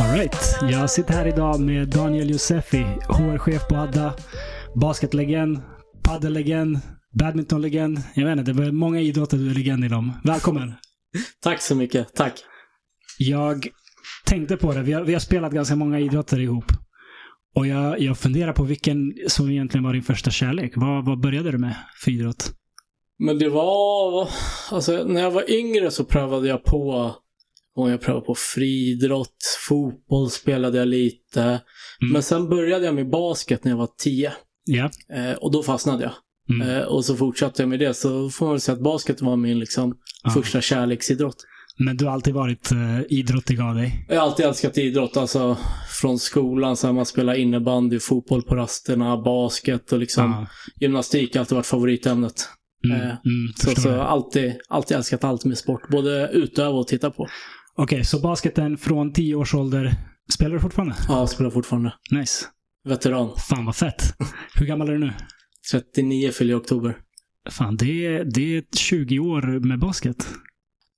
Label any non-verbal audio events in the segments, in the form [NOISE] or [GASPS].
Alright, jag sitter här idag med Daniel Josefi, HR-chef på Adda, basketlegend, paddellegend, badmintonlegend. Jag vet inte, det är många idrotter du är legend inom. Välkommen! [LAUGHS] Tack så mycket. Tack. Jag tänkte på det. Vi har, vi har spelat ganska många idrotter ihop. Och jag, jag funderar på vilken som egentligen var din första kärlek. Vad, vad började du med för idrott? Men det var... Alltså, när jag var yngre så prövade jag på... Och jag prövade på friidrott, fotboll spelade jag lite. Mm. Men sen började jag med basket när jag var tio. Ja. Eh, och då fastnade jag. Mm. Eh, och så fortsatte jag med det. Så får man väl säga att basket var min liksom, Ja. första kärleksidrott. Men du har alltid varit uh, idrottig av dig. Jag har alltid älskat idrott. Alltså från skolan, så här, man spelar innebandy, fotboll på rasterna, basket och liksom Ja. gymnastik har alltid varit favoritämnet. Mm. Eh, Mm, Så, så jag. alltid, alltid älskat allt med sport. Både utöva och titta på. Okej, så basketen från 10 års ålder. Spelar du fortfarande? Ja, jag spelar fortfarande. Nice. Veteran. Fan vad fett. Hur gammal är du nu? 39 fyller jag i oktober. Fan, det är, det är 20 år med basket.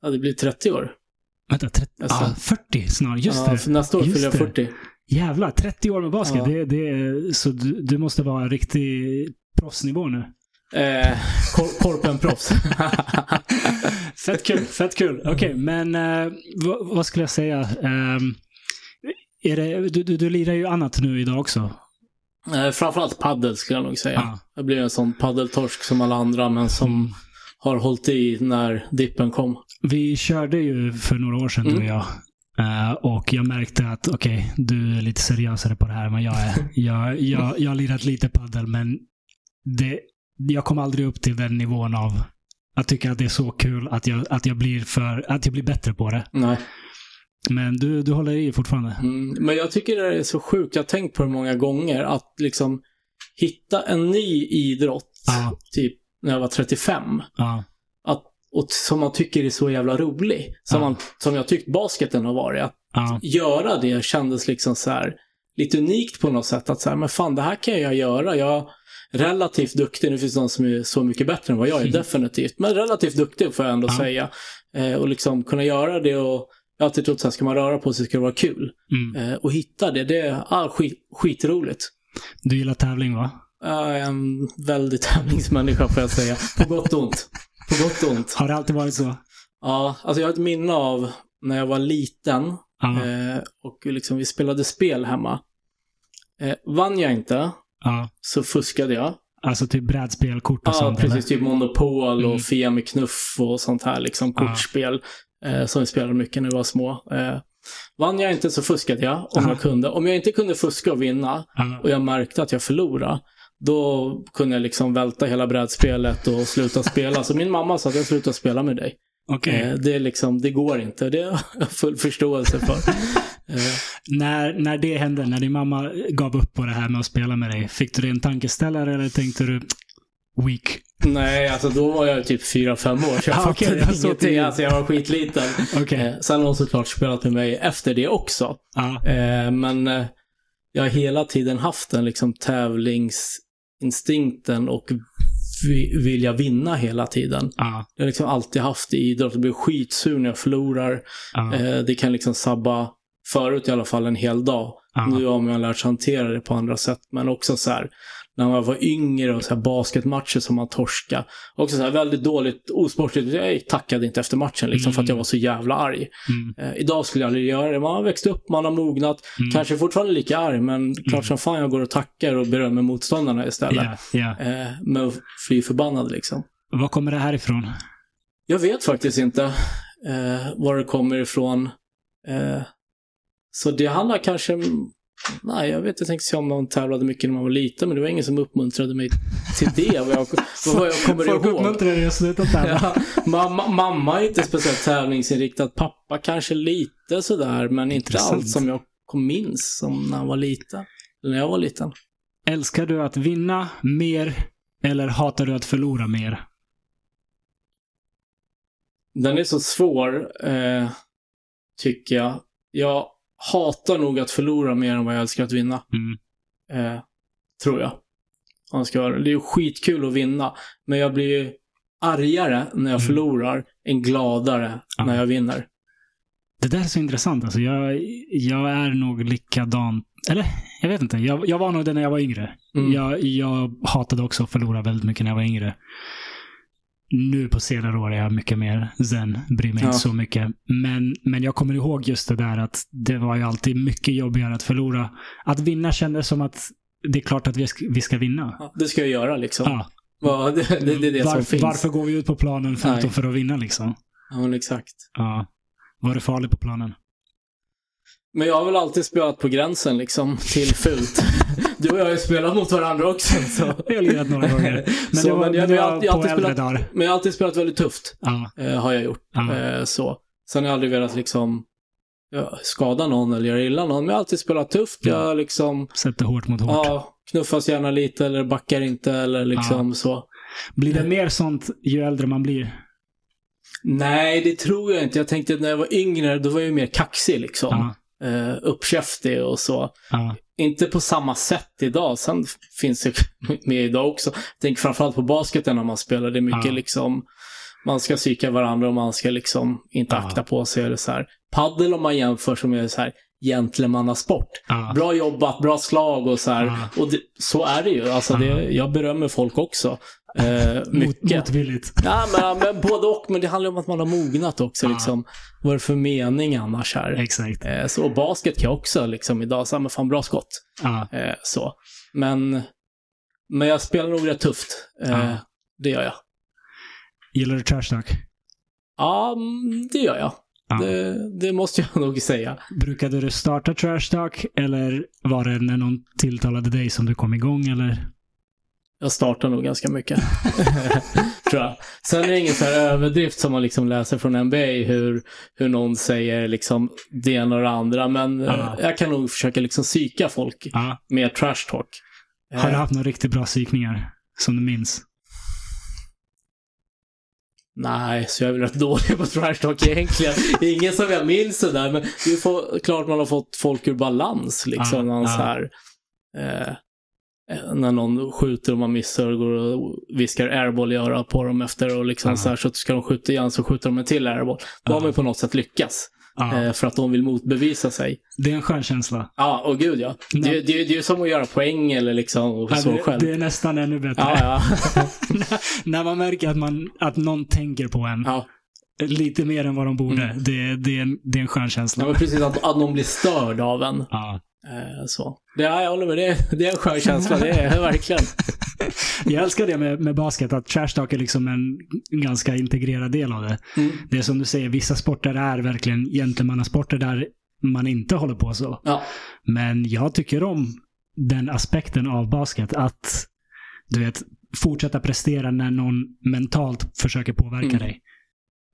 Ja, det blir 30 år. Vänta, 30, Alltså. ah, 40 snart. Just ja, det. Nästa år fyller jag det. 40. Jävlar, 30 år med basket. Ja. Det, det, så du, du måste vara en riktig proffsnivå nu. Eh, kor korpenproffs. [LAUGHS] fett kul, fett kul. Okej, men eh, vad, vad skulle jag säga? Är det, du, du, du lirar ju annat nu idag också. eh, framförallt paddel skulle jag nog säga. Ja. Jag blir en sån paddeltorsk som alla andra, men som Mm. Har hållit i när dippen kom. Vi körde ju för några år sedan du och Mm. jag. Eh, och jag märkte att okej, du är lite seriösare på det här än vad jag är. [LAUGHS] jag, jag, jag har lirat lite paddel men det, jag kom aldrig upp till den nivån av att tycka att det är så kul att jag, att jag, blir, för, att jag blir bättre på det. Nej. Men du, du håller i fortfarande. Mm, men jag tycker det är så sjukt, jag har tänkt på det många gånger, att liksom hitta en ny idrott, Ja. typ när jag var 35, Ja. att, och som man tycker är så jävla rolig. Som, Ja. man, som jag tyckt basketen har varit. Att Ja. göra det kändes liksom så här lite unikt på något sätt. Att så här, men fan det här kan jag göra. Jag är relativt duktig. Nu finns det någon som är så mycket bättre än vad jag är, Mm. definitivt. Men relativt duktig får jag ändå säga. Eh, och liksom kunna göra det och jag har alltid trott att ska man röra på sig ska det vara kul. Mm. Eh, och hitta det, det är ah, skit, skitroligt. Du gillar tävling va? Jag är en väldigt tävlingsmänniska får jag säga. På gott och ont. På gott och ont. Har det alltid varit så? Ja, alltså jag har ett minne av när jag var liten Ja. eh, och liksom vi spelade spel hemma. Eh, vann jag inte ja. så fuskade jag. Alltså typ brädspel, kort och Ja, sånt precis. Typ Monopol och Mm. Fia med knuff och sånt här liksom Ja. kortspel. Eh, som vi spelade mycket när vi var små. Eh, vann jag inte så fuskade jag om Aha. jag kunde. Om jag inte kunde fuska och vinna Ja. och jag märkte att jag förlorade. Då kunde jag liksom välta hela brädspelet och sluta [LAUGHS] spela. Så min mamma sa att jag slutar spela med dig. Okej. Eh, det, är liksom, det går inte. Det har jag full förståelse för. [LAUGHS] eh, När, när det hände, när din mamma gav upp på det här med att spela med dig, fick du dig en tankeställare eller tänkte du weak? nej, alltså då var jag typ 4-5 år. Så jag Ah, fattade det så ingenting. Alltså jag var skitliten. Okej. Eh, sen har hon såklart spelat med mig efter det också. Ja. Eh, men jag har hela tiden haft den liksom tävlingsinstinkten och vi, vilja vinna hela tiden. Ja. Jag har liksom alltid haft det i idrott. Jag blir skitsur när jag förlorar. Ja. Eh, det kan liksom sabba, förut i alla fall, en hel dag. Ja. Nu har man lärt sig hantera det på andra sätt. Men också så här, när man var yngre och så här basketmatcher som man torska. Också så väldigt dåligt, osportligt. Jag tackade inte efter matchen liksom för att jag var så jävla arg. Mm. Eh, idag skulle jag aldrig göra det. Man har växt upp, man har mognat. Mm. Kanske fortfarande lika arg, men klart som fan jag går och tackar och berömmer motståndarna istället. Ja, ja. Eh, men fly förbannad liksom. Var kommer det här ifrån? Jag vet faktiskt inte eh, var det kommer ifrån. Eh, så det handlar kanske... Nej, jag vet. Jag tänkte se om man tävlade mycket när man var liten, men det var ingen som uppmuntrade mig till det. Vad jag, vad jag kommer Folk ihåg. uppmuntrar dig att sluta tävla. Ja, mamma, mamma är inte speciellt tävlingsinriktad. Pappa kanske lite sådär, men inte Intressant. allt som jag kom minns som när han var liten. När jag var liten. Älskar du att vinna mer eller hatar du att förlora mer? Den är så svår, eh, tycker jag. Jag hatar nog att förlora mer än vad jag älskar att vinna. Mm. Eh, tror jag. Ska Det är ju skitkul att vinna, men jag blir ju argare när jag Mm. förlorar än gladare Ja. när jag vinner. Det där är så intressant. Alltså, jag, jag är nog likadan. Eller, jag vet inte. Jag, jag var nog det när jag var yngre. Mm. Jag, jag hatade också att förlora väldigt mycket när jag var yngre. Nu på senare år är jag mycket mer zen. Bryr mig Ja. inte så mycket. Men, men jag kommer ihåg just det där att det var ju alltid mycket jobbigare att förlora. Att vinna kändes som att det är klart att vi ska, vi ska vinna. Ja, det ska jag göra liksom. Ja. Vad- [LAUGHS] det, det, det är det som varför, finns. varför går vi ut på planen förutom för att vinna liksom? Ja, men exakt. Ja. Var det farligt på planen? Men jag har väl alltid spelat på gränsen liksom, till fult. Du och jag har ju spelat mot varandra också. Så. [LAUGHS] Jag har lirat några gånger. Men [LAUGHS] Så, det var, men jag- det jag jag på alltid spelat- dagar. Men jag har alltid spelat väldigt tufft. Ja. Eh, har jag gjort. Ja. Eh, så. Sen har jag aldrig velat liksom ja, skada någon eller göra illa någon. Men jag har alltid spelat tufft. Jag liksom, Sätter hårt mot hårt. ja, knuffas gärna lite eller backar inte eller liksom så. Blir det mer sånt ju äldre man blir? Nej, det tror jag inte. Jag tänkte att när jag var yngre, då var jag ju mer kaxig liksom. Eh, uppkäftig och så. Ja. Inte på samma sätt idag. Sen finns det [LAUGHS] med idag också. Tänker framförallt på basketen när man spelar. Det är mycket Ja. liksom, man ska psyka varandra och man ska liksom inte Ja. akta på sig. Eller så här. Paddel om man jämför som är så här gentlemannasport. Ja. Bra jobbat, bra slag och så här. Och det, så är det ju. Alltså det, Ja. jag berömmer folk också. Eh, mycket. motvilligt. Ja, men, men både och. Men det handlar om att man har mognat också. Ja. Liksom. Vad är det för mening annars här? Exakt. Eh, så basket kan jag också liksom idag. Så här, men fan bra skott. Ja. Eh, så. Men, men jag spelar nog rätt tufft. Eh, Ja. Det gör jag. Gillar du trash talk? Ja, mm, det gör jag. Ja. Det, det måste jag nog säga. Brukade du starta trash talk eller var det när någon tilltalade dig som du kom igång eller? Jag startar nog ganska mycket. [LAUGHS] Tror jag. Sen är det ingen så här överdrift som man liksom läser från NBA hur, hur någon säger liksom det ena och det andra. Men Ja. jag kan nog försöka liksom psyka folk Ja. med trash talk. Har du Eh, haft några riktigt bra psykningar som du minns? Nej, så jag är väl rätt dålig på trash talk egentligen. [LAUGHS] Ingen som jag minns det där, men det är klart man har fått folk ur balans liksom. Man ja. så här, eh, när någon skjuter och man missar och går och viskar airball i örat på dem efter och liksom Ja. så här så ska de skjuta igen så skjuter de en till airball. Då Ja. har man på något sätt lyckats. Ja. Eh, för att de vill motbevisa sig. Det är en skön känsla. Ja, och gud ja. Det, Nej. det, det är ju som att göra poäng eller liksom Ja, så det, själv. det är nästan ännu bättre. Ja, ja. [LAUGHS] när man märker att, man, att någon tänker på en ja. lite mer än vad de borde. Mm. Det, det, är en, det är en skön känsla. ja men precis, att, att någon blir störd av en. Ja. Eh, så. Det, ja, jag håller med. Det, är- det är en skön känsla. Det är [LAUGHS] verkligen. Jag älskar det med, med basket, att trash talk är liksom en ganska integrerad del av det. Mm. Det är som du säger, vissa sporter är verkligen gentlemannasporter där man inte håller på så. Ja. Men jag tycker om den aspekten av basket. Att du vet, fortsätta prestera när någon mentalt försöker påverka Mm. dig.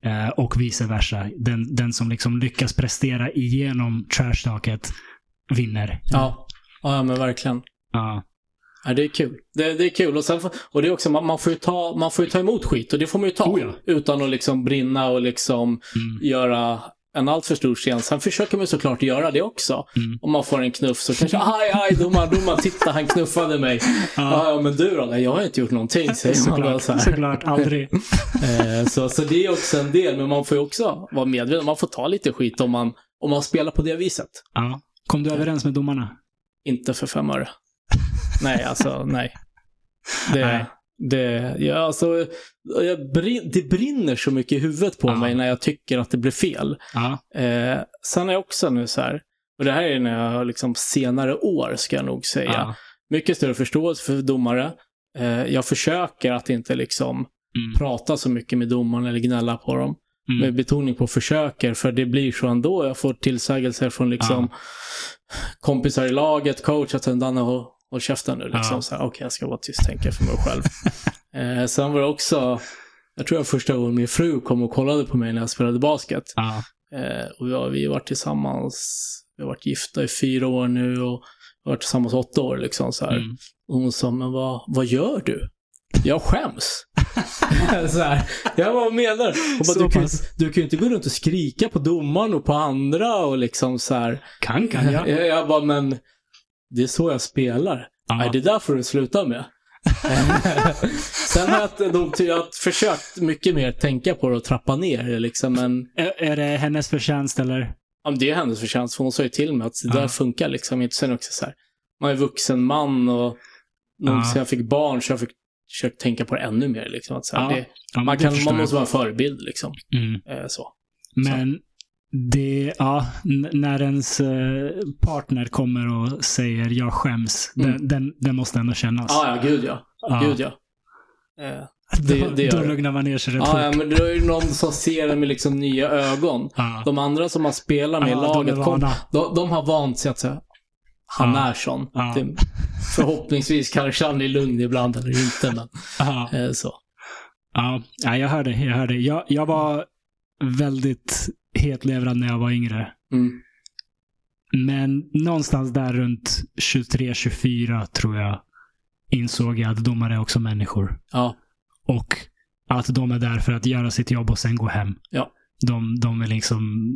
Eh, och vice versa. Den, den som liksom lyckas prestera igenom trash talket vinner. Ja. ja, men verkligen. Ja. Ja, det är kul. Det, det är kul. Och, sen, och det är också, man, man, får ju ta, man får ju ta emot skit och det får man ju ta. Oh ja. Utan att liksom brinna och liksom Mm. göra en alltför stor scen. Sen försöker man såklart göra det också. Mm. Om man får en knuff så kanske, aj, aj, domaren, domaren, titta, han knuffade mig. [LAUGHS] Ja, ja men du då? Nej, jag har inte gjort någonting, säger man då. Såklart, Så, här. såklart, aldrig. [LAUGHS] Eh, så, så det är också en del, men man får ju också vara medveten. Man får ta lite skit om man, om man spelar på det viset. Ja. Kom du överens med domarna? Inte för fem öre. [LAUGHS] nej, alltså nej. Det, Nej. det, ja, alltså, jag brin, det brinner så mycket i huvudet på Ja. mig när jag tycker att det blir fel. Eh, sen är jag också nu så här, och det här är när jag liksom senare år ska jag nog säga. Ja. Mycket större förståelse för domare. Eh, jag försöker att inte liksom Mm. prata så mycket med domaren eller gnälla på dem. Mm. Med betoning på försöker, för det blir så ändå. Jag får tillsägelser från liksom kompisar i laget, coach, att Danne håll, håll käften nu. Liksom. Ja. Så här, Okej, jag ska vara tyst, tänker för mig själv. [LAUGHS] eh, sen var det också, jag tror jag första gången min fru kom och kollade på mig när jag spelade basket. Ja. Eh, och vi har, vi har varit tillsammans, vi har varit gifta i fyra år nu och vi har varit tillsammans åtta år. Liksom, så här. Mm. Och hon sa, men vad, vad gör du? Jag skäms. [LAUGHS] så här. Jag menar du? Hon bara, du, kan, du kan ju inte gå runt och skrika på domaren och på andra och liksom så här. Kan, kan jag. Jag, jag bara, men det är så jag spelar. Ja. Nej, det där får du sluta med. [LAUGHS] Sen har jag, nog- jag har försökt mycket mer tänka på det och trappa ner det liksom, men Är, är det hennes förtjänst eller? ja, det är hennes förtjänst, för hon sa ju till mig att det där funkar liksom inte. Sen också så här, man är vuxen man och Ja. sen jag fick barn så jag fick försökt tänka på det ännu mer. Liksom, att så här, Ja, det, Ja, man, kan, man måste vara en förebild liksom. Mm. Eh, så. Men det, ja, när ens eh, partner kommer och säger jag skäms, Mm. den, den, den måste ändå kännas. Ja, ja, gud ja. Ja. Gud ja. Eh, [LAUGHS] det- då, det gör då lugnar man ner sig rätt ja, ja, men det är ju någon som ser det med liksom nya ögon. Ja. De andra som man spelar med i Ja, de laget, är kom, de, de har vant sig att säga han Ja. är sån. Ja. Det, förhoppningsvis kanske han är lugn ibland eller inte, men Ja. eh, så. Ja, ja, jag hörde. Jag, hörde. Jag, jag var väldigt hetlevrad när jag var yngre. Mm. Men någonstans där runt 23-24 tror jag insåg jag att domare är också människor. Ja. Och att de är där för att göra sitt jobb och sen gå hem. Ja. De, de är liksom,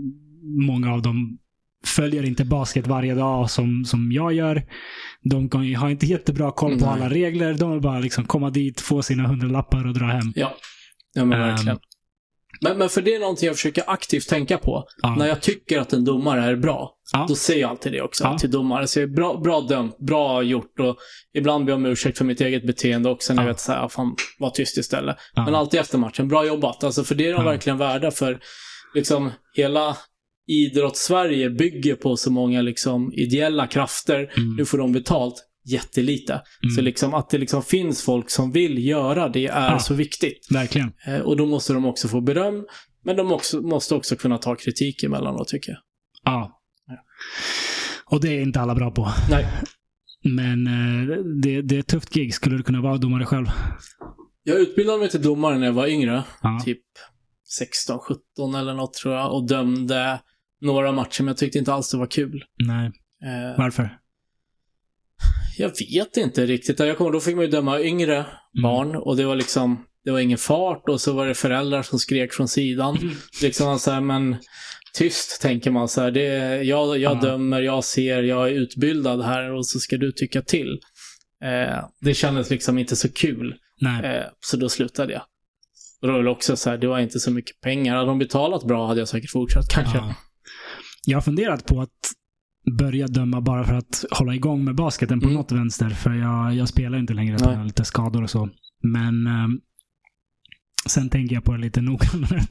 många av dem följer inte basket varje dag som, som jag gör. De har inte jättebra koll på Nej. alla regler. De vill bara liksom komma dit, få sina hundralappar och dra hem. Ja, ja men Ehm. verkligen. Men, men för det är någonting jag försöker aktivt tänka på. Ja. När jag tycker att en domare är bra, Ja. då säger jag alltid det också Ja. till domare. Så bra, bra dömt, bra gjort och ibland ber jag om ursäkt för mitt eget beteende också när Ja. jag vet såhär, ja, fan, var tyst istället. Men alltid efter matchen, bra jobbat. Alltså för det är de verkligen värda för liksom hela idrotts-Sverige bygger på så många liksom ideella krafter. Mm. Nu får de betalt jättelite. Mm. Så liksom att det liksom finns folk som vill göra det är Ja. så viktigt. Verkligen. Eh, Och då måste de också få beröm. Men de också, måste också kunna ta kritik emellanåt tycker jag. Ja. Och det är inte alla bra på. Nej. [LAUGHS] Men eh, det, det är ett tufft gig. Skulle du kunna vara domare själv? Jag utbildade mig till domare när jag var yngre. Ja. Typ 16, 17 eller något tror jag. Och dömde några matcher, men jag tyckte inte alls det var kul. Nej. Eh, Varför? Jag vet inte riktigt. Jag kommer, då fick man ju döma yngre Mm. barn och det var liksom, det var ingen fart och så var det föräldrar som skrek från sidan. Mm. Liksom så här, men tyst tänker man så här. Det, jag jag Ja. dömer, jag ser, jag är utbildad här och så ska du tycka till. Eh, det kändes liksom inte så kul. Nej. Eh, så då slutade jag. Och då var det också så här, det var inte så mycket pengar. Hade de betalat bra hade jag säkert fortsatt kanske. Ja. Jag har funderat på att börja döma bara för att hålla igång med basketen på Mm. något vänster. För jag, jag spelar inte längre grund av lite skador och så. Men ehm, sen tänker jag på det lite [LAUGHS] noggrannare.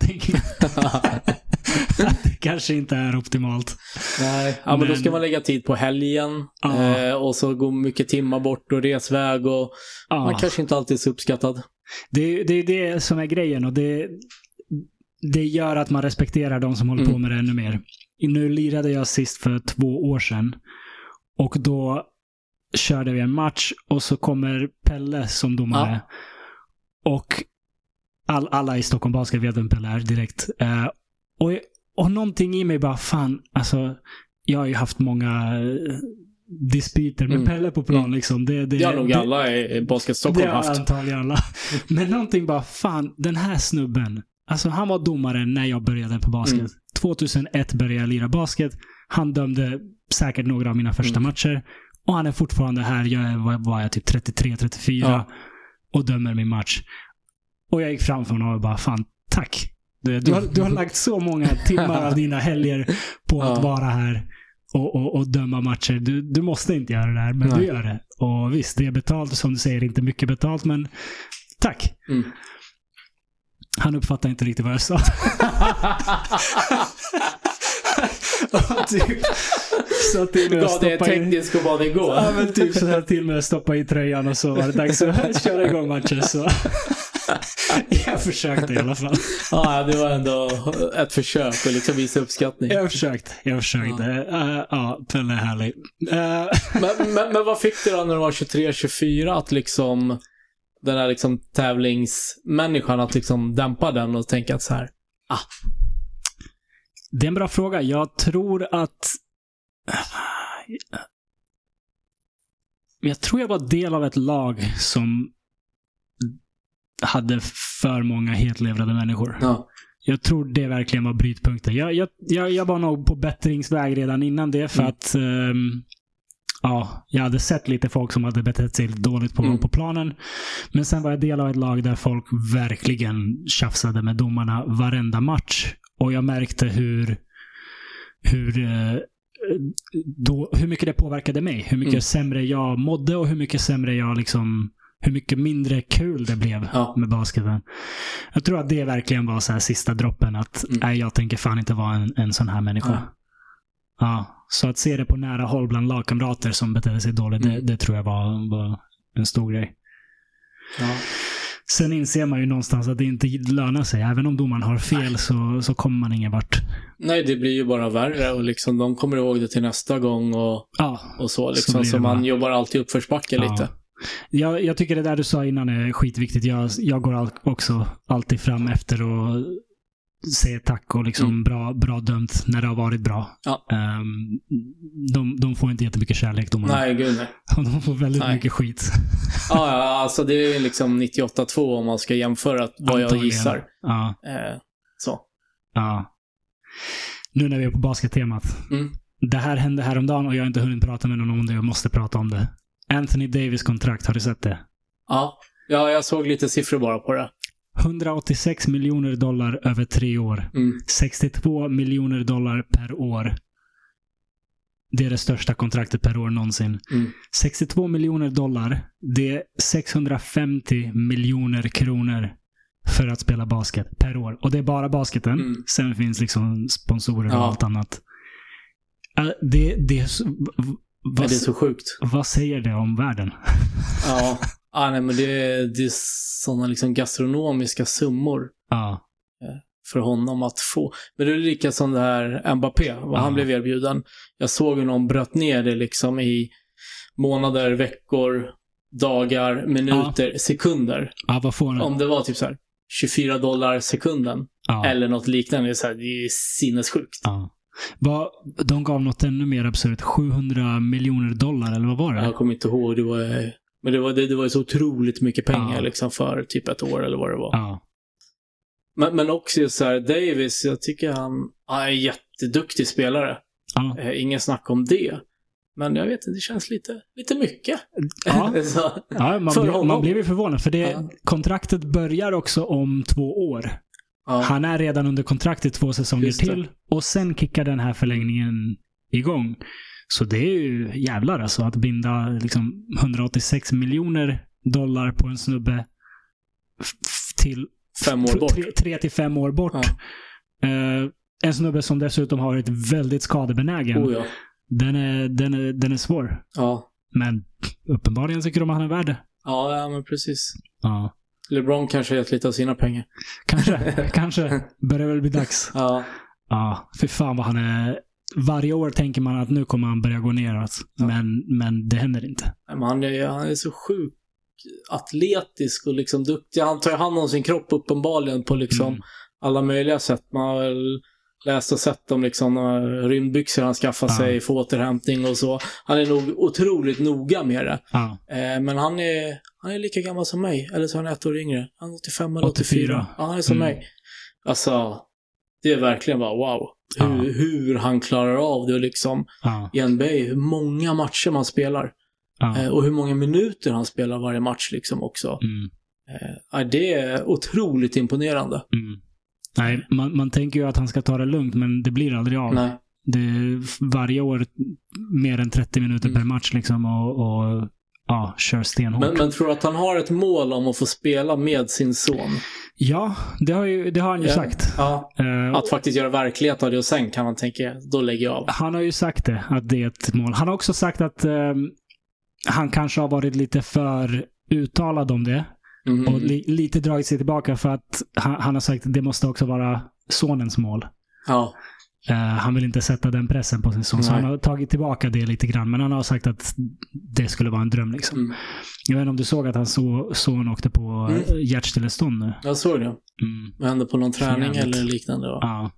Jag [LAUGHS] att det kanske inte är optimalt. Nej, ja, men, då ska Men- man lägga tid på helgen. Ja. Eh, och så gå mycket timmar bort och resväg och Ja. man kanske inte alltid är så uppskattad. Det, det är det som är grejen och det, det gör att man respekterar de som håller på Mm. med det ännu mer. Nu lirade jag sist för två år sedan och då körde vi en match och så kommer Pelle som domare. Och all, alla i Stockholm Basket vet vem Pelle är direkt. Eh, och, och någonting i mig bara, fan, alltså, jag har ju haft många eh, dispyter med Mm. Pelle på plan. Mm. Liksom. Det, det, Det har nog det- alla i Basket Stockholm det har haft. antagligen alla. [LAUGHS] Men någonting bara, fan, den här snubben. Alltså han var domare när jag började på basket. Mm. 2001 började jag lira basket. Han dömde säkert några av mina första Mm. matcher. Och han är fortfarande här. Jag är, var jag, typ 33, 34. Ja. Och dömer min match. Och jag gick fram för honom och bara, fan, tack. Du, du, har, du har lagt så många [LAUGHS] timmar av dina helger på att Ja. vara här och, och, och döma matcher. Du, du måste inte göra det här, men Nej. du gör det. Och visst, det är betalt. Som du säger, inte mycket betalt, men tack. Mm. Han uppfattade inte riktigt vad jag sa. [LAUGHS] Och typ, till Du mig att gav stoppa in... teknisk och bad det gå. Ja, men typ så här till mig att stoppa i tröjan och så var det dags att [LAUGHS] köra igång matchen. Så. [LAUGHS] Jag försökte i alla fall. Ja, det var ändå ett försök att liksom visa uppskattning. Jag har försökt. Jag har försökt. Ja, ja Pelle är härlig. Eh, Men, men, men vad fick du då när du var 23-24 att liksom den här liksom tävlingsmänniskan att liksom dämpa den och tänka att så här. Det är en bra fråga. Jag tror att... Jag tror jag var del av ett lag som hade för många hetlevrade människor. Ja. Jag tror det verkligen var brytpunkten. Jag, jag, jag, jag var nog på bättringsväg redan innan det för Mm. att ehm, ja, jag hade sett lite folk som hade betett sig dåligt på, Mm. på planen. Men sen var jag del av ett lag där folk verkligen tjafsade med domarna varenda match. Och jag märkte hur, hur, eh, då, hur mycket det påverkade mig. Hur mycket Mm. sämre jag mådde och hur mycket sämre jag liksom hur mycket mindre kul det blev Ja. med basketen. Jag tror att det verkligen var så sista droppen. Att Mm. nej, jag tänker fan inte vara en, en sån här människa. Ja. Ja. Så att se det på nära håll bland lagkamrater som betedde sig dåligt, Mm. det, det tror jag var, var en stor grej. Ja. Sen inser man ju någonstans att det inte lönar sig. Även om domaren har fel så, så kommer man ingen vart. Nej, det blir ju bara värre och liksom de kommer ihåg det till nästa gång och, Ja, och så. Så Liksom, så det man bara. jobbar alltid uppförsbacke Ja. lite. Jag, jag tycker det där du sa innan är skitviktigt. Jag, jag går all, också alltid fram efter och säger tack och liksom Mm. bra, bra dömt när det har varit bra. Ja. Ehm, de, de får inte jättemycket kärlek domarna. Nej, gud nej. [LAUGHS] De får väldigt Nej. mycket skit. Ja, ja, alltså det är liksom 98-2 om man ska jämföra vad jag Antagligen. gissar. Ja, Eh, så. ja. Nu när vi är på baskettemat. Mm. Det här hände häromdagen och jag har inte hunnit prata med någon om det. Jag måste prata om det. Anthony Davis kontrakt, har du sett det? Ja. ja, jag såg lite siffror bara på det. 186 miljoner dollar över tre år. Mm. 62 miljoner dollar per år. Det är det största kontraktet per år någonsin. Mm. 62 miljoner dollar, det är 650 miljoner kronor för att spela basket per år. Och det är bara basketen. Mm. Sen finns liksom sponsorer och Ja. allt annat. Äh, Det, det är så, vad, det är så sjukt. vad säger det om världen? Ja. [LAUGHS] ah, nej, men det är, det är sådana liksom gastronomiska summor Ja. för honom att få. Men det är lika som det här Mbappé, vad han Ja. blev erbjuden. Jag såg hur någon bröt ner det liksom i månader, veckor, dagar, minuter, sekunder. ja, vad får han? Om det var typ så här 24 dollar sekunden eller något liknande. Så här, det är sinnessjukt. Vad, de gav något ännu mer absurt. 700 miljoner dollar, eller vad var det? Jag kommer inte ihåg. Det var, men det var, det, det var så otroligt mycket pengar Ja. liksom för typ ett år eller vad det var. Ja. Men, men också så här, Davis, jag tycker han, han är en jätteduktig spelare. Ja. Eh, ingen snack om det. Men jag vet inte, det känns lite, lite mycket. Ja. [LAUGHS] Ja, man, honom. man blev ju förvånad, för det, Ja. kontraktet börjar också om två år. Han är redan under kontrakt i två säsonger till och sen kickar den här förlängningen igång. Så det är ju jävlar alltså att binda liksom 186 miljoner dollar på en snubbe till Fem år bort. Tre, tre till fem år bort. Ja. Eh, en snubbe som dessutom har varit väldigt skadebenägen. Oh, ja. den, är, den, är, den är svår. Ja. Men uppenbarligen tycker de att han är värd det. ja, ja, men precis. Ja. LeBron kanske har gett lite av sina pengar. Kanske, [LAUGHS] kanske. Börjar väl bli dags. Ja. Ja, för fan vad han är. Varje år tänker man att nu kommer han börja gå neråt. Ja. Men, men det händer inte. Nej, Men han är, han är så sjukt atletisk och liksom duktig. Han tar hand om sin kropp uppenbarligen på liksom Mm. alla möjliga sätt. Man har väl läst och sett om liksom några rymdbyxor han skaffar Ja. sig för återhämtning och så. Han är nog otroligt noga med det. Ja, Eh, men han är, han är lika gammal som mig. Eller så är han ett år yngre. Han är 85 eller 84. 84. Ja, han är som Mm. mig. Alltså, det är verkligen bara wow. Ja. Hur, hur han klarar av det liksom ja, i NBA, hur många matcher man spelar. ja. Eh, och hur många minuter han spelar varje match liksom också. Mm, Eh, det är otroligt imponerande. mm. Nej, man, man tänker ju att han ska ta det lugnt, men det blir aldrig av. Nej. Det varje år mer än 30 minuter Mm. per match liksom och, och ja, kör stenhårt. Men, men tror du att han har ett mål om att få spela med sin son? Ja, det har, ju, det har han ju sagt. Ja. Eh, Att faktiskt göra verklighet av det och sen kan man tänka, då lägger jag av. Han har ju sagt det, att det är ett mål. Han har också sagt att ehm, han kanske har varit lite för uttalad om det. Mhm. Och li, lite dragit sig tillbaka för att han, han har sagt att det måste också vara sonens mål. Ja. Eh, han vill inte sätta den pressen på sin son. Så Nej. han har tagit tillbaka det lite grann. Men han har sagt att det skulle vara en dröm. Liksom. Mm. Jag vet inte om du såg att hans so, son åkte på Mm. mm. hjärtstillestånd nu. Jag såg det. Mm. Vad hände på någon träning eller liknande? Va? Ja.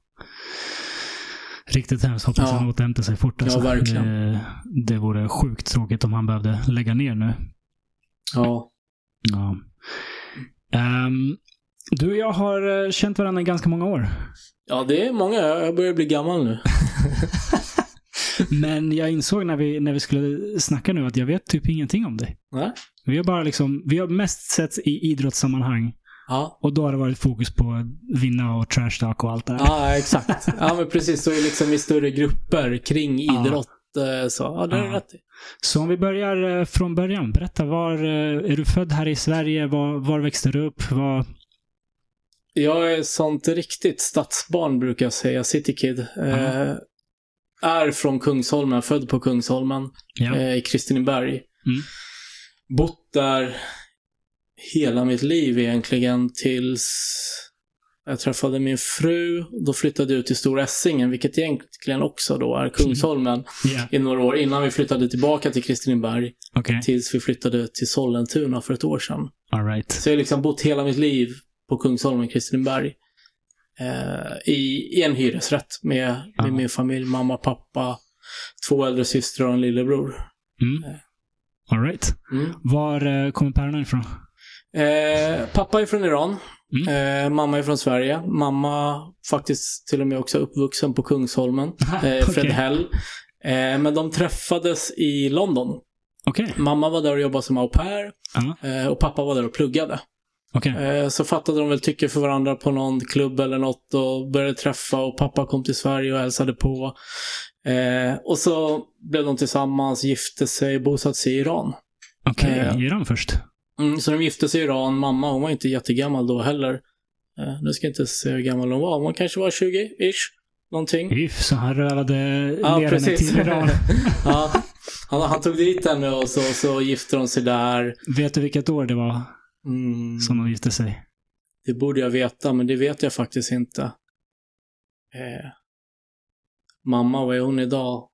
Riktigt hemskt. Hoppas Ja. han återhämtar sig fort. Ja, Alltså. verkligen. Det, det vore sjukt tråkigt om han behövde lägga ner nu. Ja. Ja. Ehm, du och jag har eh, känt varandra i ganska många år. Ja, det är många. Jag börjar bli gammal nu. [LAUGHS] Men jag insåg när vi, när vi skulle snacka nu att jag vet typ ingenting om dig. Nej? Vi har bara liksom, vi har mest sett i idrottssammanhang. Ja. Och då har det varit fokus på att vinna och trash talk och allt det där. Ja, exakt. Ja, men precis. Så liksom i större grupper kring Ja. idrott. eh, Så, ja, det är Ja. rätt i. Så om vi börjar eh, från början. Berätta, var eh, är du född här i Sverige? Var, var växte du upp? Var, Jag är sånt riktigt stadsbarn brukar jag säga, citykid. Eh, är från Kungsholmen, född på Kungsholmen ja. eh, i Kristineberg. Mm. Bott där hela mitt liv egentligen tills jag träffade min fru. Då flyttade jag ut till Stora Essingen, vilket egentligen också då är Kungsholmen, Ja, i några år innan vi flyttade tillbaka till Kristineberg. okej. Tills vi flyttade till Sollentuna för ett år sedan. All right. Så jag har liksom bott hela mitt liv på Kungsholmen, Kristineberg. Eh, i, I en hyresrätt med, med Ja. min familj, mamma, pappa, två äldre systrar och en lillebror. Mm. All right. Mm. Var eh, kommer päronen ifrån? Eh, pappa är från Iran. Mm. Eh, mamma är från Sverige. Mamma faktiskt till och med också uppvuxen på Kungsholmen. [LAUGHS] Eh. Fredhäll. Eh, men de träffades i London. Okej. Mamma var där och jobbade som au pair. Ja. Eh, och pappa var där och pluggade. Okej. Eh, så fattade de väl tycke för varandra på någon klubb eller något och började träffa och pappa kom till Sverige och hälsade på. Eh, och så blev de tillsammans, gifte sig, bosatte sig i Iran. Okej, eh, Iran först. Mm, så de gifte sig i Iran. Mamma, hon var inte jättegammal då heller. Eh, nu ska jag inte säga hur gammal hon var. Hon kanske var 20-ish. Någonting. If, så han rövade Ja, ner henne till Iran. [LAUGHS] ja, han, han tog dit henne och så, så gifte de sig där. Vet du vilket år det var Mm, som de gifte sig? det borde jag veta, men det vet jag faktiskt inte. Eh, mamma, vad är hon idag?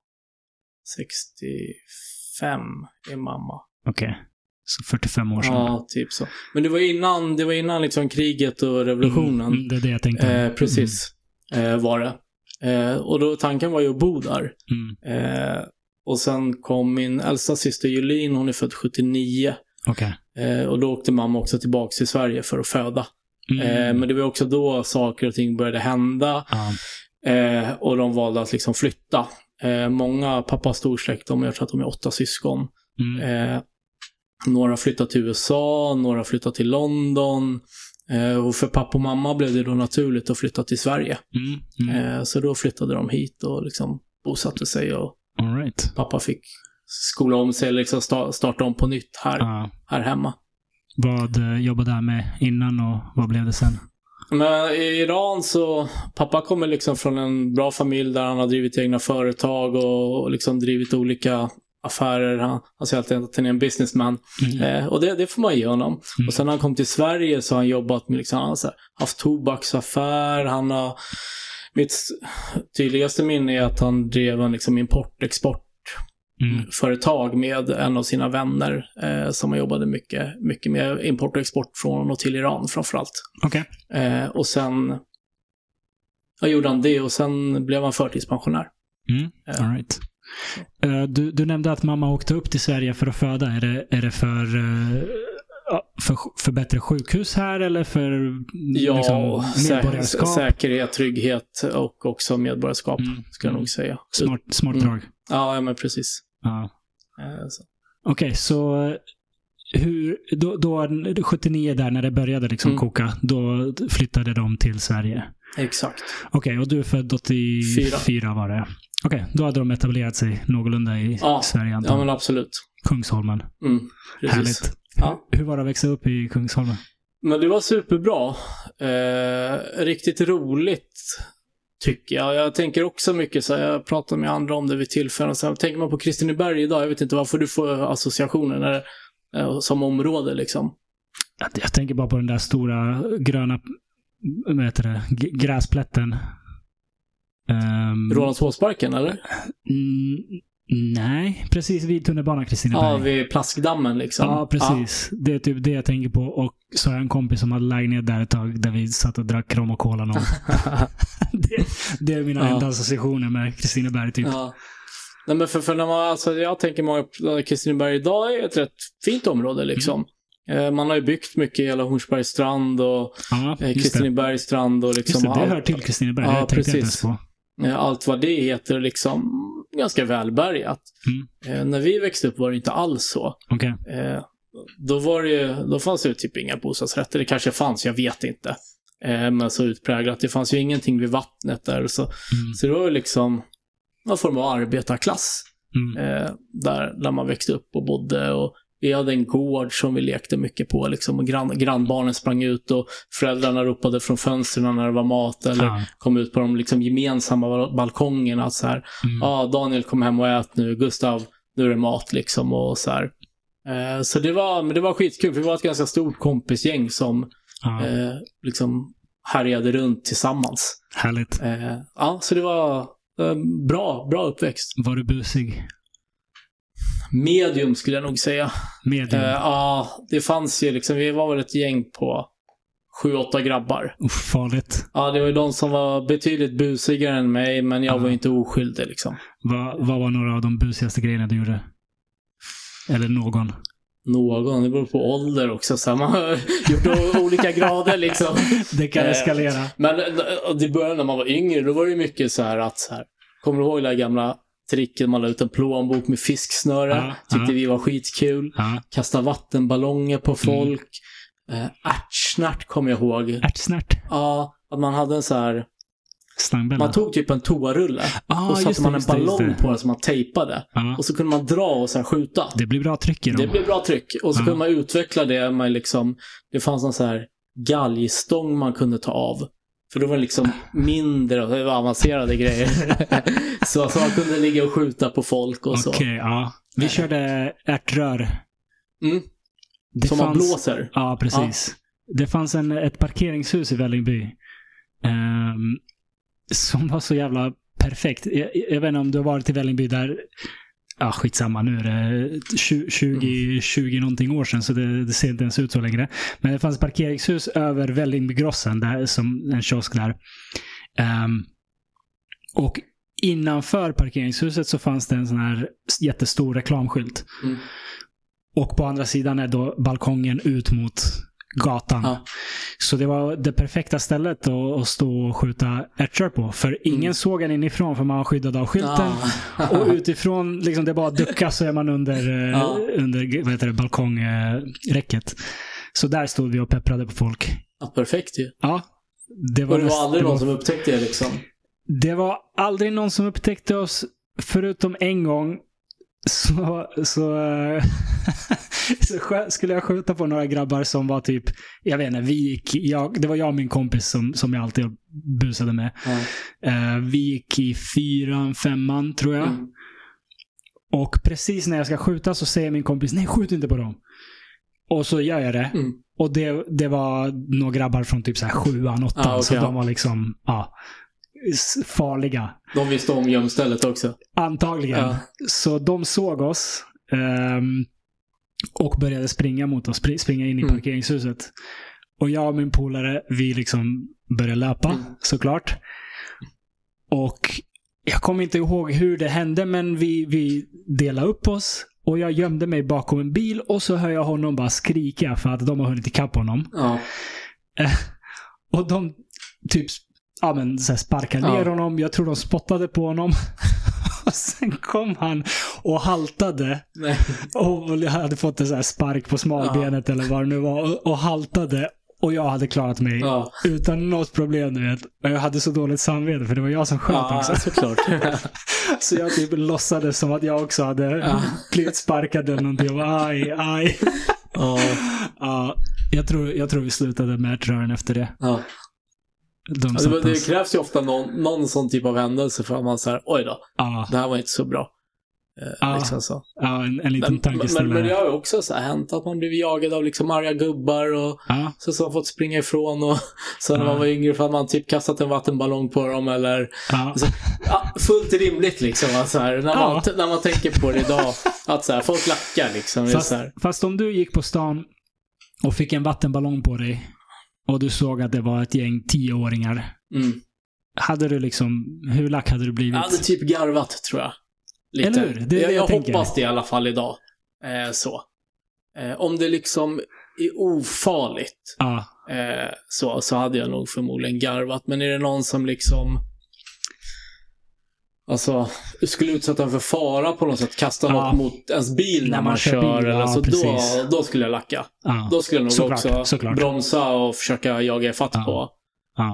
65 är mamma. Okej. Så 45 år sedan. Ja, typ så. Men det var innan, det var innan liksom kriget och revolutionen. Mm, det är det jag tänkte. Eh, precis, eh, var det. Eh, och då tanken var ju att bo där. Mm. Eh, och sen kom min äldsta syster Julin, hon är född 79. Okej. Eh, och då åkte mamma också tillbaka till Sverige för att föda. Mm. Eh, men det var också då saker och ting började hända. Eh, och de valde att liksom flytta. Eh, många, pappas storsläkt, de, jag tror att de är åtta syskon. Mm. Eh, några flyttat till USA, några flyttat till London. Eh, och för pappa och mamma blev det då naturligt att flytta till Sverige. Mm. Mm. Eh, så då flyttade de hit och liksom bosatte sig och right. pappa fick skola om sig, liksom sta- starta om på nytt här, Ja. här hemma. Vad eh, jobbade han med innan och vad blev det sen? Men i Iran så, pappa kommer liksom från en bra familj där han har drivit egna företag och, liksom drivit olika affärer. Han, han säger alltid att han är en businessman. Mm. Eh, och det, det får man ge honom. Mm. Och sen när han kom till Sverige så har han jobbat med, liksom, han har här, haft tobaksaffär, han har, mitt tydligaste minne är att han drev en liksom import-export Mm. företag med en av sina vänner eh, som jobbade mycket, mycket med import och export från och till Iran framförallt. Okej. Eh, och sen ja, gjorde han det och sen blev han förtidspensionär. Mm. Eh. All right. Eh, Du, du nämnde att mamma åkte upp till Sverige för att föda. Är det, är det för, eh, för, för bättre sjukhus här eller för Ja, liksom, sä medborgarskap? säkerhet, trygghet och också medborgarskap Mm. skulle jag Mm. nog säga. Smart, smart Mm. drag. Ja men precis. Ja. Eh, så. Okej, så eh, hur, då, då 79 där när det började liksom Mm. koka, då flyttade de till Sverige. Exakt. Okej, och du är född 84 Fyra. var det. Okej, då hade de etablerat sig någorlunda i Ja, Sverige antar Ja, men absolut. Kungsholmen. Mm, precis. Härligt. Ja. Hur var det att växa upp i Kungsholmen? Men det var superbra. Eh, riktigt roligt, tycker jag. Jag tänker också mycket så här, jag pratar med andra om det vid tillfällen. Så här, tänker man på Kristineberg idag, jag vet inte varför du får associationer när, eh, som område liksom. Jag, jag tänker bara på den där stora gröna vad heter det, gräsplätten. Um, Rålambshovsparken, eller? mm, nej, precis vid tunnelbanan Kristineberg. Ja, vid Plaskdammen liksom. Ja, precis. Det är typ det jag tänker på. Och så har jag en kompis som hade lägenhet där ett tag där vi satt och drack rom och cola. någon. Ja. [LAUGHS] [LAUGHS] det, det är mina Ja. enda associationer med Kristineberg. Typ. ja. Nej, men för, för när man, alltså, jag tänker många, Kristineberg idag är ett rätt fint område liksom. Eh, man har ju byggt mycket i hela Hornsbergs strand och Ja, eh. Kristinebergs strand och liksom Just det, det hör till Kristineberg. Ja, precis. eh, allt vad det heter liksom ganska välbärgat. Mm. Eh, när vi växte upp var det inte alls så. Okej. Eh, då, var det, då fanns det ju typ inga bostadsrätter. Det kanske fanns, jag vet inte. Eh, men så utpräglat. Det fanns ju ingenting vid vattnet där. Så, Mm. så det var ju liksom någon form av arbetarklass. Mm. Eh, där, där man växte upp och bodde. Och vi hade en gård som vi lekte mycket på. Liksom, och grann, grannbarnen sprang ut och föräldrarna ropade från fönstren när det var mat. Eller Ja. kom ut på de liksom, gemensamma bal- balkongerna. Så här, Mm. ja, Daniel kom hem och ät nu. Gustav, nu är det mat liksom. Och så här. Eh, så det var, men det var skitkul. Vi var ett ganska stort kompisgäng som Ja. eh, liksom härjade runt tillsammans. Härligt. Eh, ja, så det var eh, bra, bra uppväxt. Var du busig? Medium skulle jag nog säga. Medium? Eh, Ja, det fanns ju liksom, vi var väl ett gäng på sju, åtta grabbar. Uff, farligt. Ja, det var ju de som var betydligt busigare än mig, men jag Ja. var inte oskyldig liksom. Vad, vad var några av de busigaste grejerna du gjorde? Eller någon? Någon, det beror på ålder också. Så man har [LAUGHS] gjort olika grader liksom. [LAUGHS] Det kan Eh, eskalera. Men eh, det började när man var yngre, då var det mycket så här att så här, kommer du ihåg det gamla tricket man la ut en plånbok med fisksnöre? Ja, Tyckte ja. vi var skitkul. Ja. Kasta vattenballonger på folk. Mm. Ärtsnärt kommer jag ihåg. Ärtsnärt. Ja, att man hade en så här, Slangbella. man tog typ en toarulle ah, och satte man en ballong det. på den som man tejpade. Ja. Och så kunde man dra och här skjuta. Det blir bra tryck i dem. Det blev bra tryck. Och så Ja. kunde man utveckla det med liksom, det fanns någon så här galgstång man kunde ta av. För då var det liksom mindre och det var avancerade grejer. [LAUGHS] så, så man kunde ligga och skjuta på folk och Okej, så. ja. Vi körde ärtrör. Mm, Det som man blåser. Ja, precis. Det fanns en, ett parkeringshus i Vällingby. ehm, som var så jävla perfekt. Jag, jag vet inte om du har varit i Vällingby där Ja, skitsamma. Nu är det 20, 20, 20 någonting år sedan, så det, det ser inte ens ut så längre. Men det fanns parkeringshus över Vällingbygrossen, där, som en kiosk där. Ehm, och innanför parkeringshuset så fanns det en sån här jättestor reklamskylt. Mm. Och på andra sidan är då balkongen ut mot gatan. Ja. Så det var det perfekta stället att, stå och skjuta ärtor på. För ingen Mm. såg en inifrån för man var skyddad av skylten. Ah. Och utifrån, liksom det är bara att ducka så är man under, eh, Ja. under vad heter det, balkongräcket. Så där stod vi och pepprade på folk. ja, perfekt ju. Ja. Det var, Och det var aldrig det någon var- som upptäckte det liksom. det var aldrig någon som upptäckte oss, förutom en gång. Så, så, eh, [LAUGHS] [LAUGHS] skulle jag skjuta på några grabbar som var typ, jag vet inte, vi gick, jag, det var jag och min kompis som, som jag alltid busade med. Ja. Eh, vi gick i fyran, femman tror jag. Mm. Och precis när jag ska skjuta så säger min kompis, nej skjut inte på dem. Och så gör jag det. Mm. Och det, det var några grabbar från typ så här sjuan, åttan. Ah, okej, så ja. de var liksom, ja, farliga. De visste om gömstället också. Antagligen. Ja. Så de såg oss ehm, och började springa mot oss, spri- springa in i Mm. parkeringshuset. Och jag och min polare, vi liksom började löpa Mm. såklart. Och jag kommer inte ihåg hur det hände, men vi, vi delade upp oss. Och jag gömde mig bakom en bil och så hör jag honom bara skrika för att de har hunnit ikapp honom. Ja. Och de typ ja, men, så här, sparkade Ja. ner honom. Jag tror de spottade på honom. [LAUGHS] och sen kom han och haltade. Nej. Och hade fått en så här spark på smalbenet eller vad det nu var. Och, och haltade. Och jag hade klarat mig Ja. utan något problem, du vet. Och jag hade så dåligt samvete för det var jag som sköt Ja, också. såklart. [LAUGHS] Så jag typ låtsades som att jag också hade Ja. blivit sparkad eller någonting. Jag bara, aj, aj. ja. Ja, jag, tror, jag tror vi slutade med ärtrören efter det. Ja. Ja, det, krävs ju ofta någon, någon sån typ av händelse för att man säger oj då, Ja, det här var inte så bra. Eh, Ja. liksom så. ja, en, en liten Men, men, tankeställare. men det har ju också så här hänt att man blivit jagad av liksom arga gubbar och Ja, så som har fått springa ifrån och [LAUGHS] så när man var yngre för att man typ kastat en vattenballong på dem eller ja, fullt rimligt liksom. Att så här, när, man, när man tänker på det idag, att så här, folk lackar liksom. Fast, så fast om du gick på stan och fick en vattenballong på dig och du såg att det var ett gäng tioåringar. mm. Hade du liksom, hur lack hade du blivit? Jag hade typ garvat tror jag. Lite. Eller hur? Det är det jag jag jag hoppas det i alla fall idag. Eh, så. Eh, om det liksom är ofarligt Ja. eh, så, så hade jag nog förmodligen garvat. Men är det någon som liksom Alltså, skulle utsätta för fara på något sätt, kasta Ja. något mot ens bil när, man, kör, bil, eller ja, så, då, precis. då skulle jag lacka. Ja. Då skulle jag nog Såklart, också såklart. bromsa och försöka jaga ifatt Ja. på.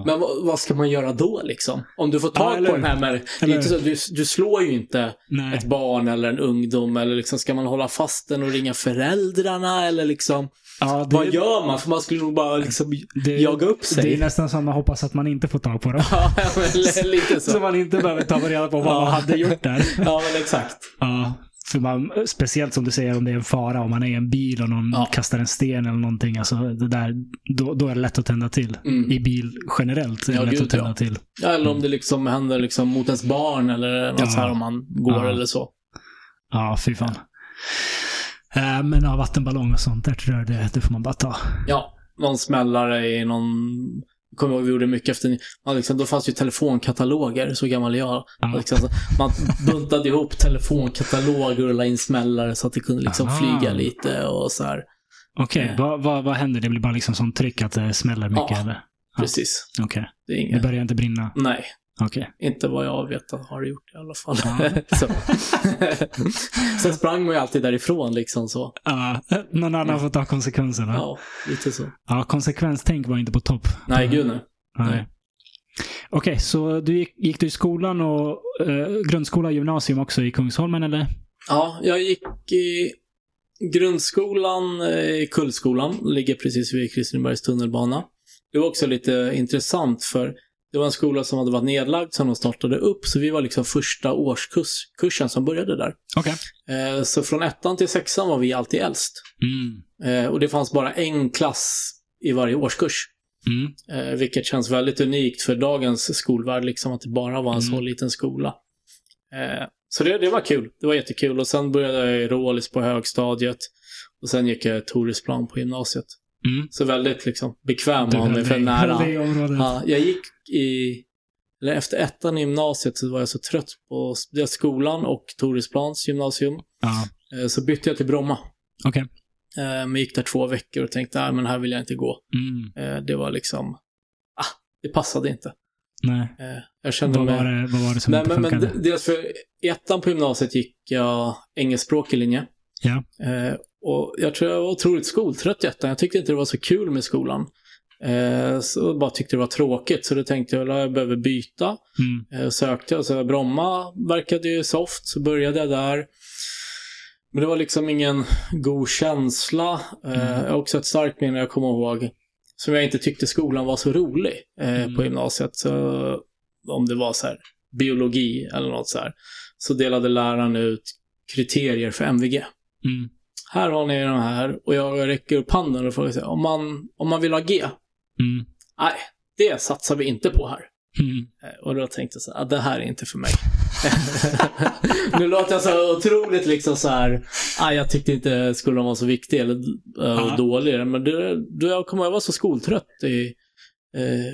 Men vad, ska man göra då liksom? Om du får tag eller på den här med... Det är Eller inte så, du, du slår ju inte Nej. ett barn eller en ungdom eller liksom ska man hålla fast den och ringa föräldrarna eller liksom Ja, det, vad gör man? För man skulle nog bara liksom det, jaga upp sig. det är nästan som man hoppas att man inte får tag på dem. [LAUGHS] Ja, men lite Så så. man inte behöver ta reda på vad Ja. man hade gjort där. [LAUGHS] Ja, men exakt. Ja, för man, speciellt som du säger om det är en fara, om man är i en bil och någon Ja. kastar en sten eller någonting. Alltså det där, då, då är det lätt att tända till. Mm. I bil generellt är det Ja, lätt gud, att tända ja. till. Ja, eller om det liksom händer liksom mot ens barn eller något så här om man går eller så. Ja, fy fan. Eh, Men ja, vattenballong och sånt där tror jag det, det får man bara ta. Ja, någon smällare i någon... Jag kommer ihåg vi gjorde mycket efter... Man liksom, då fanns ju telefonkataloger, så gammal jag. Ja. Liksom, man buntade ihop telefonkataloger och la in smällare så att det kunde liksom Aha. flyga lite och så här. Okej, Ja. vad, vad, vad händer? Det blir bara liksom sånt tryck att det smäller mycket? Ja. eller? Ja. Precis. Okej. Det är Det börjar inte brinna? Nej, Okej. inte vad jag vet att har det gjort i alla fall. Ja. [LAUGHS] så. [LAUGHS] Sen sprang man ju alltid därifrån liksom så. Ja, någon annan får ta konsekvenserna. Ja. Ja, lite så. konsekvenstänk var inte på topp. Nej, gud nej. Nej. Nej. Okej, så du gick, gick du i skolan och eh, grundskola och gymnasium också i Kungsholmen eller? Ja, jag gick i grundskolan eh, i Kullskolan. Ligger precis vid Kristinebergs tunnelbana. Det var också lite intressant för det var en skola som hade varit nedlagd som de startade upp. Så vi var liksom första årskursen som började där. Okej. Eh, Så från ettan till sexan var vi alltid äldst. Mm. Eh, Och det fanns bara en klass i varje årskurs. Mm. Eh, vilket känns väldigt unikt för dagens skolvärld, liksom att det bara var en Mm. så liten skola. Så det, det var kul. Det var jättekul. Och sen började jag i Rålis på högstadiet. Och sen gick jag Toresplan på gymnasiet. Mm. Så väldigt liksom bekväm av mig för nära. Ja, jag gick i... Eller efter ettan i gymnasiet så var jag så trött på dels skolan och Toresplans gymnasium. Ja. Eh, så bytte jag till Bromma. Okej. Eh, men gick där två veckor och tänkte, nej men här vill jag inte gå. Mm. Eh, det var liksom... Ah, det passade inte. Nej. Jag kände Vad var, det, vad var det som Nej, inte men, men funkade? d- dels för i ettan på gymnasiet gick jag engelskspråkig linje. Ja. Eh, och jag tror jag var otroligt skoltrött i ettan. Jag tyckte inte det var så kul med skolan. Eh, så bara tyckte det var tråkigt. Så då tänkte jag att jag behöver byta. Mm. Eh, sökte jag. Så Bromma verkade ju soft. Så började jag där. Men det var liksom ingen god känsla. Eh, Mm. Också ett starkt minne jag kommer ihåg. Som jag inte tyckte skolan var så rolig eh, Mm. på gymnasiet. Så om det var så här biologi eller något så här. Så delade läraren ut kriterier för MVG. Mm. Här har ni de här och jag räcker upp handen och frågar sig, om man, om man vill ha G? Mm. Nej, det satsar vi inte på här. Mm. Eh, Och då tänkte jag så här, ah, det här är inte för mig. [LAUGHS] nu låter jag så otroligt liksom så här, ah, jag tyckte inte skolan var så viktig eller uh, dålig. Men det, då jag kommer jag var så skoltrött i eh,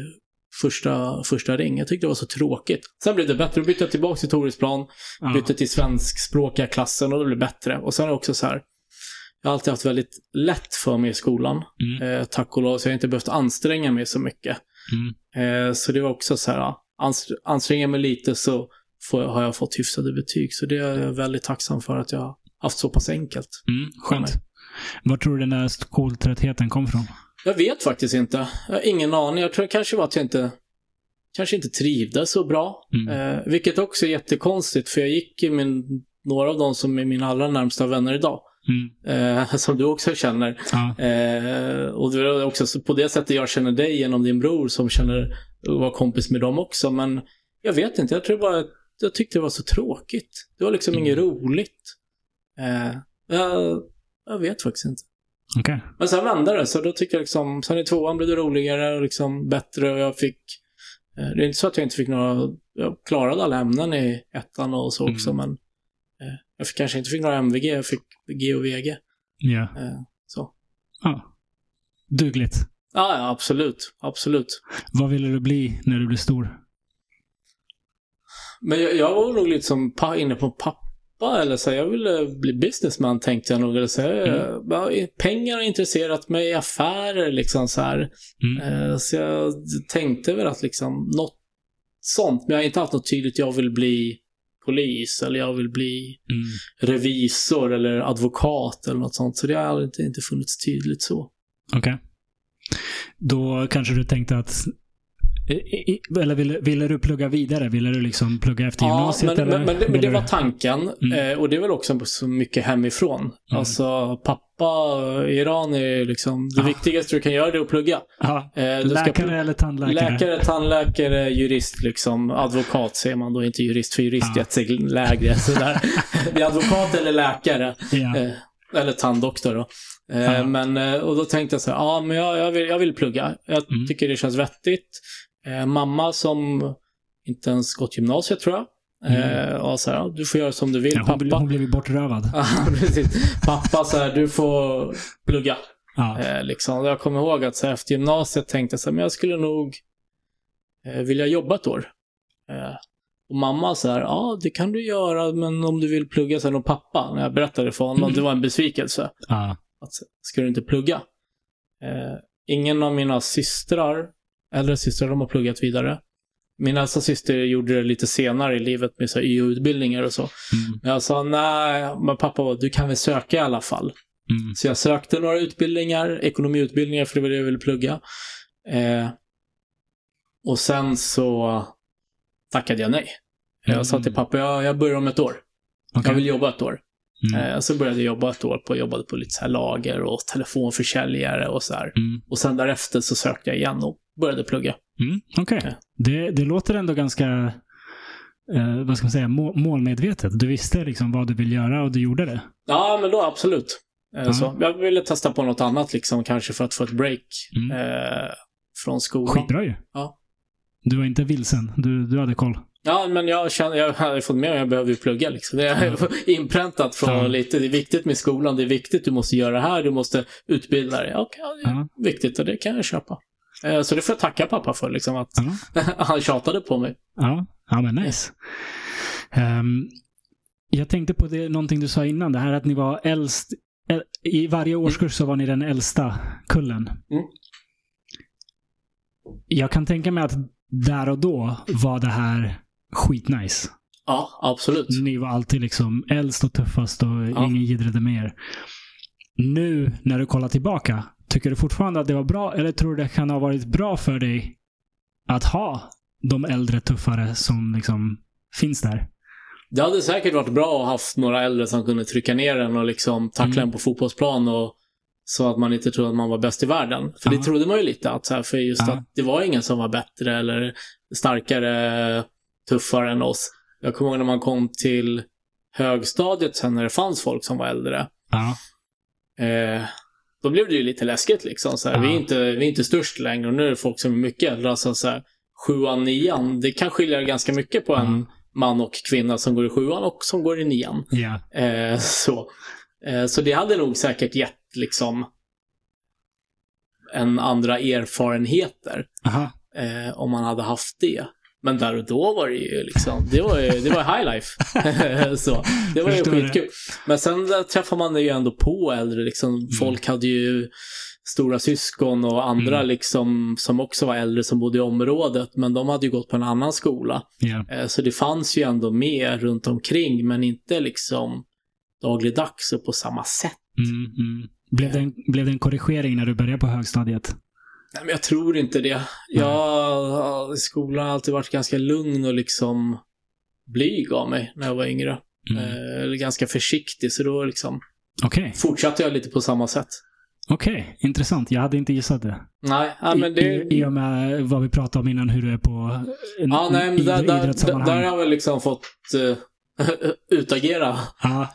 första, första ring. Jag tyckte det var så tråkigt. Sen blev det bättre. Då bytte jag tillbaka till Toresplan, Ja. bytte till svenskspråkiga klassen och det blev bättre. Och sen är det också så här, jag har alltid haft väldigt lätt för mig i skolan. Mm. Eh, tack och lov, så jag har inte behövt anstränga mig så mycket. Mm. Eh, så det var också så här, ja, anstr- anstränger mig lite så får, har jag fått hyfsade betyg. Så det är jag väldigt tacksam för att jag har haft så pass enkelt. Mm. Skönt. Var tror du den där skoltröttheten kom från? Jag vet faktiskt inte. Jag har ingen aning. Jag tror det kanske var att jag inte kanske inte trivdes så bra. Mm. Eh, vilket också är jättekonstigt för jag gick i min, några av dem som är mina allra närmsta vänner idag. Mm. Eh, [LAUGHS] som du också känner. Ja. Eh, och det är också så på det sättet jag känner dig genom din bror som känner var kompis med dem också. Men jag vet inte, jag tror bara jag tyckte det var så tråkigt. Det var liksom Mm. inget roligt. Eh, jag, jag vet faktiskt inte. Okej. Men sen vände det, så då tycker jag liksom, sen i tvåan blev det roligare och liksom bättre och jag fick eh, det är inte så att jag inte fick några, jag klarade alla ämnen i ettan och så också, Mm. men eh, jag fick, kanske inte fick några MVG, jag fick G och VG. Ja. Eh, så. ja. Dugligt. Ja, ja, absolut. Absolut. Vad ville du bli när du blev stor? Men jag, jag var nog lite som inne på pappa pappa eller så jag ville bli businessman tänkte jag nog. Eller så Mm. bara, pengar har intresserat mig affärer liksom så här. Mm. Eh, Så jag tänkte väl att liksom något sånt. Men jag har inte haft något tydligt, jag vill bli polis eller jag vill bli Mm. revisor eller advokat eller något sånt. Så det har inte, inte funnits tydligt så. Okej. Då kanske du tänkte att eller ville, ville du plugga vidare? Ville du liksom plugga efter Ja, gymnasiet? men, men, men, det, men det var tanken. Mm. Eh, och det är väl också så mycket hemifrån. Alltså, pappa i Iran är liksom... Det Ja. viktigaste du kan göra är att plugga. Ja. Eh, du ska Läkare eller tandläkare? Läkare, tandläkare, jurist liksom. Advokat säger man då, inte jurist, för jurist Ja. är ett steg lägre. [LAUGHS] Sådär. det är advokat eller läkare. Eh, eller tanddoktor då. Eh, men, eh, och då tänkte jag så här, ja men jag, jag, vill, jag vill plugga. Jag Mm. tycker det känns vettigt. Eh, mamma som inte ens gått gymnasiet tror jag. Eh, och så här, du får göra som du vill. Mm. Ja, hon, pappa. hon blev ju bortrövad. [LAUGHS] Pappa så här, du får plugga. Ja. Eh, liksom. Jag kommer ihåg att så här, efter gymnasiet tänkte jag så här, men jag skulle nog eh, vilja jobba ett år. Eh, och mamma så här, ja det kan du göra, men om du vill plugga sen och pappa, när jag berättade för honom, Mm. det var en besvikelse. Ja. Att, ska du inte plugga? Eh, ingen av mina systrar, äldre systrar, de har pluggat vidare. Min äldsta syster gjorde det lite senare i livet med så här YO-utbildningar och så. Mm. Men jag sa, nej, men pappa, du kan väl söka i alla fall. Mm. Så jag sökte några utbildningar, ekonomiutbildningar, för det var det jag ville plugga. Eh, och sen så tackade jag nej. Jag sa till pappa, jag, jag börjar om ett år. Okej. Jag vill jobba ett år. Mm. Eh, så började jag jobba ett år på, jobbade på lite så här lager och telefonförsäljare och så här. Mm. Och sen därefter så sökte jag igen och började plugga. Mm. Okej. Ja. Det, det låter ändå ganska, eh, vad ska man säga, må, målmedvetet. Du visste liksom vad du vill göra och du gjorde det. Ja, men då absolut. Eh, så. Jag ville testa på något annat liksom, kanske för att få ett break Mm. eh, från skolan. Skitbra ju. Ja. Du var inte vilsen. Du, du hade koll. Ja, men jag känner, jag har fått med mig, jag behöver ju plugga liksom. Det är inpräntat från Ja. lite, det är viktigt med skolan, det är viktigt, du måste göra det här, du måste utbilda dig. Ja, det är viktigt och det kan jag köpa. Eh, Så det får jag tacka pappa för, liksom, att [LAUGHS] han tjatade på mig. Ja, ja men nice. Ehm, jag tänkte på det, någonting du sa innan, det här att ni var äldst. ä- I varje årskurs så var ni den äldsta kullen. Mm. Jag kan tänka mig att där och då var det här skitnice. Ja, absolut. Ni var alltid liksom äldst och tuffast och Ja. ingen gidrade med er. Nu när du kollar tillbaka, tycker du fortfarande att det var bra eller tror du det kan ha varit bra för dig att ha de äldre tuffare som liksom finns där? Det hade säkert varit bra att ha haft några äldre som kunde trycka ner en och liksom tackla Mm. en på fotbollsplan och så att man inte trodde att man var bäst i världen. För Ja. det trodde man ju lite att så här, för just Ja. att det var ingen som var bättre eller starkare, tuffare än oss. Jag kommer ihåg när man kom till högstadiet sen när det fanns folk som var äldre. Ja. Eh, då blev det ju lite läskigt liksom. Så Ja. vi, är inte, vi är inte störst längre och nu är det folk som är mycket äldre. Alltså så här, sjuan, nian, det kan skilja ganska mycket på en Mm. man och kvinna som går i sjuan och som går i nian. Ja. Eh, så. Eh, så det hade nog säkert gett liksom en andra erfarenheter eh, om man hade haft det. Men där och då var det ju liksom, det var ju, det var high life. [LAUGHS] så, det var ju det. skitkul. Men sen träffar man ju ändå på äldre, liksom. Folk hade ju stora syskon och andra Mm. liksom som också var äldre som bodde i området. Men de hade ju gått på en annan skola. Eh, Så det fanns ju ändå med runt omkring, men inte liksom dagligdags och på samma sätt. Mm, mm. Blev, det en, blev det en korrigering när du började på högstadiet? Nej, men jag tror inte det. Jag, i skolan har alltid varit ganska lugn och liksom blyg av mig när jag var yngre. Mm. Eh, Eller ganska försiktig, så då liksom Okej, fortsatte jag lite på samma sätt. okej. Intressant. Jag hade inte gissat det. Nej, ja, men det... I, I och med vad vi pratade om innan, hur du är på en, Ja, nej, men där, där, där, idrottssammanhang. där har jag väl liksom fått eh, [LAUGHS] utagera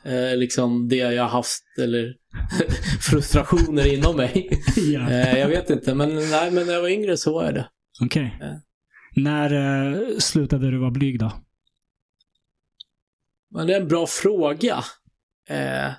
eh, liksom det jag har haft, eller [LAUGHS] frustrationer inom mig. [LAUGHS] ja. Eh, jag vet inte, men nej, men när jag var yngre så var jag det. okej. Ja. När eh, slutade du vara blyg då? Men det är en bra fråga. Eh,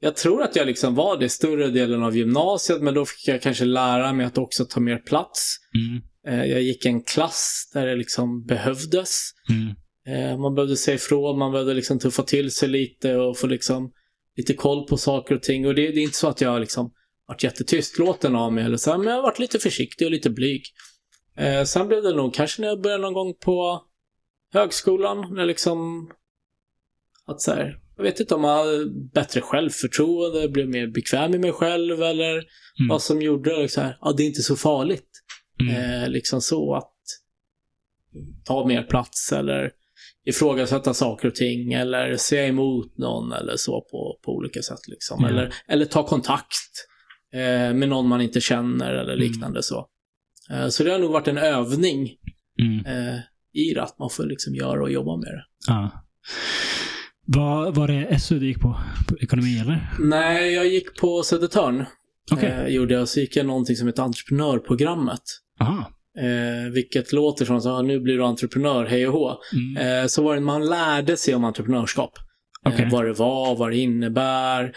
jag tror att jag liksom var det större delen av gymnasiet, men då fick jag kanske lära mig att också ta mer plats. Mm. Jag gick en klass där det liksom behövdes. Mm. Man behövde säga ifrån, man behövde liksom tuffa till sig lite och få liksom lite koll på saker och ting. Och det, det är inte så att jag liksom varit jättetystlåten av mig eller så, här, men jag har varit lite försiktig och lite blyg. Eh, sen blev det nog kanske när jag började någon gång på högskolan, när liksom att så här, jag vet inte om jag hade bättre självförtroende, blev mer bekväm i mig själv eller Mm. vad som gjorde det så här, ja det är inte så farligt. Mm. Eh, liksom så att ta mer plats eller ifrågasätta saker och ting eller säga emot någon eller så på, på olika sätt. Liksom. Ja. Eller, eller ta kontakt eh, med någon man inte känner eller Mm. liknande så. Eh, så det har nog varit en övning Mm. eh, i det, att man får liksom göra och jobba med det. Ja. Var, var det SU du gick på? på ekonomi eller? Nej, jag gick på Södertörn. Okej. Eh, gjorde jag, så gick jag någonting som heter entreprenörprogrammet. Aha. Eh, vilket låter som att nu blir du entreprenör, hej och hå. Mm. Eh, så var det, man lärde sig om entreprenörskap. Okej. Eh, vad det var, vad det innebär,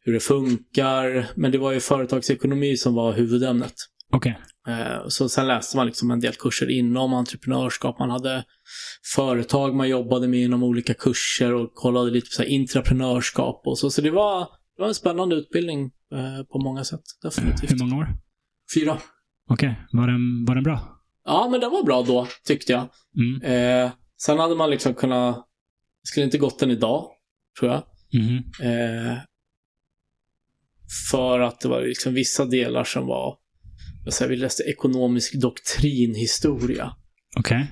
hur det funkar. Men det var ju företagsekonomi som var huvudämnet. Okej. Eh, så sen läste man liksom en del kurser inom entreprenörskap. Man hade företag man jobbade med inom olika kurser och kollade lite på så här intraprenörskap och så. Så det var, det var en spännande utbildning eh, på många sätt. Definitivt. Hur många år? Fyra. Okej. Var, den, var den bra? Ja, men den var bra då, tyckte jag. Mm. Eh, sen hade man liksom kunnat... Det skulle inte gått den idag, tror jag. Mhm. Eh, för att det var liksom vissa delar som var... Säger, vi läste ekonomisk doktrinhistoria. Okej.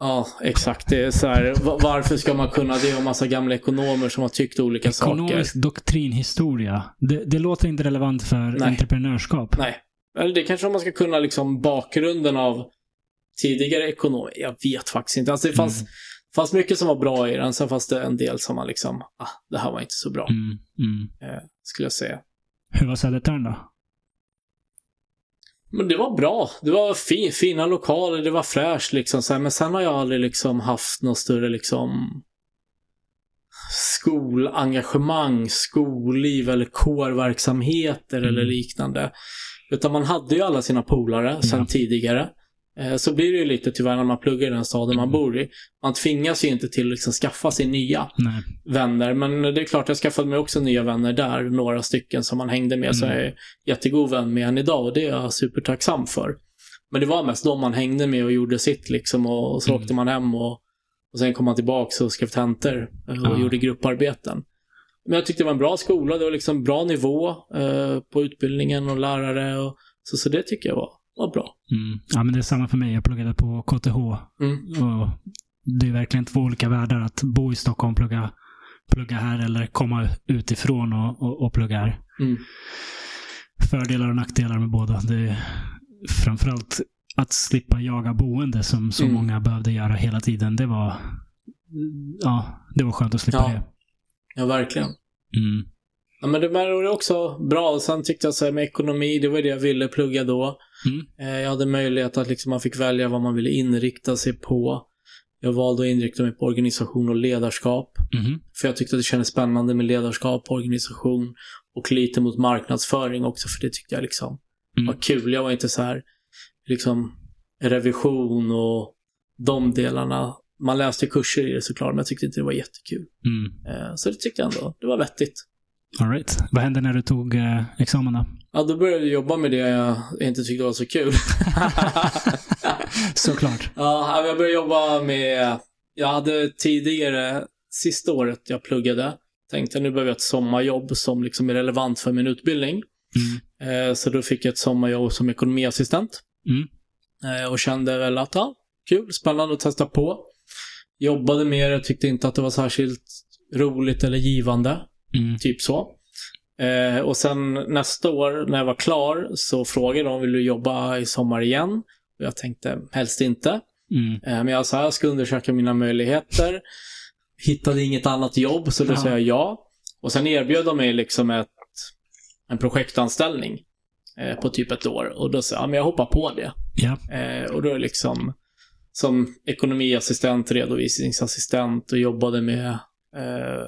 Ja, exakt. Det är så här, va- varför ska man kunna det om massa gamla ekonomer som har tyckt olika saker? Ekonomisk doktrinhistoria. Det, det låter inte relevant för Nej. entreprenörskap. Nej. Eller det kanske man ska kunna liksom bakgrunden av tidigare ekonomer. Jag vet faktiskt inte. Alltså det fanns, Mm. fanns mycket som var bra i den. Sen fanns det en del som var liksom, ah, det här var inte så bra. Mm. Mm. Eh, skulle jag säga. Hur var Södertörn då? Men det var bra. Det var fi, fina lokaler, det var fräscht liksom. Så här. Men sen har jag aldrig liksom haft något större liksom skolengagemang, skolliv eller kårverksamheter eller Mm. liknande. Utan man hade ju alla sina polare sen Ja. tidigare. Eh, Så blir det ju lite tyvärr när man pluggar i den staden man Mm. bor i. Man tvingas ju inte till att liksom skaffa sig nya Nej. vänner. Men det är klart, jag skaffade mig också nya vänner där. Några stycken som man hängde med. Så Mm. jag är jättegod vän med än idag och det är jag supertacksam för. Men det var mest de man hängde med och gjorde sitt liksom. Och, och så Mm. åkte man hem och, och sen kom man tillbaka och skrev tentor och Ja. gjorde grupparbeten. Men jag tyckte det var en bra skola. Det var liksom bra nivå eh, på utbildningen och lärare. Och, så, så det tycker jag var, var bra. Mm. Ja, men det är samma för mig. Jag pluggade på KTH. Mm. Och det är verkligen två olika världar att bo i Stockholm, plugga, plugga här eller komma utifrån och, och, och plugga här. Mm. Fördelar och nackdelar med båda. Det är framförallt att slippa jaga boende som så Mm. många behövde göra hela tiden. Det var, ja, det var skönt att slippa Ja. det. Ja, verkligen. Mm. Ja, men det var också bra. Sen tyckte jag så här med ekonomi, det var det jag ville plugga då. Mm. Eh, Jag hade möjlighet att liksom man fick välja vad man ville inrikta sig på. Jag valde att inrikta mig på organisation och ledarskap. Mhm. För jag tyckte att det kändes spännande med ledarskap, organisation och lite mot marknadsföring också. För det tyckte jag liksom Mm. var kul. Jag var inte så här liksom revision och de delarna. Man läste kurser i det såklart, men jag tyckte inte det var jättekul. Mm. Eh, Så det tyckte jag ändå, det var vettigt. All right. Vad hände när du tog eh, examen då? Ja, då började jag jobba med det jag inte tyckte var så kul. [LAUGHS] Såklart. [LAUGHS] ja, jag började jobba med... Jag hade tidigare, sista året jag pluggade, tänkte nu behöver jag ett sommarjobb som liksom är relevant för min utbildning. Mm. Eh, Så då fick jag ett sommarjobb som ekonomiassistent. Mm. Eh, Och kände väl att, ja, kul, spännande att testa på. Jobbade med det, tyckte inte att det var särskilt roligt eller givande. Mm. Typ så. Eh, och sen nästa år när jag var klar så frågade de, vill du jobba i sommar igen? Och jag tänkte, helst inte. Mm. Eh, men jag sa, jag ska undersöka mina möjligheter. Hittade inget annat jobb, så då Ja. sa jag ja. Och sen erbjöd de mig liksom ett, en projektanställning eh, på typ ett år. Och då sa jag, ja, men jag hoppar på det. Ja. Eh, och då liksom som ekonomiassistent, redovisningsassistent och jobbade med eh,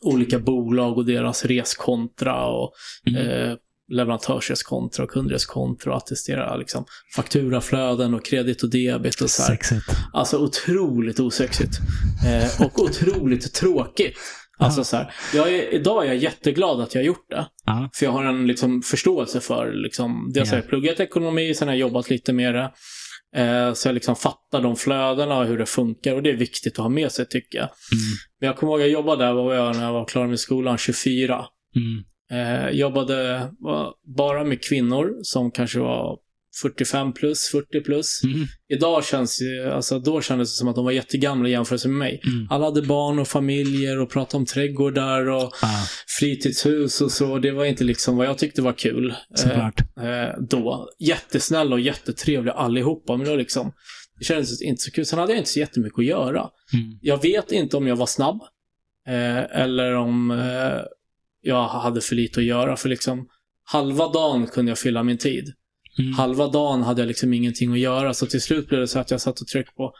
olika bolag och deras reskontra och Mm. eh, leverantörskontra och kundreskontra och attestera liksom, fakturaflöden och kredit och debit och så här. Sexigt. Alltså otroligt osexigt. Eh, och otroligt tråkigt. Alltså så här, jag är, idag är jag jätteglad att jag har gjort det. Ja. För jag har en liksom, förståelse för, liksom, dels har Ja. jag pluggat ekonomi, sen har jag jobbat lite med det. Eh, så jag liksom fattar de flödena och hur det funkar och det är viktigt att ha med sig tycker jag. Mm. Men jag kommer ihåg att jag jobbade där, var jag när jag var klar med skolan, 24. Mm. Eh, jobbade bara med kvinnor som kanske var 45 plus, 40 plus. Mm. Idag känns ju, alltså då kändes det som att de var jättegamla i jämförelse med mig. Mm. Alla hade barn och familjer och pratade om trädgårdar och Ja, fritidshus och så. Det var inte liksom vad jag tyckte var kul. Eh, såklart. eh, då. Jättesnälla och jättetrevliga allihopa, men det var liksom, det kändes inte så kul. Sen hade jag inte så jättemycket att göra. Mm. Jag vet inte om jag var snabb, eh, eller om eh, jag hade för lite att göra, för liksom halva dagen kunde jag fylla min tid. Mm. Halva dagen hade jag liksom ingenting att göra, så till slut blev det så att jag satt och tryckte på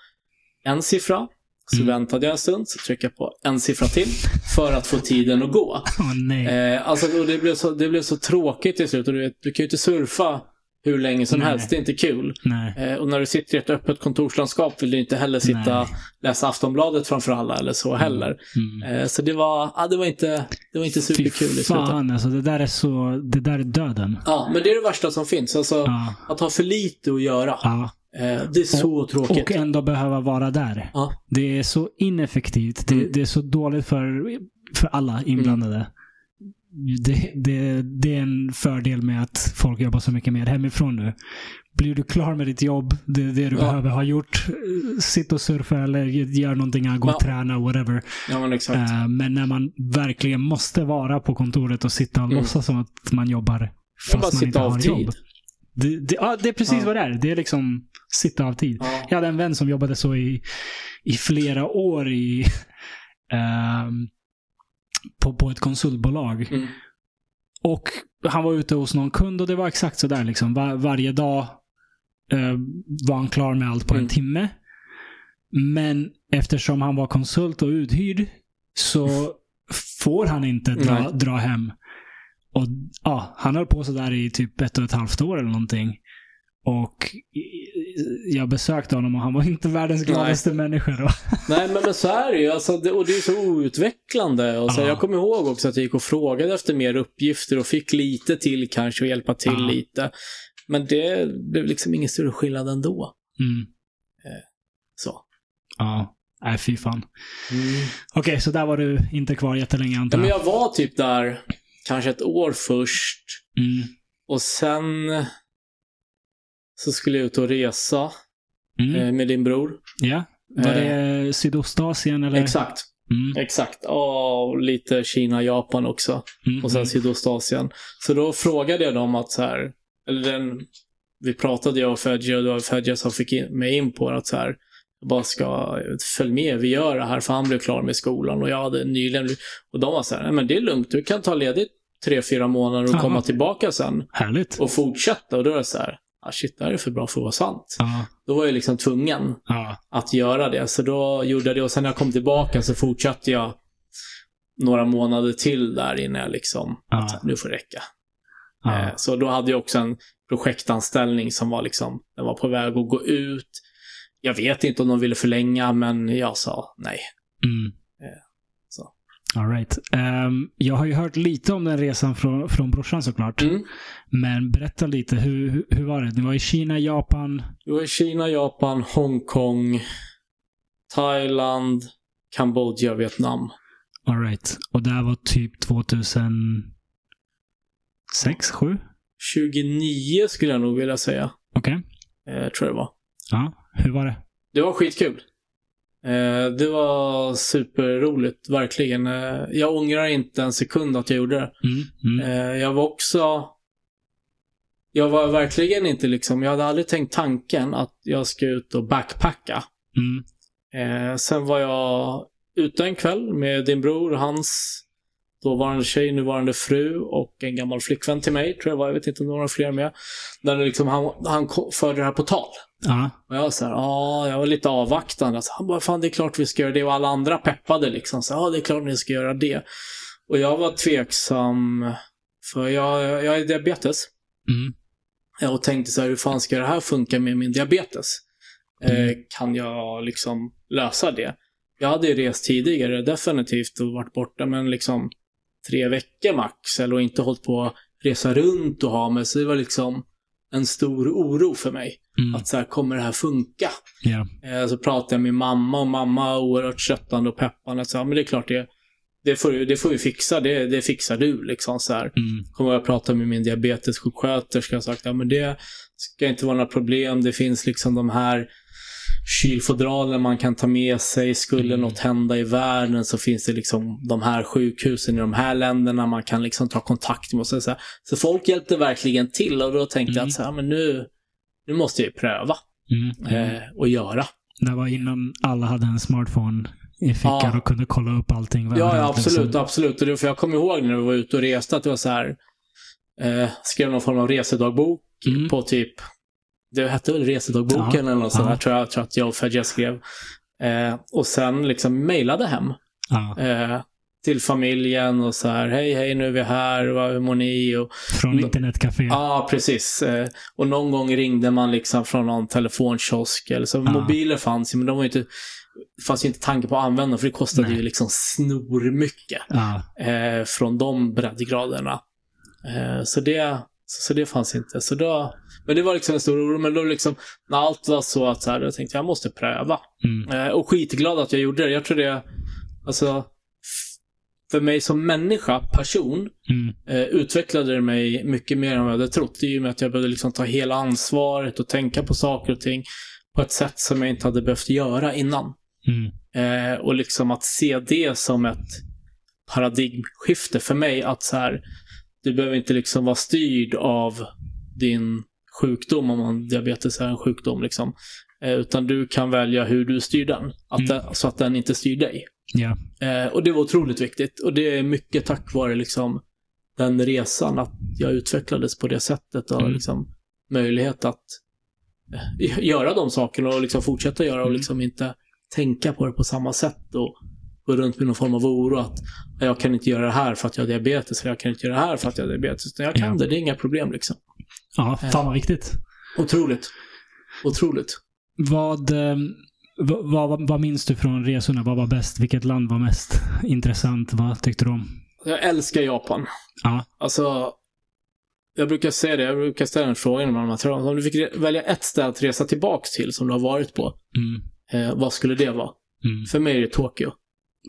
en siffra, så Mm. väntade jag en stund, så tryckte jag på en siffra till, för att få tiden att gå. [LAUGHS] Nej. Eh, alltså, det, blev så, det blev så tråkigt till slut. Och du, vet, du kan ju inte surfa hur länge som Nej. helst. Det är inte kul. Eh, och när du sitter i ett öppet kontorslandskap vill du inte heller sitta Nej. läsa Aftonbladet framför alla eller så heller. Mm. Eh, så det var, ja, det var inte, det var inte superkul i Fy slutet. fan alltså, det där är så, det där är döden. Ja, men det är det värsta som finns. Alltså, Ja. att ha för lite att göra. ja. Eh, det är så tråkigt. Och ändå behöva vara där. Ja. Det är så ineffektivt. Det, Mm. det är så dåligt för, för alla inblandade. Det, det, det är en fördel med att folk jobbar så mycket mer hemifrån nu. Blir du klar med ditt jobb, det, det du Ja. behöver ha gjort, sitt och surfa eller gör någonting, gå och Ja. träna, whatever. Ja, men. Eh, men när man verkligen måste vara på kontoret och sitta och Mm. låtsas som att man jobbar fast man sitta inte har jobb. Det, det, ja, det är precis Ja. vad det är. Det är liksom sitta av tid. Ja. Jag hade en vän som jobbade så i, i flera år i, [LAUGHS] ehm, på, på ett konsultbolag. Mm. Och han var ute hos någon kund och det var exakt så där. Liksom. Var, varje dag eh, var han klar med allt på Mm. en timme. Men eftersom han var konsult och uthyrd så får han inte dra, Nej. dra hem. Och ja, Han höll på sådär i typ ett och ett halvt år eller någonting. Och jag besökte honom och han var inte världens gladaste människa då. [LAUGHS] Nej, men, men så är det ju. Alltså, det, och det är så outvecklande. Och så, Ja. Jag kommer ihåg också att jag gick och frågade efter mer uppgifter och fick lite till kanske och hjälpa till Ja. lite. Men det blev liksom ingen större skillnad ändå. Mm. Så. Ja, nej fy fan. Okej, så där var du inte kvar jättelänge antar men jag? jag var typ där kanske ett år först. Mm. Och sen så skulle jag ut och resa Mm. eh, med din bror. Ja. Var det Sydostasien eller? Exakt. Mm. Exakt. Och lite Kina, Japan också. Mm. och sen Sydostasien. Så då frågade jag dem att så här, eller den, vi pratade jag och Fedja och det var Fedja som fick in, mig in på att så här, bara ska följ med, vi gör det här, för han blev klar med skolan och jag hade nyligen, och de var så här, nej men det är lugnt, du kan ta ledigt tre, fyra månader och Aha. komma tillbaka sen Härligt. och fortsätta. Och då är det så här, ah, shit, det här är för bra för att vara sant. Ja. Då var jag liksom tvungen Ja. att göra det. Så då gjorde jag det och sen när jag kom tillbaka så fortsatte jag några månader till där innan jag liksom, Ja. att nu får det räcka. Eh, Så då hade jag också en projektanställning som var liksom, den var på väg att gå ut. Jag vet inte om de ville förlänga, men jag sa nej. Mm. All right. Ehm, jag har ju hört lite om den resan från, från brorsan såklart. Mm. Men berätta lite, hur, hur, var det? Ni var i Kina, Japan. Det var Kina, Japan, Hongkong, Thailand, Kambodja, Vietnam. All right. Och det här var typ 2006, 7? 29 skulle jag nog vilja säga. Okej. Eh, tror jag det var. Ja, hur var det? Det var skitkul. Eh, det var superroligt, verkligen. Eh, jag ångrar inte en sekund att jag gjorde det. Mm. Mm. Eh, jag var också... Jag var verkligen inte liksom... Jag hade aldrig tänkt tanken att jag ska ut och backpacka. Mm. Sen var jag ute en kväll med din bror, hans dåvarande tjej, nuvarande fru och en gammal flickvän till mig, tror jag var. Jag vet inte om det var några fler med. Där liksom, han, han förde det här på tal. Ja. Och jag så här, ja, jag var lite avvaktande. Alltså, han bara, fan det är klart vi ska göra det. Och alla andra peppade liksom. Så, ja, det är klart ni ska göra det. Och jag var tveksam För jag, jag är diabetes. Mm. Eh, Och tänkte så här, hur fan ska det här funka med min diabetes? Eh, Mm. kan jag liksom lösa det? Jag hade ju rest tidigare, definitivt, och varit borta, men liksom tre veckor max, eller och inte hållit på att resa runt och ha mig, så det var liksom en stor oro för mig. Mm. Att så här, kommer det här funka? Ja. Eh, så pratade jag med mamma och mamma oerhört stöttande och peppande. Så, ja, men det är klart det, det, får, det får vi fixa, det, det fixar du. Liksom, så här. Mm. Kommer jag prata med min diabetessjuksköterska och sagt, ja men det ska inte vara några problem. Det finns liksom de här kylfodralen man kan ta med sig. Skulle Mm. något hända i världen så finns det liksom de här sjukhusen i de här länderna man kan liksom ta kontakt med. Och så, så, så folk hjälpte verkligen till och då tänkte jag Mm. att så här, men nu, nu måste jag ju pröva Mm. Mm. eh, och göra. Det var innan alla hade en smartphone i fickan Ja. och kunde kolla upp allting. Ja, ja absolut, liksom. absolut. Och det, för jag kommer ihåg när vi var ute och reste att det var så här, eh, skrev någon form av resedagbok Mm. på typ, det hette väl resedagboken Ja, eller något sånt där, tror jag, tror att jag och Fedja skrev. Eh, och sen liksom mejlade hem Ja. eh, till familjen och så här, hej hej nu är vi här, vad- hur mår ni? Och, Från internetcafé. Ja, precis. Eh, Och någon gång ringde man liksom från någon telefonkiosk. Eller så. Mobiler fanns ju, men de var inte, fanns ju inte tanke på att använda för det kostade Nej. ju liksom snormycket eh, från de breddgraderna. Eh, så, det, så, så det fanns inte. Så då, men det var liksom en stor oro. Men då liksom, när allt var så att så här, då tänkte jag, jag måste pröva. Mm. Eh, och skitglad att jag gjorde det. Jag tror det, alltså, för mig som människa, person, Mm. eh, utvecklade det mig mycket mer än vad jag hade trott. I och med att jag började liksom ta hela ansvaret och tänka på saker och ting på ett sätt som jag inte hade behövt göra innan. Mm. Eh, och liksom att se det som ett paradigmskifte för mig. Att så här, du behöver inte liksom vara styrd av din sjukdom, om man, diabetes är en sjukdom. Liksom. Eh, utan du kan välja hur du styr den. Att Mm. den så att den inte styr dig. Ja. Eh, och det var otroligt viktigt. Och det är mycket tack vare liksom, den resan, att jag utvecklades på det sättet. Och Mm. liksom, möjlighet att eh, [LAUGHS] göra de sakerna och liksom fortsätta göra och Mm. liksom inte tänka på det på samma sätt. Och gå runt med någon form av oro att "Ja, jag kan inte göra det här för att jag har diabetes. Eller jag kan inte göra det här för att jag har diabetes. Utan jag kan det, det är inga problem liksom. Ja, fan vad viktigt. Otroligt. Otroligt. Vad, eh, vad, vad, vad minns du från resorna? Vad var bäst? Vilket land var mest intressant? Vad tyckte du om? Jag älskar Japan. Ja. Alltså, jag brukar säga det, jag brukar ställa den frågan tror om du fick välja ett ställe att resa tillbaks till som du har varit på, Mm. eh, vad skulle det vara? Mm. För mig är det Tokyo.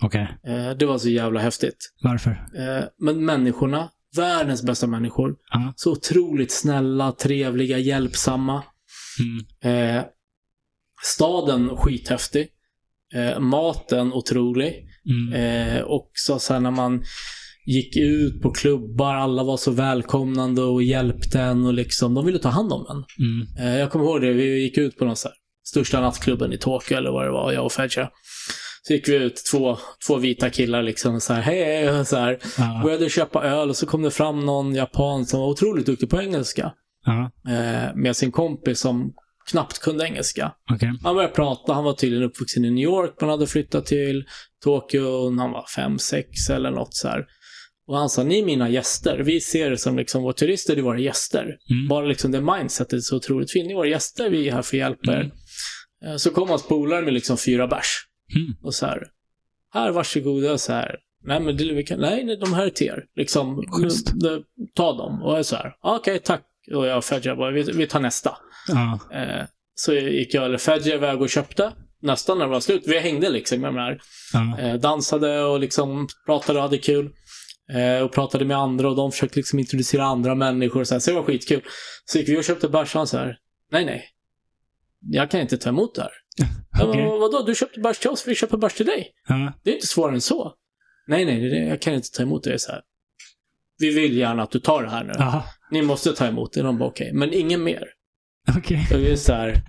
Okej. Eh, det var så jävla häftigt. Varför? Eh, men människorna, världens bästa människor, Ja. så otroligt snälla, trevliga, hjälpsamma. Mm. Eh, staden skithäftig. Eh, maten otrolig. Mm. Eh, också så här när man gick ut på klubbar, alla var så välkomnande och hjälpte en och liksom, de ville ta hand om en. Mm. Eh, jag kommer ihåg det, vi gick ut på någon så här, största nattklubben i Tokyo eller vad det var, jag och Fedja. Så gick vi ut, två, två vita killar liksom så här, hej, så här. Ja. Började köpa öl och så kom det fram någon japan som var otroligt duktig på engelska. Ja. Eh, med sin kompis som knappt kunde engelska. Okej. Han började prata, han var tydligen uppvuxen i New York, men hade flyttat till Tokyo när han var fem, sex eller något så här. Och han sa, ni är mina gäster. Vi ser det som liksom, våra turister är våra gäster. Mm. Bara liksom det mindsetet är så otroligt fint. Ni är våra gäster, vi är här för att hjälpa er. Mm. Eh, Så kom hans polare med liksom fyra bärs. Mm. Och så här, här varsågoda, så här. Nej, men det, vi kan, nej, nej, de här är till er. Liksom, det, ta dem. Och jag så här, "Ah, okej, tack. Och jag och Fedja bara, vi, vi tar nästa. Ja. Eh, så gick jag eller Fedja iväg och köpte. Nästan när det var slut. Vi hängde liksom med de här. Ja. Eh, dansade och liksom pratade och hade kul. Eh, och pratade med andra och de försökte liksom introducera andra människor. Och så, här, så det var skitkul. Så gick vi och köpte bärs och han så här. Nej, nej. Jag kan inte ta emot det här. Okej. bara, vadå? Du köpte bärs till oss, vi köper bärs till dig. Ja. Det är inte svårare än så. Nej, nej, det, jag kan inte ta emot det. Så här. Vi vill gärna att du tar det här nu. Aha. Ni måste ta emot det. De bara okej, men ingen mer. Okej. Och vi är så här,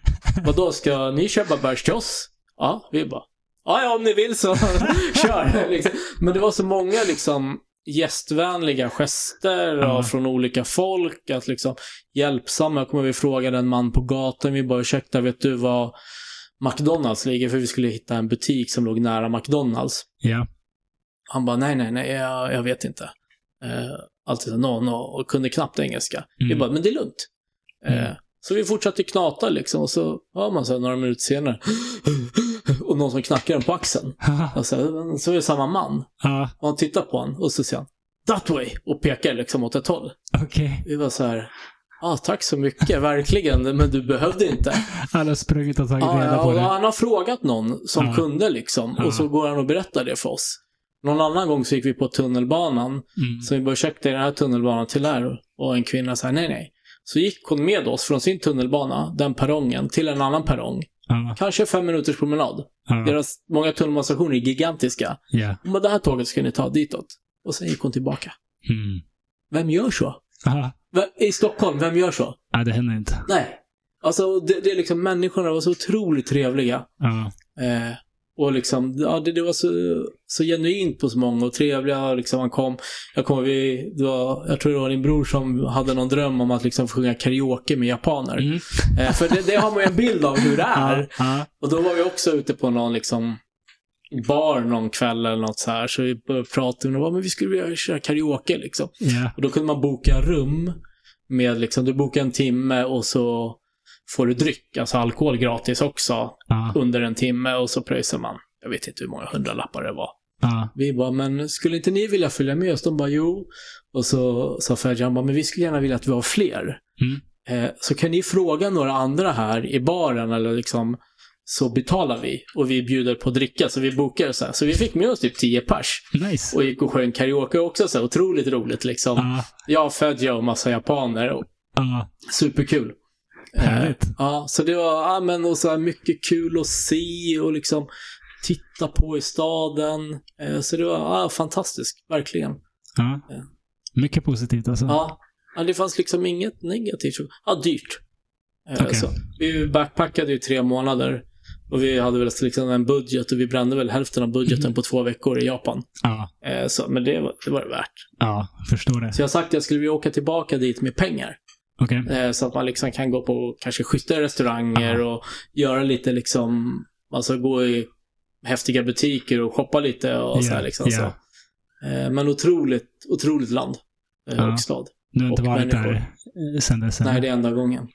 vadå, ska ni köpa bärs till oss? Ja, vi bara, ja, ja, om ni vill så [LAUGHS] kör. liksom. Men det var så många liksom gästvänliga gester och från olika folk. Att liksom hjälpsamma. Jag kommer ihåg vi frågade en man på gatan, vi bara, ursäkta, vet du var McDonalds ligger? För vi skulle hitta en butik som låg nära McDonalds. Ja. Han bara, nej, nej, nej, jag, jag vet inte. Eh, alltid så no, no, och kunde knappt engelska. Mm. Vi bara, men det är lugnt. Mm. Eh, så vi fortsatte knata liksom och så hör man så här några minuter senare [GASPS] och någon som knackar en på axeln. [LAUGHS] Och så, så är det samma man. Och han tittar på honom och så säger han That way! Och pekar liksom åt ett håll. okej. Vi var så här, ja tack så mycket, verkligen, men du behövde inte. Han har sprungit och tagit Ja, reda ja, på det. han har frågat någon som Ja. kunde liksom Ja. och så går han och berättar det för oss. Någon annan gång så gick vi på tunnelbanan, Mm. så vi bara ursäkta, den här tunnelbanan till här? Och en kvinna sa nej, nej. Så gick hon med oss från sin tunnelbana, den perrongen, till en annan perrong. Ja, Kanske fem minuters promenad. ja, Deras många tunnelbanestationer är gigantiska. ja. Hon bara, det här tåget ska ni ta ditåt. Och sen gick hon tillbaka. Mm. Vem gör så? Aha. I Stockholm, vem gör så? Ja, det händer inte. Nej. Alltså, det, det är liksom, människorna var så otroligt trevliga. Ja. Eh, och liksom, ja, det, det var så, så genuint på så många och trevliga. Liksom, man kom, jag kommer vi, det var, jag tror det var din bror som hade någon dröm om att liksom få sjunga karaoke med japaner. Mm. Eh, för det, det har man ju en bild av hur det [LAUGHS] är. Ja, ja. Och då var vi också ute på någon liksom bar någon kväll eller något så här. Så vi började prata om men vi skulle vilja köra karaoke liksom. Ja. Och då kunde man boka rum med liksom, du bokar en timme och så får du dryck, alltså alkohol gratis också Ja. under en timme och så pröjsar man. Jag vet inte hur många hundralappar det var. Ja. Vi bara, men skulle inte ni vilja följa med oss? De bara, jo. Och så sa Ferjan bara, men vi skulle gärna vilja att vi var fler. Mm. Eh, så kan ni fråga några andra här i baren eller liksom så betalar vi och vi bjuder på dricka. Så vi bokar så här. Så vi fick med oss typ 10 pers Nice. och gick och sjöng karaoke också. Så här, otroligt roligt liksom. Ja. Jag, Fedja och massa japaner. Och Ja. superkul. Eh, Härligt. Ja, så det var ja, men, och så här mycket kul att se och liksom titta på i staden. Eh, Så det var ja, fantastiskt, verkligen. Ja. Mycket positivt alltså. Ja, ja, det fanns liksom inget negativt. Ja, dyrt. Eh, Okej. Så, vi backpackade ju tre månader och vi hade väl liksom en budget och vi brände väl hälften av budgeten Mhm. på två veckor i Japan. Ja. Eh, Så, men det var, det var det värt. Ja, förstår det. Så jag har sagt att jag skulle vilja åka tillbaka dit med pengar. Okej. Eh, Så att man liksom kan gå på kanske schyssta restauranger Ja. och göra lite liksom, alltså gå i häftiga butiker och shoppa lite och så här liksom. ja. Så. Eh, Men otroligt, otroligt land Ja. och stad. Du har inte varit människor. där sen dess? Nej, det är enda gången.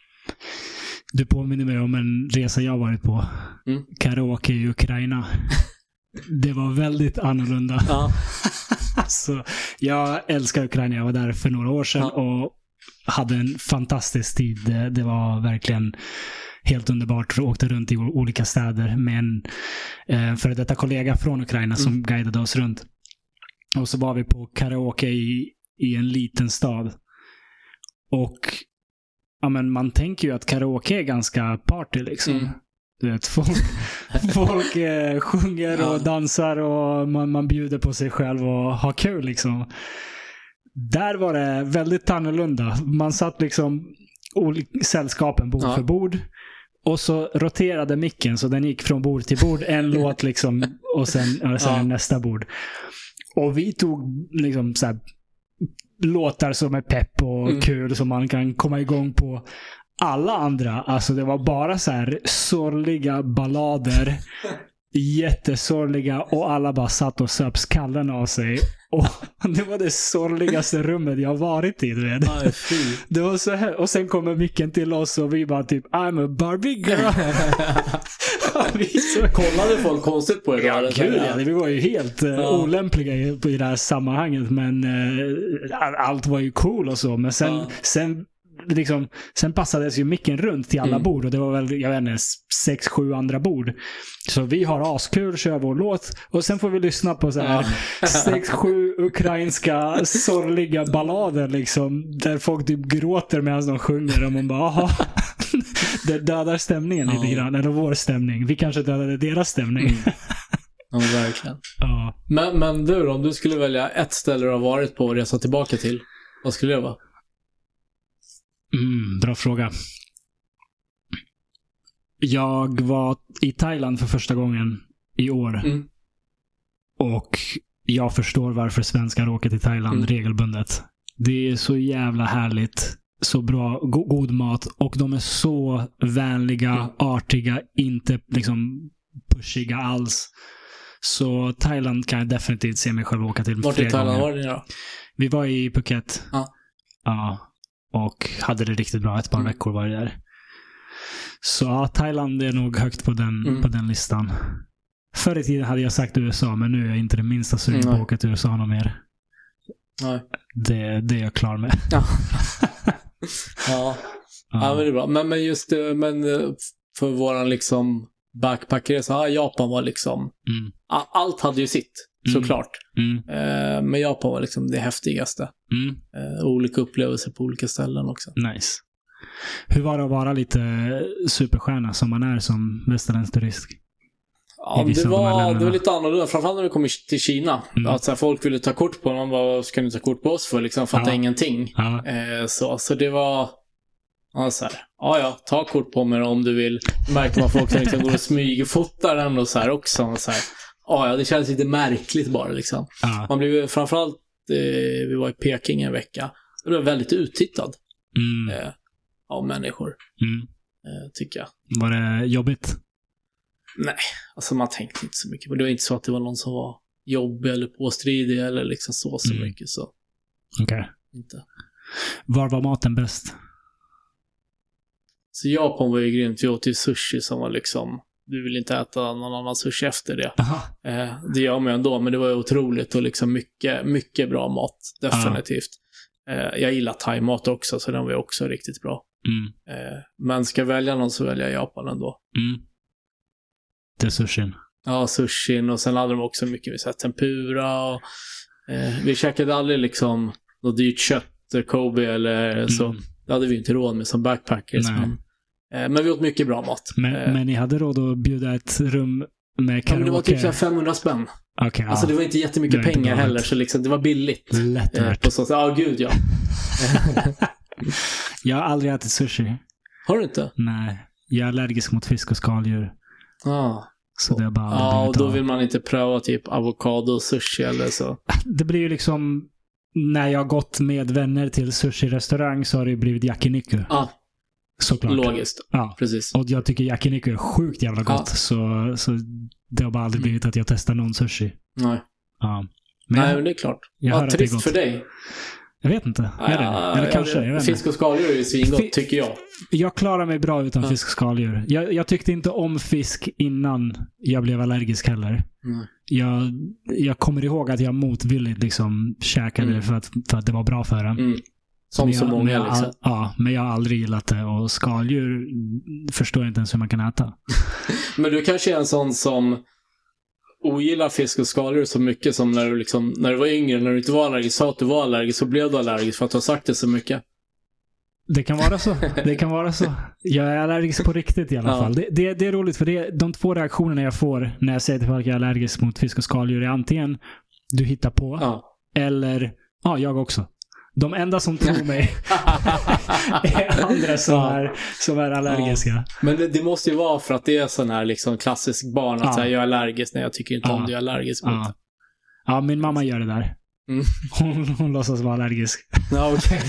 Du påminner mig om en resa jag varit på. Mm. Karaoke i Ukraina. [LAUGHS] Det var väldigt annorlunda. Ja, [LAUGHS] Alltså, jag älskar Ukraina. Jag var där för några år sedan Ja. och hade en fantastisk tid. Det, det var verkligen helt underbart. Jag åkte runt i olika städer med en eh, före detta kollega från Ukraina som Mm. guidade oss runt. Och så var vi på karaoke i, i en liten stad. Och ja, men man tänker ju att karaoke är ganska party liksom. Mm. Du vet, folk, [LAUGHS] folk eh, sjunger Ja. och dansar och man, man bjuder på sig själv och har kul liksom. Där var det väldigt annorlunda. Man satt liksom sällskapen bord Ja. för bord. Och så roterade micken så den gick från bord till bord. En [LAUGHS] låt liksom och sen, och sen Ja. nästa bord. Och vi tog liksom så här, låtar som är pepp och Mm. kul som man kan komma igång på. Alla andra, alltså det var bara så här sorgliga ballader. [LAUGHS] Jättesorgliga och alla bara satt och söp skallen av sig. Och [LAUGHS] det var det sorgligaste rummet jag varit i. Du vet. Aj. [LAUGHS] Det var så här. Och sen kommer micken till oss och vi bara typ I'm a Barbie girl. Kollade folk konstigt på er då? Ja, gud ja. Vi var ju helt eh, Ja. olämpliga i, i det här sammanhanget. Men eh, all- allt var ju cool och så. Men sen, Ja. sen, liksom, sen passades ju micken runt till alla Mm. bord. Och det var väl, jag vet inte, sex, sju andra bord. Så vi har askul, kör vår låt. Och sen får vi lyssna på så här [LAUGHS] sex, sju ukrainska sorgliga ballader liksom. Där folk typ gråter medan de sjunger. Och man bara, aha. Det dödar stämningen lite Ja. grann. Eller vår stämning. Vi kanske dödade deras stämning. Mm. Ja, verkligen. Ja. Men, men du då, om du skulle välja ett ställe du har varit på och resa tillbaka till, vad skulle det vara? Mm, bra fråga. Jag var i Thailand för första gången i år. Mm. Och jag förstår varför svenskar åker till Thailand Mm. regelbundet. Det är så jävla härligt. Så bra, go god mat. Och de är så vänliga, artiga, inte liksom pushiga alls. Så Thailand kan jag definitivt se mig själv åka till Vart i Thailand gånger. var ni då? Vi var i Phuket. Ja. Ja. Och hade det riktigt bra. Ett par Mm. veckor var det där. Så ja, Thailand är nog högt på den, Mm. på den listan. Förr i tiden hade jag sagt USA, men nu är jag inte det minsta sugen på att åka till USA någon mer. Nej. Det, det är jag klar med. Ja. [LAUGHS] ja. Ja, men det är bra. Men, men just det, men eh, för våran liksom backpackresa, ja, Japan var liksom, Mm. allt hade ju sitt, Mm. såklart. Mm. Eh, men Japan var liksom det häftigaste. Mm. Eh, olika upplevelser på olika ställen också. Nice. Hur var det att vara lite superstjärna som man är som västerländsk turist? Ja, det de var, länderna. det var lite annorlunda. Framförallt när vi kom till Kina. Mm. Att så här, folk ville ta kort på någon. Vad ska ni ta kort på oss för? Liksom, fattade Ja. ingenting. Ja. Eh, så, så det var... Ja, så här. Ja, ja, ta kort på mig om du vill. Märker man folk som liksom går och smygfotar och så här också. Och så här. Ja, det känns lite märkligt bara liksom. Ja. Man blev framförallt, eh, vi var i Peking en vecka. Det var väldigt uttittad Mm. eh, av människor, Mm. eh, tycker jag. Var det jobbigt? Alltså man tänkte inte så mycket på det. Var inte så att det var någon som var jobbig eller påstridig eller liksom så, så Mm. mycket. Så Okej. inte. Var var maten bäst? Så Japan var ju grymt. Vi åt ju sushi som var liksom, du vill inte äta någon annan sushi efter det. Eh, det gör man ju ändå, men det var otroligt och liksom mycket, mycket bra mat. Definitivt. Eh, jag gillar thai-mat också, så den var ju också riktigt bra. Mm. Eh, men ska jag välja någon så väljer jag Japan ändå. Mm. Det är sushin. Ja, sushin och sen hade de också mycket vi tempura och eh, vi käkade aldrig liksom något dyrt kött, eh, Kobe eller så. Mm. Det hade vi inte råd med som backpackers. Men, eh, men vi åt mycket bra mat. Men, eh, men ni hade råd att bjuda ett rum med ja, karaoke? det var typ så här 500 spänn. Okej, Alltså det ja. var inte jättemycket Det inte pengar heller, så liksom, det var billigt. Lätt Eh, på så. Ja, gud ja. [LAUGHS] Jag har aldrig ätit sushi. Har du inte? Nej. Jag är allergisk mot fisk och skaldjur. Ah. Så det har bara Ja, och då vill man inte pröva typ avokado sushi eller så. [LAUGHS] Det blir ju liksom... När jag gått med vänner till sushi-restaurang så har det ju blivit yakiniku. Ja, Såklart. logiskt. Ja. Precis. Och jag tycker yakiniku är sjukt jävla Ja. gott. Så, så det har bara aldrig Mm. blivit att jag testar någon sushi. Nej, Ja. Men Nej men det är klart. jag Ja, är trist för dig. Jag vet inte. Är det? Ja, Eller ja, kanske. vet Fisk och skaldjur är ju svingott, tycker jag. jag klarar mig bra utan Ja. fisk och skaldjur. Jag, jag tyckte inte om fisk innan jag blev allergisk heller. Mm. Jag, jag kommer ihåg att jag motvilligt liksom käkade Mm. det för att, för att det var bra för en. Mm. Som Men så jag, men många jag, liksom. Ja, men jag har aldrig gillat det. Och skaldjur förstår jag inte ens hur man kan äta. [LAUGHS] Men du kanske är en sån som ogillar fisk och skaldjur så mycket som när du liksom, när du var yngre, när du inte var allergisk, sa att du var allergisk, så blev du allergisk för att du har sagt det så mycket. Det kan vara så. [LAUGHS] Det kan vara så. Jag är allergisk på riktigt i alla Ja. fall. Det, det, det är roligt för det, de två reaktionerna jag får när jag säger till folk att jag är allergisk mot fisk och skaldjur är antingen du hittar på Ja. eller ja, jag också. De enda som tror [LAUGHS] mig är andra som, Ja. är, som är allergiska. Men det, det måste ju vara för att det är sån här liksom klassisk barn att Ja. jag är allergisk när jag tycker inte om Ja. det, jag är allergisk mot Ja. det. ja, min mamma gör det där. Mm. [LAUGHS] Hon, hon låtsas vara allergisk. [LAUGHS] Ja, okej.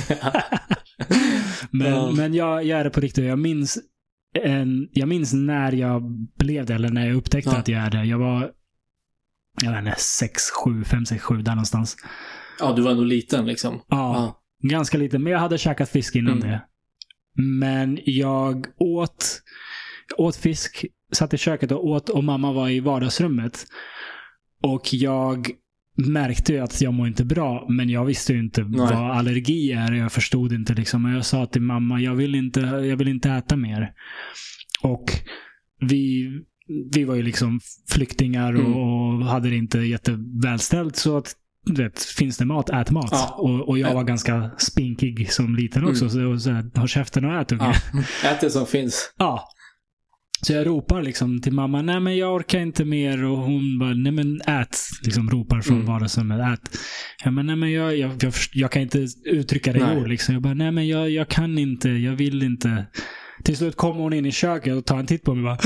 Men, Ja. men jag, jag är det på riktigt. Jag minns, en, jag minns när jag blev det, eller när jag upptäckte Ja. att jag är det. Jag var, jag vet inte, 6, 7, 5, 6, 7 där någonstans. Ja, du var ändå liten liksom. Ja, Ja. ganska lite. Men jag hade käkat fisk innan Mm. det. Men jag åt, åt fisk, satt i köket och åt och mamma var i vardagsrummet. Och jag märkte ju att jag mår inte bra, men jag visste ju inte Nej. vad allergi är. Jag förstod inte liksom. Och jag sa till mamma, jag vill inte, jag vill inte äta mer. Och vi, vi var ju liksom flyktingar och, Mm. och hade det inte jättevälställt. Så att, vet, finns det mat, ät mat. Ja. Och, och jag Ja. var ganska spinkig som liten också. Mm. Så, det var så här, ha käften och ät unge. Ja. [LAUGHS] Ät det som finns. Ja. Så jag ropar liksom till mamma, nej men jag orkar inte mer. Och hon bara, nej men ät. Liksom ropar från Mm. vardagsrummet, ät. Jag bara, nej men jag, jag, jag, jag kan inte uttrycka det i ord. Liksom. Jag bara, nej men jag, jag kan inte, jag vill inte. Till slut kommer hon in i köket och tar en titt på mig och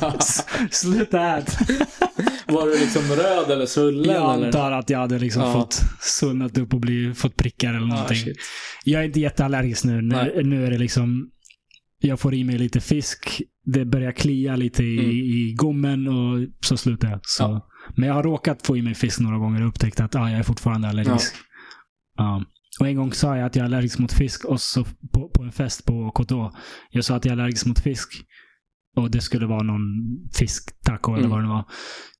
bara, "S- [LAUGHS] sluta ät. Var du liksom röd eller svullen? Jag eller? antar att jag hade liksom Ja. fått svullnat upp och bli, fått prickar eller Ah, någonting. shit. Jag är inte jätteallergisk nu. Nu, nu är det liksom... Jag får i mig lite fisk. Det börjar klia lite i, Mm. i gommen och så slutar jag. Så. Ja. Men jag har råkat få i mig fisk några gånger och upptäckt att ah, jag är fortfarande allergisk. Ja. Och en gång sa jag att jag är allergisk mot fisk och så på, på en fest på KTH. Jag sa att jag är allergisk mot fisk. Och det skulle vara någon fisktaco eller Mm. vad det var.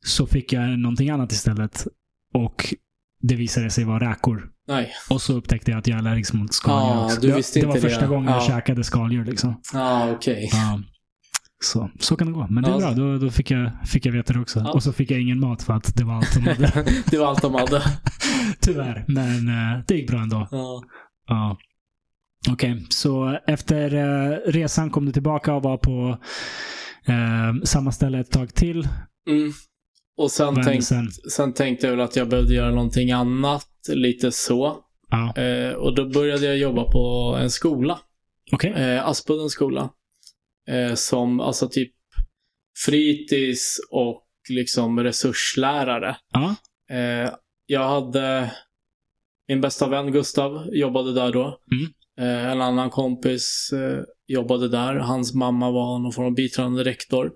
Så fick jag någonting annat istället. Och det visade sig vara räkor. Nej. Och så upptäckte jag att jag är allergisk mot skaldjur du det, det var första det. gången jag Ja. käkade skaldjur. Liksom. Ja, okej. Ja. Så, så kan det gå. Men det är bra. Då, då fick, jag, fick jag veta det också. Och så fick jag ingen mat för att det var allt de hade. [LAUGHS] det var allt de hade. [LAUGHS] Tyvärr. Men eh, det gick bra ändå. Ja. Ja. Okej, så efter eh, resan kom du tillbaka och var på eh, samma ställe ett tag till. Mm. Och sen, Vad hände tänk, sen? sen tänkte jag väl att jag behövde göra någonting annat, lite så. Ja. Eh, och då började jag jobba på en skola, Okej. eh, Aspuddens skola. Eh, som alltså typ fritids och liksom resurslärare. Ja. Eh, jag hade min bästa vän Gustav jobbade där då. Mm. Eh, en annan kompis eh, jobbade där. Hans mamma var någon form av biträdande rektor.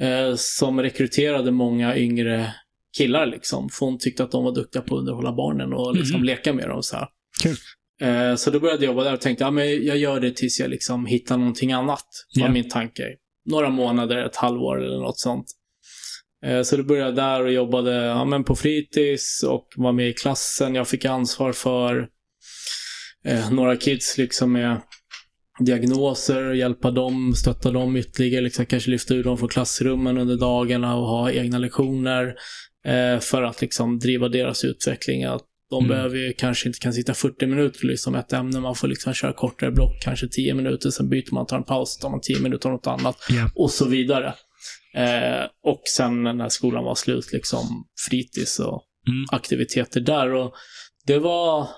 Eh, som rekryterade många yngre killar liksom. För hon tyckte att de var duktiga på att underhålla barnen och liksom Mhm. leka med dem så här. Kul. Eh, så då började jag jobba där och tänkte, ja men jag gör det tills jag liksom hittar någonting annat. Var Ja. min tanke. Några månader, ett halvår eller något sånt. Eh, Så då började jag där och jobbade ja, men på fritids och var med i klassen. Jag fick ansvar för eh, några kids liksom med diagnoser, hjälpa dem, stötta dem ytterligare, liksom kanske lyfta ur dem från klassrummen under dagarna och ha egna lektioner eh, för att liksom driva deras utveckling. Att de Mm. behöver ju kanske inte kan sitta 40 minuter för liksom ett ämne, man får liksom köra kortare block, kanske 10 minuter, sen byter man, tar en paus, tar man 10 minuter och något annat Ja. och så vidare. Eh, och sen när skolan var slut, liksom fritids och Mm. aktiviteter där. Och det var,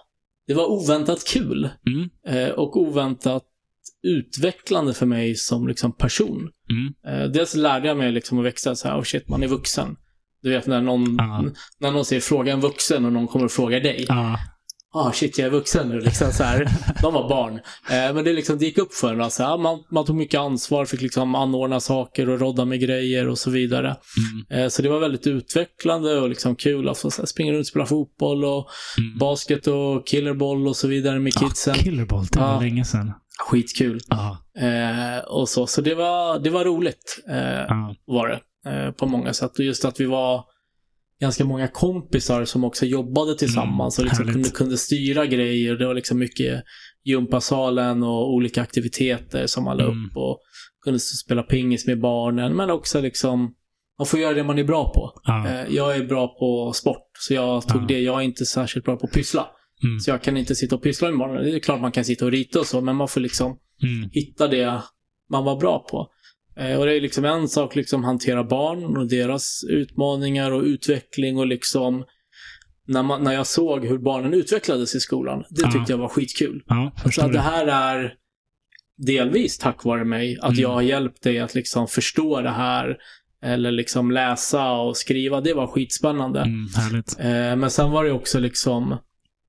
det var oväntat kul Mm. eh, och oväntat utvecklande för mig som liksom person. Mm. Eh, dels lärde jag mig liksom att växa så här, oh shit, man är vuxen. Du vet när någon, Ja. när någon säger fråga en vuxen och någon kommer och frågar dig. Ja. Ah shit, jag är vuxen nu. Liksom så här. [LAUGHS] De var barn. Eh, men det, liksom, det gick upp för en. Alltså, man, man tog mycket ansvar, fick liksom anordna saker och rodda med grejer och så vidare. Mm. Eh, så det var väldigt utvecklande och liksom kul att få så här, springa runt och spela fotboll och Mm. basket och killerboll och så vidare med kidsen. Ah, Killerboll, det var Ja. länge sedan. Skitkul. Ja. Eh, och så så det, var, det var roligt. Eh, var det. Eh, på många sätt. Och just att vi var ganska många kompisar som också jobbade tillsammans och liksom kunde, kunde styra grejer. Det var liksom mycket gympasalen och olika aktiviteter som man la Mm. upp och kunde spela pingis med barnen. Men också liksom, man får göra det man är bra på. Ja. Eh, jag är bra på sport, så jag tog Ja. det. Jag är inte särskilt bra på att pyssla. Mm. Så jag kan inte sitta och pyssla med barnen. Det är klart man kan sitta och rita och så, men man får liksom Mm. hitta det man var bra på. Eh, och det är liksom en sak liksom hantera barn och deras utmaningar och utveckling och liksom när, man, när jag såg hur barnen utvecklades i skolan, det Ja. tyckte jag var skitkul. Ja, Så att det här är delvis tack vare mig, att Mm. jag har hjälpt dig att liksom förstå det här eller liksom läsa och skriva. Det var skitspännande. Mm. Eh, men sen var det också liksom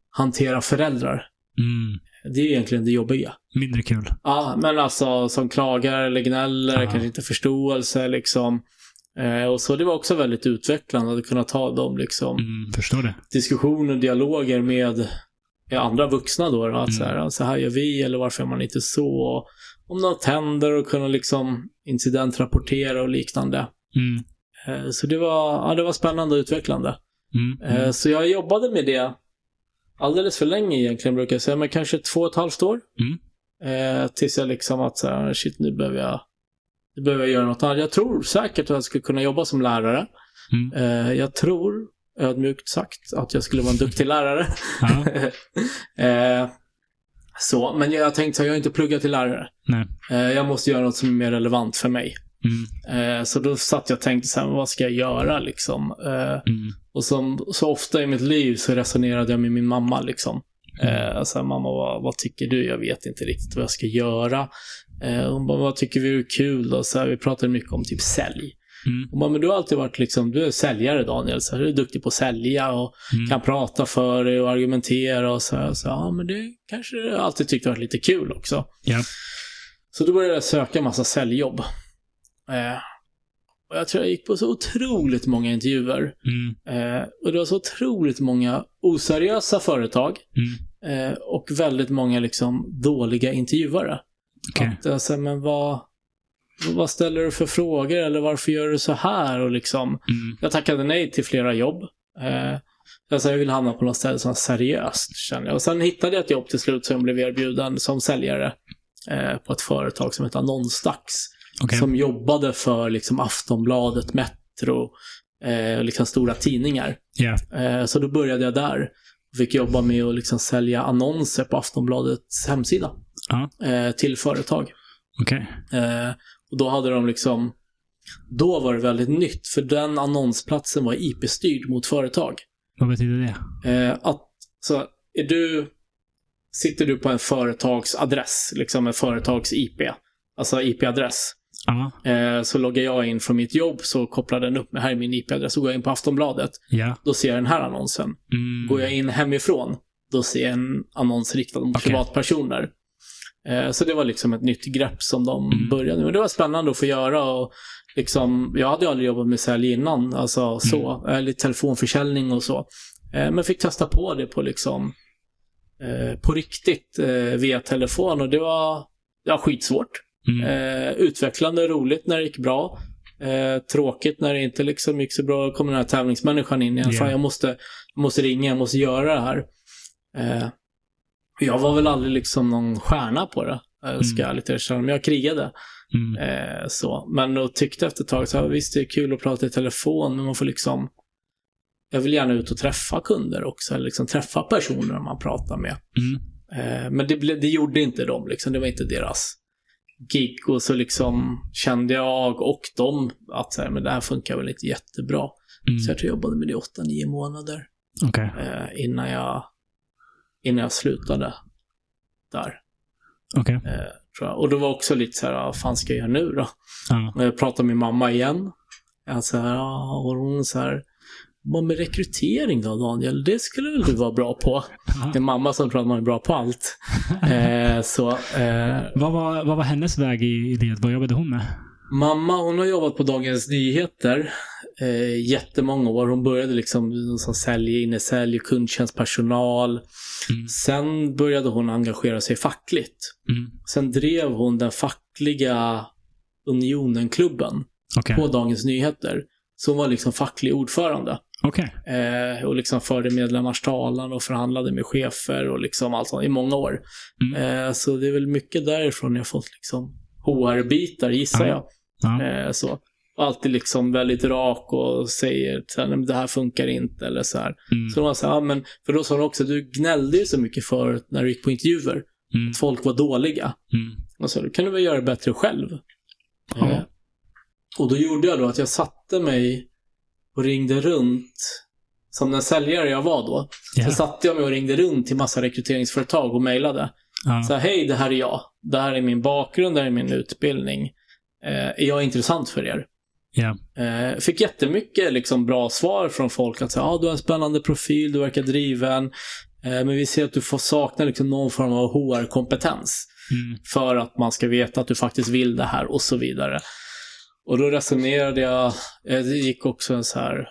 hantera föräldrar. Mm. Det är egentligen det jobbiga. Mindre kul. Ja, men alltså som klagar eller gnäller, Ja. kanske inte förståelse liksom. Eh, och så det var också väldigt utvecklande att kunna ta de liksom Mm, diskussioner, dialoger med med andra vuxna då. då att Mm. så, här, så här gör vi eller varför är man inte så? Och om något händer och kunna liksom incidentrapportera och liknande. Mm. Eh, så det var, ja, det var spännande och utvecklande. Mm. Eh, Mm. så jag jobbade med det alldeles för länge egentligen brukar jag säga, men kanske två och ett halvt år. Mm. Eh, tills jag liksom att så här, shit nu behöver jag, nu behöver jag göra något annat. Jag tror säkert att jag skulle kunna jobba som lärare. Mm. Eh, jag tror, ödmjukt sagt, att jag skulle vara en duktig lärare. [LAUGHS] Eh, så, men jag, jag tänkte att jag har inte pluggat till lärare. Nej. Eh, jag måste göra något som är mer relevant för mig. Mm. Eh, så då satt jag och tänkte så här, vad ska jag göra liksom? Eh, Mm. och som så ofta i mitt liv så resonerade jag med min mamma liksom. Eh, så här, mamma, vad, vad tycker du? Jag vet inte riktigt vad jag ska göra. Eh, hon bara, vad tycker vi är kul då? Så här, vi pratade mycket om typ sälj. Mm. Hon bara, men du har alltid varit liksom, du är säljare Daniel, så här, du är duktig på att sälja och Mm. kan prata för dig och argumentera och så här. Så, ja, men det kanske jag alltid tyckte var lite kul också. Ja. Så då började jag söka massa säljjobb. Eh, Och jag tror jag gick på så otroligt många intervjuer. Mm. Eh, och det var så otroligt många oseriösa företag. Mm. Eh, och väldigt många liksom dåliga intervjuare. Okej. Att, alltså, men vad, vad ställer du för frågor eller varför gör du så här? Och liksom, Mm. jag tackade nej till flera jobb. Eh, alltså jag ville hamna på något ställe som var seriöst, kände jag. Och sen hittade jag ett jobb till slut som jag blev erbjuden som säljare eh, på ett företag som heter Annonsdags. Okej. Som jobbade för liksom Aftonbladet, Metro, eh, liksom stora tidningar. Ja. Eh, så då började jag där. Och fick jobba med att liksom sälja annonser på Aftonbladets hemsida Ja. eh, till företag. Okej. Eh, och då hade de liksom, då var det väldigt nytt, för den annonsplatsen var IP-styrd mot företag. Vad betyder det? Eh, att, så är du, sitter du på en företagsadress, liksom en företags-IP, alltså IP-adress, Eh, så loggar jag in från mitt jobb så kopplar den upp mig, här är min IP-adress, så går jag in på Aftonbladet, Ja. då ser jag den här annonsen. Mm. Går jag in hemifrån, då ser jag en annons riktad mot Okej. privatpersoner. Eh, Så det var liksom ett nytt grepp som de Mm. började med. Det var spännande att få göra. Och liksom, jag hade ju aldrig jobbat med sälj innan, alltså så. Mm. Eller telefonförsäljning och så. Eh, Men fick testa på det på liksom eh, på riktigt eh, via telefon och det var, ja, skitsvårt. Mm. Eh, utvecklande, roligt när det gick bra. Eh, tråkigt när det inte liksom gick så bra. Då kom den här tävlingsmänniskan in igen. Ja. Fan, jag måste, jag måste ringa, jag måste göra det här. Eh, jag var väl aldrig liksom någon stjärna på det. Eh, ska jag lite erkänna. Men jag krigade. Mm. Eh, så. Men då tyckte efter ett tag så här, visst det är kul att prata i telefon, men man får liksom jag vill gärna ut och träffa kunder också, eller liksom träffa personer man pratar med. Mm. Eh, men det, det gjorde inte de, liksom. det var inte deras gig. Och så liksom kände jag och de att så här, men det här funkar väl inte jättebra. Mm. Så jag tror jag jobbade med det i åtta, nio månader Okej. eh, innan, jag, innan jag slutade där. Okej. Eh, tror jag. Och det var också lite så här, vad fan ska jag göra nu då? Och jag pratade med mamma igen. Jag så här, och hon så här, vad med rekrytering då Daniel? Det skulle väl du vara bra på? Det är mamma som tror att man är bra på allt. [LAUGHS] Eh, så, eh, Vad, var, vad var hennes väg i, det? Vad jobbade hon med? mamma hon har jobbat på Dagens Nyheter eh, jättemånga år. Hon började liksom som sälj, innesälj, kundtjänstpersonal. Mm. Sen började hon engagera sig fackligt. Mm. Sen drev hon den fackliga Unionen-klubben Okej. på Dagens Nyheter. Så hon var liksom facklig ordförande. Okej. Eh, och liksom förde medlemmars talan och förhandlade med chefer och liksom allt sånt i många år. Mm. Eh, så det är väl mycket därifrån jag fått liksom HR-bitar gissar Ja. jag. Ja. Eh, så. Alltid liksom väldigt rak och säger så här, "Nej, men det här funkar inte eller så här. Mm. Så de här, ja, men, för då sa de också, du gnällde ju så mycket förut när du gick på intervjuer. Mm. Att folk var dåliga. Mm. Och så, då kan du väl göra det bättre själv. Ja. Eh, och då gjorde jag då att jag satte mig och ringde runt, som den säljare jag var då, Ja. så satte jag mig och ringde runt till massa rekryteringsföretag och mejlade. Ja. Så här, hej, det här är jag. Det här är min bakgrund, det här är min utbildning. Eh, är jag intressant för er? Ja. Eh, fick jättemycket liksom, bra svar från folk. Att säga, ah, du har en spännande profil, du verkar driven. Eh, men vi ser att du får sakna liksom, någon form av HR-kompetens. Mm. För att man ska veta att du faktiskt vill det här och så vidare. Och då resonerade jag, eh, det gick också en så här,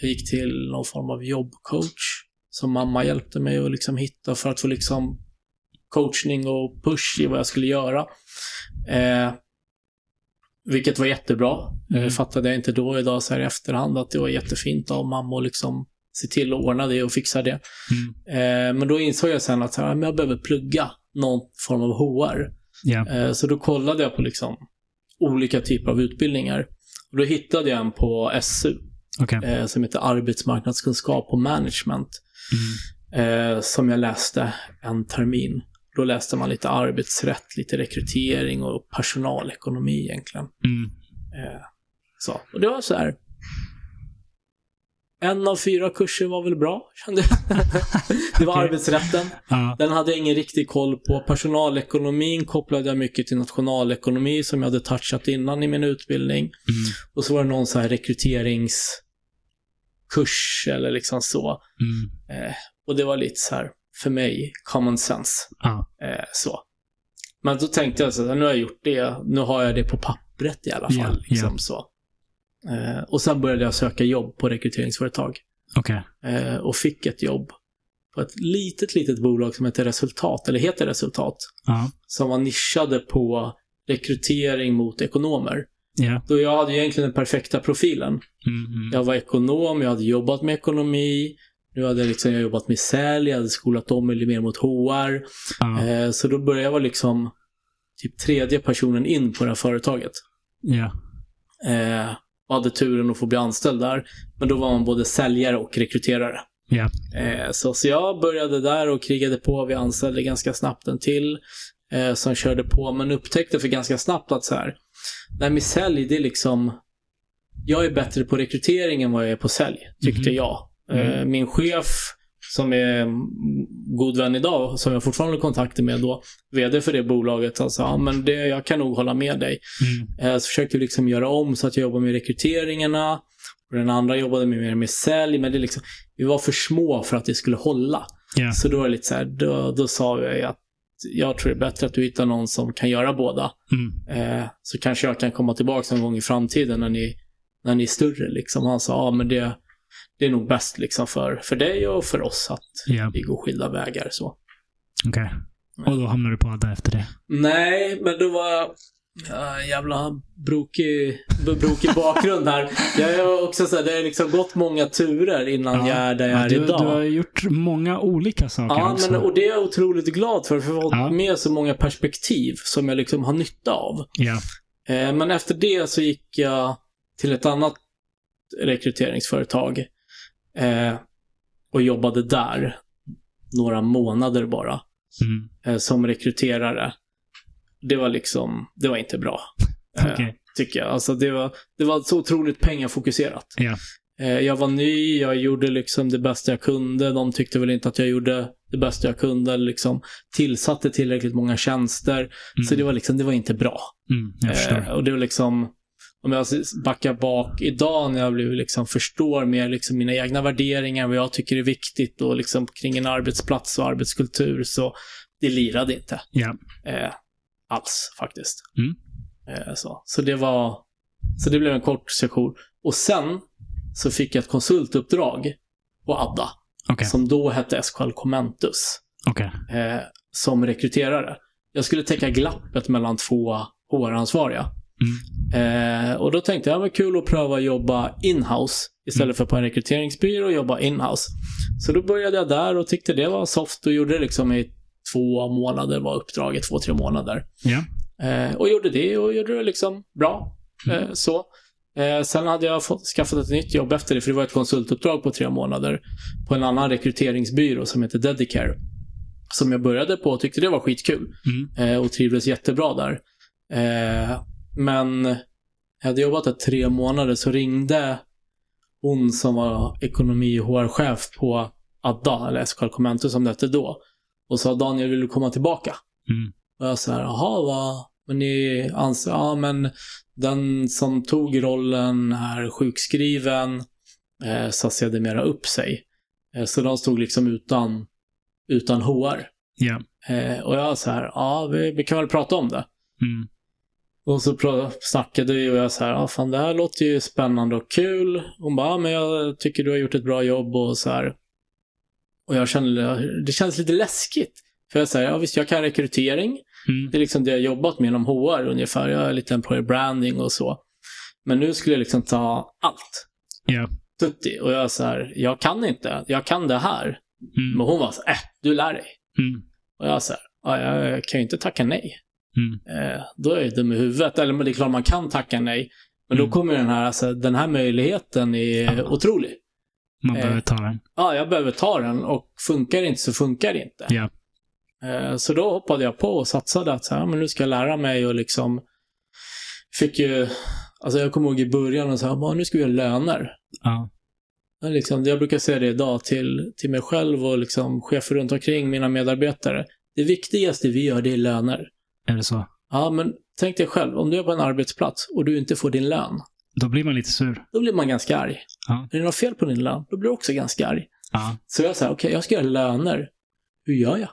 jag gick till någon form av jobbcoach. Som mamma hjälpte mig att liksom hitta för att få liksom coachning och push i vad jag skulle göra. Eh, vilket var jättebra. Mm. Eh, fattade jag inte då idag så här i efterhand att det var jättefint av mamma att liksom se till att ordna det och fixa det. Mm. Eh, men då insåg jag sen att så här, jag behöver plugga någon form av HR. Eh, så då kollade jag på liksom olika typer av utbildningar. Och då hittade jag en på SU Okej. eh, som heter arbetsmarknadskunskap och management. Mm. Eh, som jag läste en termin. Då läste man lite arbetsrätt, lite rekrytering och personalekonomi egentligen. Mm. Eh, så. Och det var så här. En av fyra kurser var väl bra, kände jag. [LAUGHS] det var Okej. arbetsrätten. Ja. Den hade jag ingen riktig koll på. Personalekonomin kopplade jag mycket till nationalekonomi som jag hade touchat innan i min utbildning. Mm. Och så var det någon så här rekryteringskurs eller liksom så. Mm. Eh, och det var lite så här, för mig, common sense. Ja. Eh, så. Men då tänkte jag så här, nu har jag gjort det, nu har jag det på pappret i alla fall. Ja, liksom ja. så. Eh, och sen började jag söka jobb på rekryteringsföretag. Okej. Eh, och fick ett jobb på ett litet, litet bolag som heter Resultat, eller heter Resultat. Ja. Som var nischade på rekrytering mot ekonomer. Ja. Då jag hade egentligen den perfekta profilen. Mm, mm. Jag var ekonom, jag hade jobbat med ekonomi. Nu hade jag liksom jag jobbat med sälj, jag hade skolat om mig lite mer mot HR. Ja. Eh, så då började jag vara liksom typ tredje personen in på det här företaget. Eh, och hade turen att få bli anställd där. Men då var man både säljare och rekryterare. Ja. Eh, så, så jag började där och krigade på. Vi anställde ganska snabbt en till eh, som körde på, men upptäckte för ganska snabbt att så här, nej med sälj, det är liksom, jag är bättre på rekrytering än vad jag är på sälj, tyckte Mhm. jag. Mm. Eh, min chef, som är god vän idag, som jag fortfarande har kontakter med då, vd för det bolaget, han sa, ja men det, jag kan nog hålla med dig. Mm. Eh, Så försökte vi liksom göra om så att jag jobbade med rekryteringarna. Och den andra jobbade med mer med sälj. Men det liksom, vi var för små för att det skulle hålla. Ja. Så då var det lite så här, då, då sa jag att jag tror det är bättre att du hittar någon som kan göra båda. Mm. Eh, så kanske jag kan komma tillbaka någon gång i framtiden när ni, när ni är större. Liksom. Han sa, ja men det, det är nog bäst liksom för, för dig och för oss att Ja. vi går skilda vägar. Så. Okej. Och då hamnar du på Adda efter det. Nej, men då var jag... Ja, jävla brokig, brokig bakgrund här. Jag är också så här, det har liksom gått många turer innan Ja. jag är där jag Ja, är du, idag. du har gjort många olika saker Ja, också. men, och det är jag otroligt glad för, för jag har fått Ja. med så många perspektiv som jag liksom har nytta av. Ja. Eh, men efter det så gick jag till ett annat rekryteringsföretag eh, och jobbade där några månader bara Mm. eh, som rekryterare. Det var liksom, det var inte bra. Eh, Okej. Tycker jag. Alltså det var, det var så otroligt pengafokuserat. Eh, jag var ny, jag gjorde liksom det bästa jag kunde. De tyckte väl inte att jag gjorde det bästa jag kunde. Liksom tillsatte tillräckligt många tjänster. Mm. Så det var liksom, det var inte bra. Mm. Eh, och det var liksom, om jag backar bak idag när jag blivit liksom förstår mer liksom mina egna värderingar, vad jag tycker är viktigt och liksom kring en arbetsplats och arbetskultur så det lirade inte. Ja. Eh, alls faktiskt. Mm. Eh, så. så det var, så det blev en kort session. Och sen så fick jag ett konsultuppdrag på Adda, Okej. som då hette SKL Commentus, Okej. eh, som rekryterare. Jag skulle täcka glappet mellan två HR-ansvariga. Mm. Eh, och då tänkte jag, det var kul att pröva att jobba in-house istället Mm. för på en rekryteringsbyrå och jobba in-house. Så då började jag där och tyckte det var soft och gjorde det liksom i två månader var uppdraget, två, tre månader. Ja. Eh, och gjorde det och gjorde det liksom bra. Eh, så. Eh, sen hade jag fått, skaffat ett nytt jobb efter det, för det var ett konsultuppdrag på tre månader på en annan rekryteringsbyrå som heter Dedicare. Som jag började på och tyckte det var skitkul. Mm. Eh, och trivdes jättebra där. Eh, men jag hade jobbat där tre månader så ringde hon som var ekonomi och HR-chef på Adda, eller SKL Commentus som det hette då. Och sa Daniel, vill du komma tillbaka? Mm. Och jag sa jaha, vad? Men ni anser, ja men den som tog rollen är sjukskriven, eh, sa sedermera upp sig. Eh, så de stod liksom utan, utan HR. Ja. Eh, och jag så här, ja vi, vi kan väl prata om det. Mm. Och så snackade vi och jag så här, ja fan det här låter ju spännande och kul. Hon bara, ja, men jag tycker du har gjort ett bra jobb och så här. Och jag kände, det känns lite läskigt. För jag säger, ja visst jag kan rekrytering. Mm. Det är liksom det jag jobbat med inom HR ungefär. Jag är lite employer branding och så. Men nu skulle jag liksom ta allt. Ja. Tutti. Och jag så här, jag kan inte. Jag kan det här. Mm. Men hon var så här, äh, du lär dig. Mm. Och jag så här, ja, jag kan ju inte tacka nej. Mm. Eh, då är jag dum i huvudet. Eller det är klart man kan tacka nej. Men då Mm. kommer den här, alltså, den här möjligheten är otrolig. Man Eh. behöver ta den. Ja, jag behöver ta den och funkar det inte så funkar det inte. Ja. Eh, Så då hoppade jag på och satsade att så här, men nu ska jag lära mig och liksom fick ju, alltså jag kommer ihåg i början och bara, nu ska vi göra löner. Ja. Liksom, jag brukar säga det idag till, till mig själv och liksom chefer runt omkring mina medarbetare. Det viktigaste vi gör, det är löner. Är det så? Ja, men tänk dig själv, om du är på en arbetsplats och du inte får din lön, Då blir man lite sur. då blir man ganska arg. Ja. Är det något fel på din lön, då blir du också ganska arg. Ja. Så jag säger, okej, jag ska göra löner. Hur gör jag?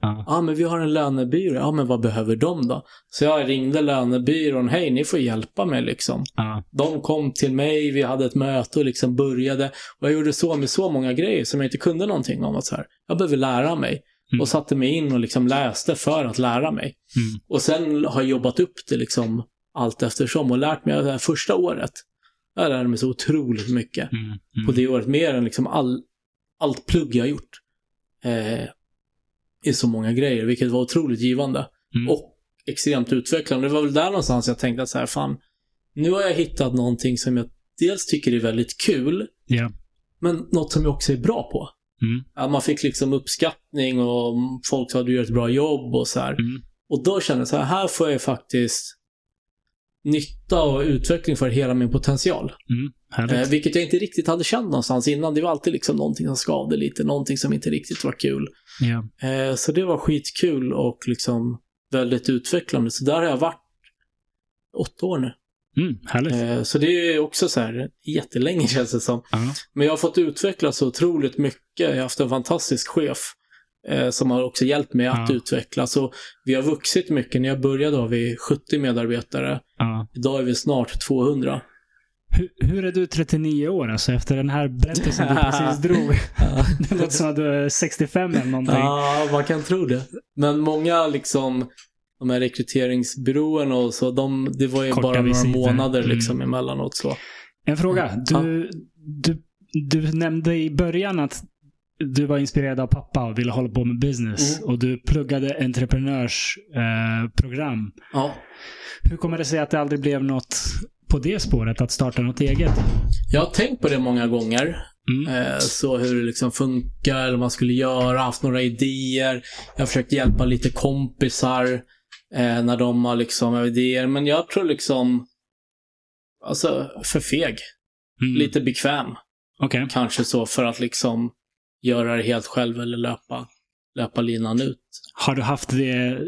Ja. Ja, men vi har en lönebyrå. Ja, men vad behöver de då? Så jag ringde lönebyrån. Hej, ni får hjälpa mig liksom. Ja. De kom till mig, vi hade ett möte och liksom började. Och jag gjorde så med så många grejer som jag inte kunde någonting om. Att så här, jag behöver lära mig. Mm. Och satte mig in och liksom läste för att lära mig. Mm. Och sen har jag jobbat upp det liksom allt eftersom och lärt mig det här första året. Jag lärde mig så otroligt mycket Mm. Mm. på det året. Mer än liksom all, allt plugg jag har gjort. Eh, I så många grejer, vilket var otroligt givande. Mm. Och extremt utvecklande. Det var väl där någonstans jag tänkte att så här, fan, nu har jag hittat någonting som jag dels tycker är väldigt kul, Ja. men något som jag också är bra på. Mm. Ja, man fick liksom uppskattning och folk sa att du gör ett bra jobb och så här. Mm. Och då kände jag så här, här får jag faktiskt nytta och utveckling för hela min potential. Mm. Eh, vilket jag inte riktigt hade känt någonstans innan. Det var alltid liksom någonting som skavde lite, någonting som inte riktigt var kul. ja. Eh, så det var skitkul och liksom väldigt utvecklande. Så där har jag varit åtta år nu. Mm. Härligt. Eh, så det är också så här jättelänge [LAUGHS] känns det som. Ja. Men jag har fått utveckla så otroligt mycket. Jag har haft en fantastisk chef eh, som har också hjälpt mig att Ja. utveckla. Så vi har vuxit mycket. När jag började var vi 70 medarbetare. Ja. Idag är vi snart 200. Hur, hur är du 39 år alltså efter den här berättelsen du [LAUGHS] precis drog? [LAUGHS] Det låter som att du är 65 eller någonting. Ja, man kan tro det. Men många liksom, de här rekryteringsbyråerna och så, de, det var ju Korta bara några visiter. månader Mm. liksom emellanåt så. En fråga. Du, du, du nämnde i början att du var inspirerad av pappa och ville hålla på med business. Mm. Och du pluggade entreprenörsprogram. Eh. Ja. Hur kommer det sig att det aldrig blev något på det spåret, att starta något eget? Jag har tänkt på det många gånger. Mm. Eh, så hur det liksom funkar, eller vad man skulle göra, haft några idéer. Jag har försökt hjälpa lite kompisar eh, när de har liksom idéer. Men jag tror liksom, alltså för feg. Mm. Lite bekväm. Okej. Kanske så för att liksom göra det helt själv eller löpa, löpa linan ut. Har du haft det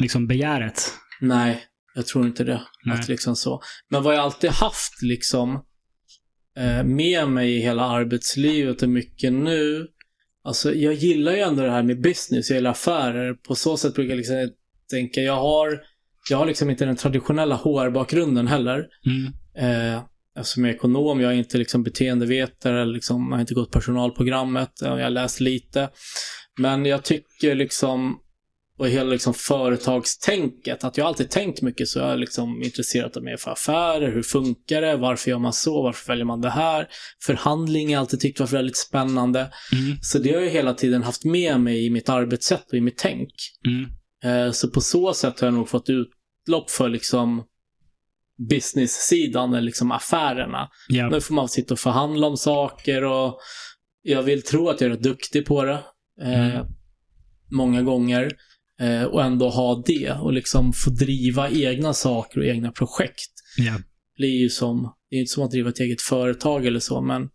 liksom begäret? Nej, jag tror inte det. Nej. Att liksom så. Men vad jag alltid haft liksom eh, med mig i hela arbetslivet och mycket nu. Alltså jag gillar ju ändå det här med business, jag gillar affärer. På så sätt brukar jag liksom tänka, jag har, jag har liksom inte den traditionella HR-bakgrunden heller. Mm. Eh, eftersom jag är ekonom, jag är inte liksom beteendevetare, eller liksom, jag har inte gått personalprogrammet, jag har läst lite. Men jag tycker liksom, och hela liksom företagstänket, att jag alltid tänkt mycket så jag är liksom intresserad av mer för affärer, hur funkar det, varför gör man så, varför väljer man det här? Förhandling har jag alltid tyckt varit väldigt spännande. Mm. Så det har jag hela tiden haft med mig i mitt arbetssätt och i mitt tänk. Mm. Eh, Så på så sätt har jag nog fått utlopp för liksom business-sidan, eller liksom affärerna. Ja. Nu får man sitta och förhandla om saker och jag vill tro att jag är rätt duktig på det. Eh, Mm. Många gånger. Eh, och ändå ha det och liksom få driva egna saker och egna projekt. Ja. Det är ju som, det är inte som att driva ett eget företag eller så, men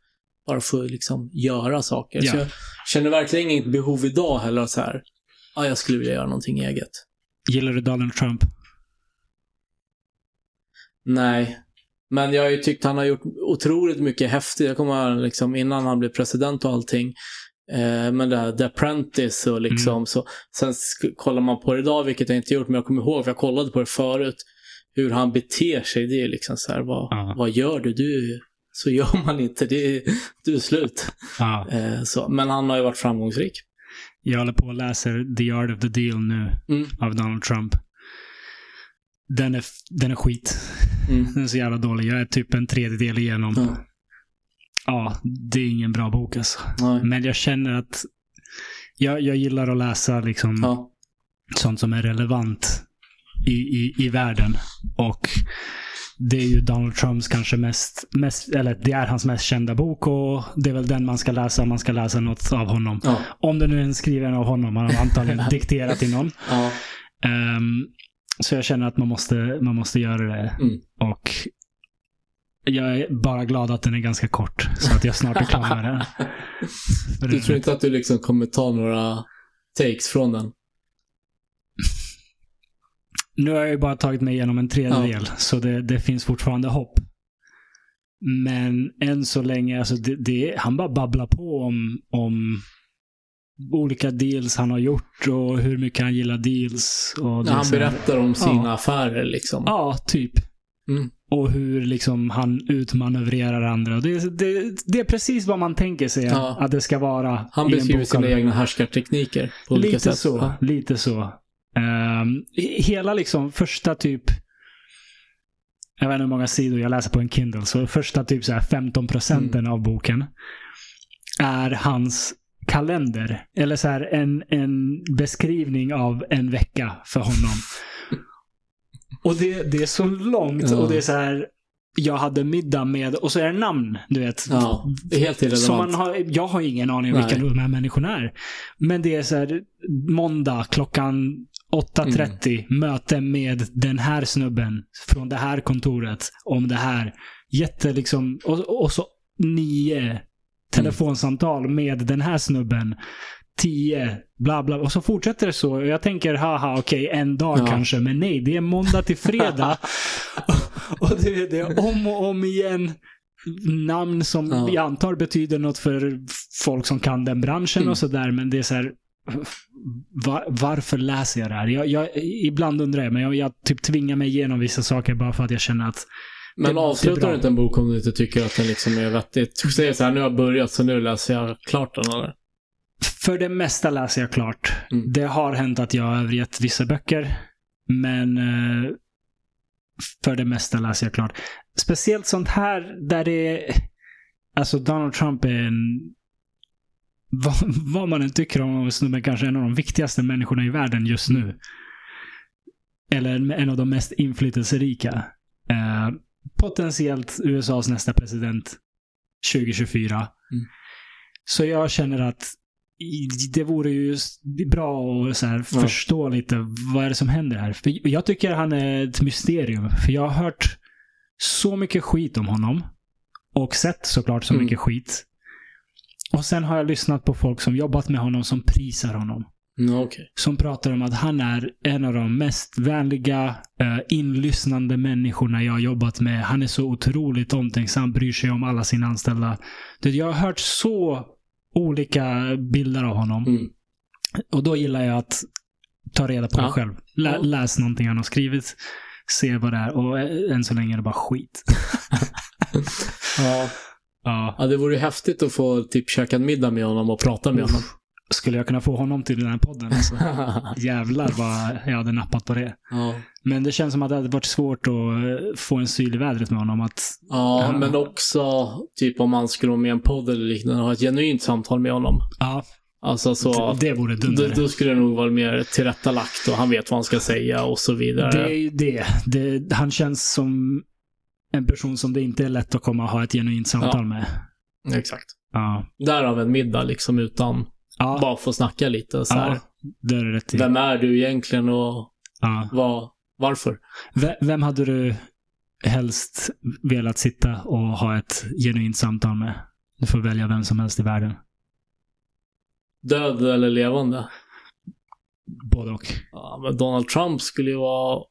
bara få liksom göra saker. Ja. Så jag känner verkligen inget behov idag heller så här, ja, jag skulle vilja göra någonting eget. Gillar du Donald Trump? Nej. Men jag har ju tyckt han har gjort otroligt mycket häftigt. Jag kommer ihåg liksom innan han blev president och allting. Eh, men det här The Apprentice och liksom Mm. så. Sen kollar man på det idag, vilket jag inte gjort, men jag kommer ihåg, för jag kollade på det förut. Hur han beter sig, det är liksom så här, vad, Ja. vad gör du? du? Så gör man inte, det är, du är slut. Ja. Eh, så. Men han har ju varit framgångsrik. Jag håller på och läser The Art of the Deal nu Mm. av Donald Trump. Den är, den är skit. Mm. [LAUGHS] Den är så jävla dålig. Jag är typ en tredjedel igenom. Ja. Ja, det är ingen bra bok alltså. Nej. Men jag känner att jag, jag gillar att läsa liksom Ja. sånt som är relevant i, i, i världen. Och det är ju Donald Trumps kanske mest, mest, eller det är hans mest kända bok och det är väl den man ska läsa om man ska läsa något av honom. Ja. Om det nu är en skriven av honom, han har antagligen [LAUGHS] dikterat till någon. Ja. Ehm, så jag känner att man måste, man måste göra det. Mm. Och jag är bara glad att den är ganska kort. Så att jag snart är klar med den. [LAUGHS] Du tror inte att du liksom kommer ta några takes från den? Nu har jag ju bara tagit mig igenom en tredjedel, så det, det finns fortfarande hopp. Men än så länge, alltså det, det, han bara babblar på om, om olika deals han har gjort och hur mycket han gillar deals. Och är Han berättar om sina Ja. affärer liksom. Ja, typ. Mm. Och hur liksom han utmanövrerar andra. Det, det, det är precis vad man tänker sig Ja. att det ska vara Han beskriver sina egna härskartekniker på olika Lite sätt. så. Ja. Lite så. Ehm, hela liksom första typ jag vet inte hur många sidor jag läser på en Kindle, så första typ så här 15 procenten Mm. av boken är hans kalender. Eller så här en, en beskrivning av en vecka för honom. och det, det är så långt Ja. och det är så här jag hade middag med, och så är det namn, du vet. Ja, helt irrelevant. Som man har, jag har ingen aning om vilka de här människorna är. Men det är så här, måndag klockan 8.30, Mm. möte med den här snubben från det här kontoret om det här. Jätte liksom, och, och så nio telefonsamtal med den här snubben. Tio, bla bla. Och så fortsätter det så. Och jag tänker, haha, okej, en dag Ja. kanske. Men nej, det är måndag till fredag. [LAUGHS] [LAUGHS] och det, det är om och om igen namn som Ja. jag antar betyder något för folk som kan den branschen Mm. och sådär. Men det är så här, va, varför läser jag det här? Jag, jag, ibland undrar jag, men jag, jag typ tvingar mig igenom vissa saker bara för att jag känner att Men det- avslutar du inte en bok om du inte tycker att den liksom är vettigt? Du säger så här, nu har jag börjat så nu läser jag klart den eller? För det mesta läser jag klart. Mm. Det har hänt att jag har övergett vissa böcker. Men eh, för det mesta läser jag klart. Speciellt sånt här där det är... Alltså Donald Trump är en... Vad, [LAUGHS] vad man än tycker om honom, snubben kanske en av de viktigaste människorna i världen just nu. Eller en av de mest inflytelserika. Eh, potentiellt USAs nästa president 2024. Mm. Så jag känner att det vore ju bra att så här Ja. förstå lite vad är det som händer här. För jag tycker han är ett mysterium. För jag har hört så mycket skit om honom. Och sett såklart så Mm. mycket skit. Och sen har jag lyssnat på folk som jobbat med honom som prisar honom. Mm, Okej. Som pratar om att han är en av de mest vänliga, eh, inlyssnande människorna jag har jobbat med. Han är så otroligt omtänksam, bryr sig om alla sina anställda. Jag har hört så olika bilder av honom. Mm. Och då gillar jag att ta reda på Ja. det själv. Lä, Ja. Läs någonting han har skrivit. Se vad det är. Och eh, än så länge är det bara skit. [LAUGHS] Ja. Ja. ja, det vore häftigt att få typ käka en middag med honom och prata med honom. Skulle jag kunna få honom till den här podden? Alltså. [LAUGHS] Jävlar vad jag hade nappat på det. ja. Men det känns som att det hade varit svårt att eh, få en syl i vädret med honom. Att, ja, Ja. men också typ om man skulle vara med i en podd eller liknande och ha ett genuint samtal med honom. ja, Alltså så, det vore då, dunder. då skulle det nog vara mer tillrättalagt och han vet vad han ska säga och så vidare. Det är ju det. det. Han känns som en person som det inte är lätt att komma och ha ett genuint samtal Ja. med. Exakt. Ja. Därav en middag liksom utan Ja, bara få snacka lite så här. det är rätt i. Vem är du egentligen och vad, varför? V- Vem hade du helst velat sitta och ha ett genuint samtal med? Du får välja vem som helst i världen. Död eller levande? Både och. Ja, men Donald Trump skulle ju vara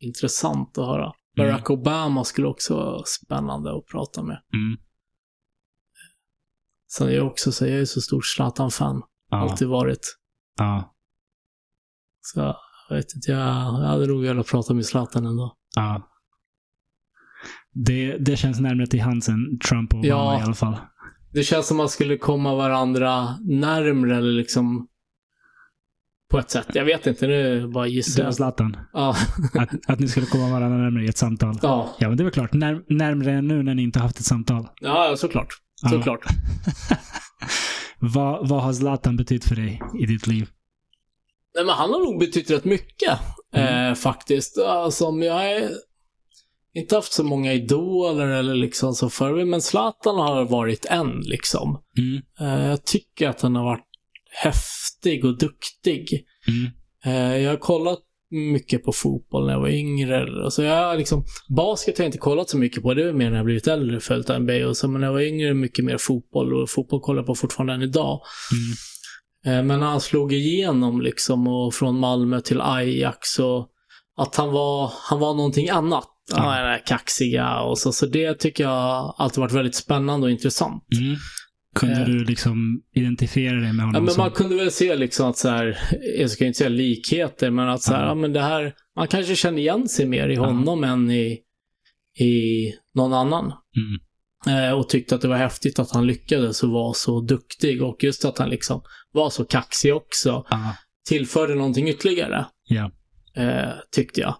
intressant att höra. Barack Obama skulle också vara spännande att prata med. Mm. Sen är jag också så, jag är så stor Zlatan-fan. Ja. Alltid varit. Ja. Så jag vet inte, jag, jag hade nog velat prata med Zlatan ändå. ja. Det, det känns närmare till hands än Trump och Obama Ja. i alla fall. Det känns som man skulle komma varandra närmre eller liksom på ett sätt. Jag vet inte, nu bara gissar Du och. Zlatan. Ja. [LAUGHS] Att, att ni skulle komma varandra närmare i ett samtal. ja. Ja, men det är väl klart. När, närmare än nu när ni inte haft ett samtal. Ja, såklart. Ja. Såklart. [LAUGHS] vad, vad har Zlatan betytt för dig i ditt liv? Nej, men han har nog betytt rätt mycket. Mm. Eh, faktiskt. Alltså, om jag är inte haft så många idoler eller liksom så förr, men Zlatan har varit en liksom. Mm. Eh, jag tycker att han har varit häftig och duktig. Mm. Eh, jag har kollat mycket på fotboll när jag var yngre. Alltså jag har liksom, basket har jag inte kollat så mycket på. Det är mer när jag blivit äldre följt NBA och så. Men när jag var yngre mycket mer fotboll och fotboll kollar jag på fortfarande än idag. Mm. Eh, Men när han slog igenom liksom och från Malmö till Ajax och att han var, han var någonting annat. Ja. Han är kaxiga och så. Så det tycker jag alltid varit väldigt spännande och intressant. Mm. Kunde Eh. du liksom identifiera dig med Ja, honom? men som, man kunde väl se liksom att så här, jag ska inte säga likheter, men att så här, Ja. ja. men det här, man kanske känner igen sig mer i Ja. honom än i, i någon annan. Mm. Eh, och tyckte att det var häftigt att han lyckades och var så duktig och just att han liksom var så kaxig också Ja, tillförde någonting ytterligare, ja. eh, tyckte jag.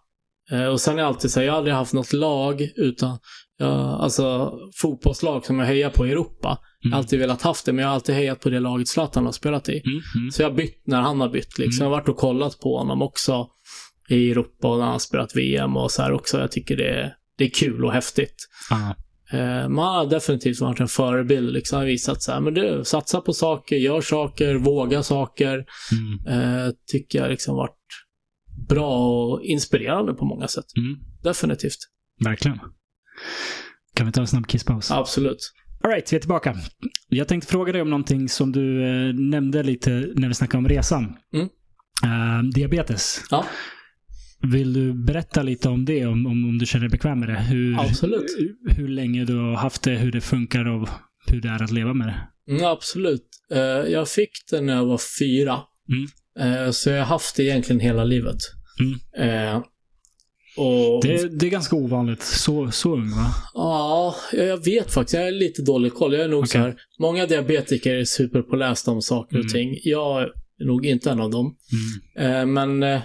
Eh, och sen är jag alltid så här, jag har aldrig haft något lag utan, jag, alltså fotbollslag som jag hejar på i Europa. Jag Mm. har alltid velat haft det, men jag har alltid hejat på det laget Zlatan har spelat i. Mm, mm. Så jag har bytt när han har bytt. Liksom. Mm. Jag har varit och kollat på honom också i Europa och när han har spelat VM och så här också. Jag tycker det är, det är kul och häftigt. Ja, Eh, man har definitivt varit en förebild. Liksom. har visat så här, men du, satsa på saker, gör saker, våga saker. mm, Eh, tycker jag liksom varit bra och inspirerande på många sätt. mm. Definitivt. Verkligen. Kan vi ta en snabb kisspaus? Absolut. Alright, vi är tillbaka. Jag tänkte fråga dig om någonting som du eh, nämnde lite när vi snackade om resan. Mm. Eh, diabetes. Ja, Vill du berätta lite om det, om, om, om du känner dig bekväm med det? Hur, Absolut. Hur länge du har haft det, hur det funkar och hur det är att leva med det. mm, absolut. Eh, jag fick den när jag var fyra. Mm. Eh, så jag har haft det egentligen hela livet. Mm. Och Det, det är ganska ovanligt. Så, så ung va? Ja, jag vet faktiskt. Jag har lite dålig koll. Jag är nog Okej. så här. Många diabetiker är superpålästa om saker och Mm. ting. Jag är nog inte en av dem. Mm. Eh, men eh,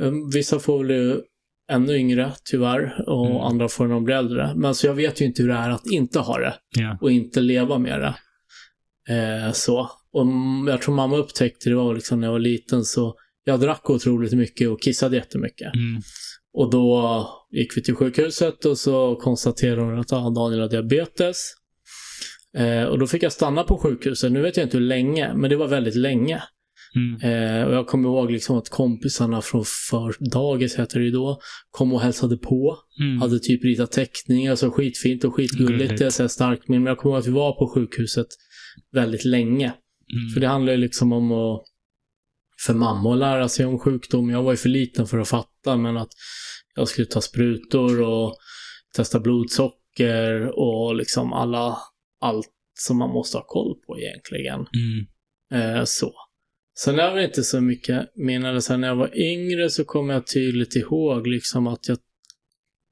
eh, vissa får väl ju ännu yngre, tyvärr. Och Mm. andra får när de blir äldre. Men så jag vet ju inte hur det är att inte ha det. Ja. Och inte leva med det. Eh, så. Och jag tror mamma upptäckte det var liksom när jag var liten så jag drack otroligt mycket och kissade jättemycket. Mm. Och då gick vi till sjukhuset och så konstaterade de att ah, Daniel har diabetes. Eh, och då fick jag stanna på sjukhuset. Nu vet jag inte hur länge, men det var väldigt länge. Mm. Eh, och jag kommer ihåg liksom att kompisarna från för dagis, heter det ju då, kom och hälsade på. Mm. Hade typ ritat teckningar, så skitfint och skitgulligt. Gulligt. Det är så starkt minne. Men jag kommer ihåg att vi var på sjukhuset väldigt länge. Mm. För det handlar ju liksom om att för mamma att lära sig om sjukdom. Jag var ju för liten för att fatta, men att jag skulle ta sprutor och testa blodsocker och liksom alla, allt som man måste ha koll på egentligen. Mm. Eh, så. Sen är det inte så mycket minnen. Sen när jag var yngre så kommer jag tydligt ihåg liksom att jag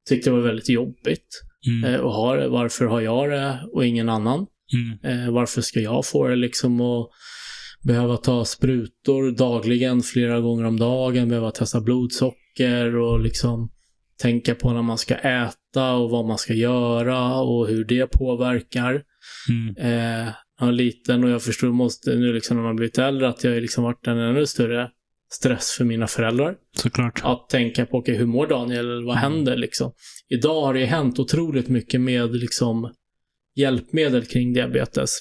tyckte det var väldigt jobbigt Mm. eh, att ha det. Varför har jag det och ingen annan? Mm. Eh, varför ska jag få det liksom och behöva ta sprutor dagligen, flera gånger om dagen, behöva testa blodsocker och liksom tänka på när man ska äta och vad man ska göra och hur det påverkar. Mm. Eh, jag var liten och jag förstår måste nu liksom när man blivit äldre att jag har liksom varit en ännu större stress för mina föräldrar. Såklart. Att tänka på, okej, hur mår Daniel? Vad Mm. händer liksom? Idag har det hänt otroligt mycket med liksom hjälpmedel kring diabetes.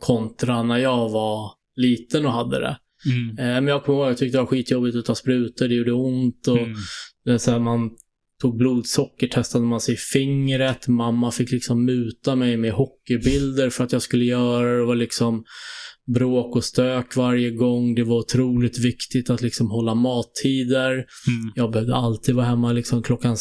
Kontra när jag var liten och hade det. Mm. Eh, men jag kommer ihåg, jag tyckte det var skitjobbigt att ta sprutor, det gjorde ont och Mm. så här, man tog blodsocker, testade man sig i fingret. Mamma fick liksom muta mig med hockeybilder för att jag skulle göra det. Det var liksom bråk och stök varje gång. Det var otroligt viktigt att liksom hålla mattider. Mm. Jag behövde alltid vara hemma liksom klockan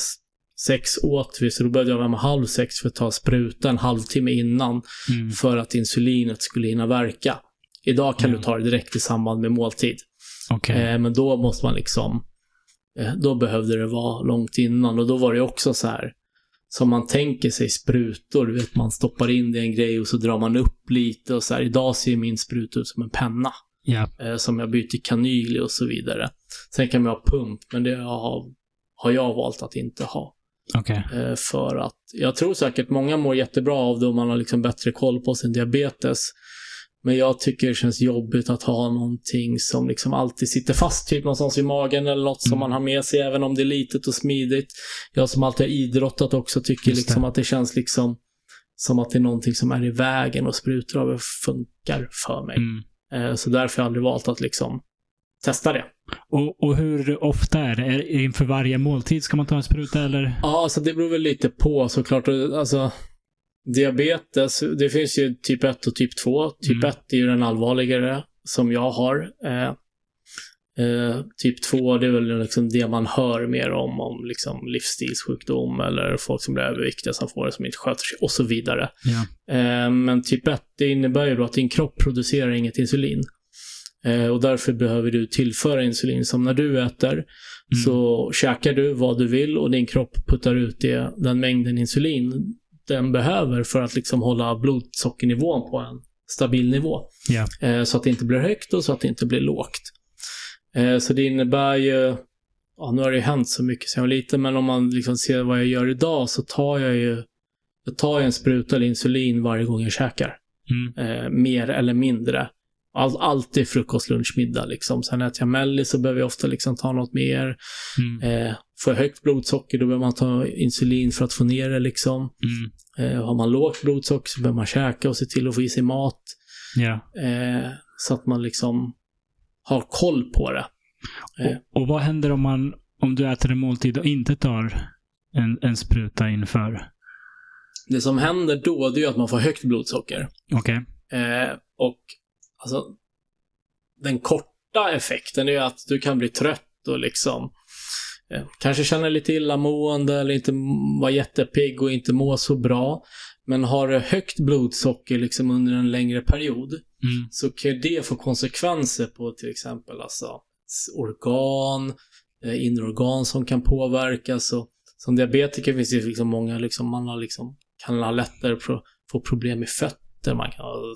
sex åt vi, så då behövde jag vara hemma halv sex för att ta spruta en halvtimme innan Mm. för att insulinet skulle hinna verka. Idag kan Ja. du ta det direkt i samband med måltid. Okej. Eh, men då måste man liksom, eh, då behövde det vara långt innan och då var det också så här som man tänker sig sprutor, du vet man stoppar in det i en grej och så drar man upp lite och så här. Idag ser min spruta ut som en penna eh, som jag byter kanyl och så vidare. Sen kan man ha pump, men det har, har jag valt att inte ha. Okej. Eh, för att jag tror säkert många mår jättebra av det om man har liksom bättre koll på sin diabetes. Men jag tycker det känns jobbigt att ha någonting som liksom alltid sitter fast, typ någonstans i magen eller något som Mm. man har med sig, även om det är litet och smidigt. Jag som alltid har idrottat också tycker Just det. liksom att det känns liksom som att det är någonting som är i vägen och sprutor av funkar för mig. Mm. Eh, så därför har jag aldrig valt att liksom testa det. Och, och hur ofta är det? Är det inför varje måltid ska man ta en spruta eller? Ja, alltså det beror väl lite på såklart. Alltså, diabetes, det finns ju typ 1 och typ 2. Typ Mm. 1 är ju den allvarligare som jag har. Eh, Eh, typ 2, det är väl liksom det man hör mer om, om liksom livsstilssjukdom eller folk som blir överviktiga som får det som inte sköter sig och så vidare. Ja. Eh, men typ 1, det innebär ju då att din kropp producerar inget insulin. Eh, och därför behöver du tillföra insulin. Som när du äter Mm. så käkar du vad du vill och din kropp puttar ut det, den mängden insulin den behöver för att liksom hålla blodsockernivån på en stabil nivå. Eh, så att det inte blir högt och så att det inte blir lågt. Eh, så det innebär ju, ja nu har det ju hänt så mycket sen jag var liten, men om man liksom ser vad jag gör idag så tar jag ju, jag tar en spruta eller insulin varje gång jag käkar. Mm. Eh, mer eller mindre. All, alltid frukost, lunch, middag liksom. Sen äter jag mellis så behöver jag ofta liksom ta något mer. Mm. Eh, får jag högt blodsocker då behöver man ta insulin för att få ner det liksom. Mm. Eh, har man lågt blodsocker så behöver man käka och se till att få i sig mat. Ja. Eh, så att man liksom har koll på det. Eh. Och, och vad händer om man om du äter en måltid och inte tar en, en spruta inför? Det som händer då, det är att man får högt blodsocker. Okej. Eh, och alltså, den korta effekten är att du kan bli trött och liksom kanske känna lite illamående eller inte vara jättepigg och inte må så bra. Men har högt blodsocker liksom under en längre period Mm. så kan det få konsekvenser på till exempel alltså organ, eh, inre organ som kan påverkas. Och som diabetiker finns det liksom många, liksom, man har liksom, kan ha lättare pro, få problem med fötter, man kan ha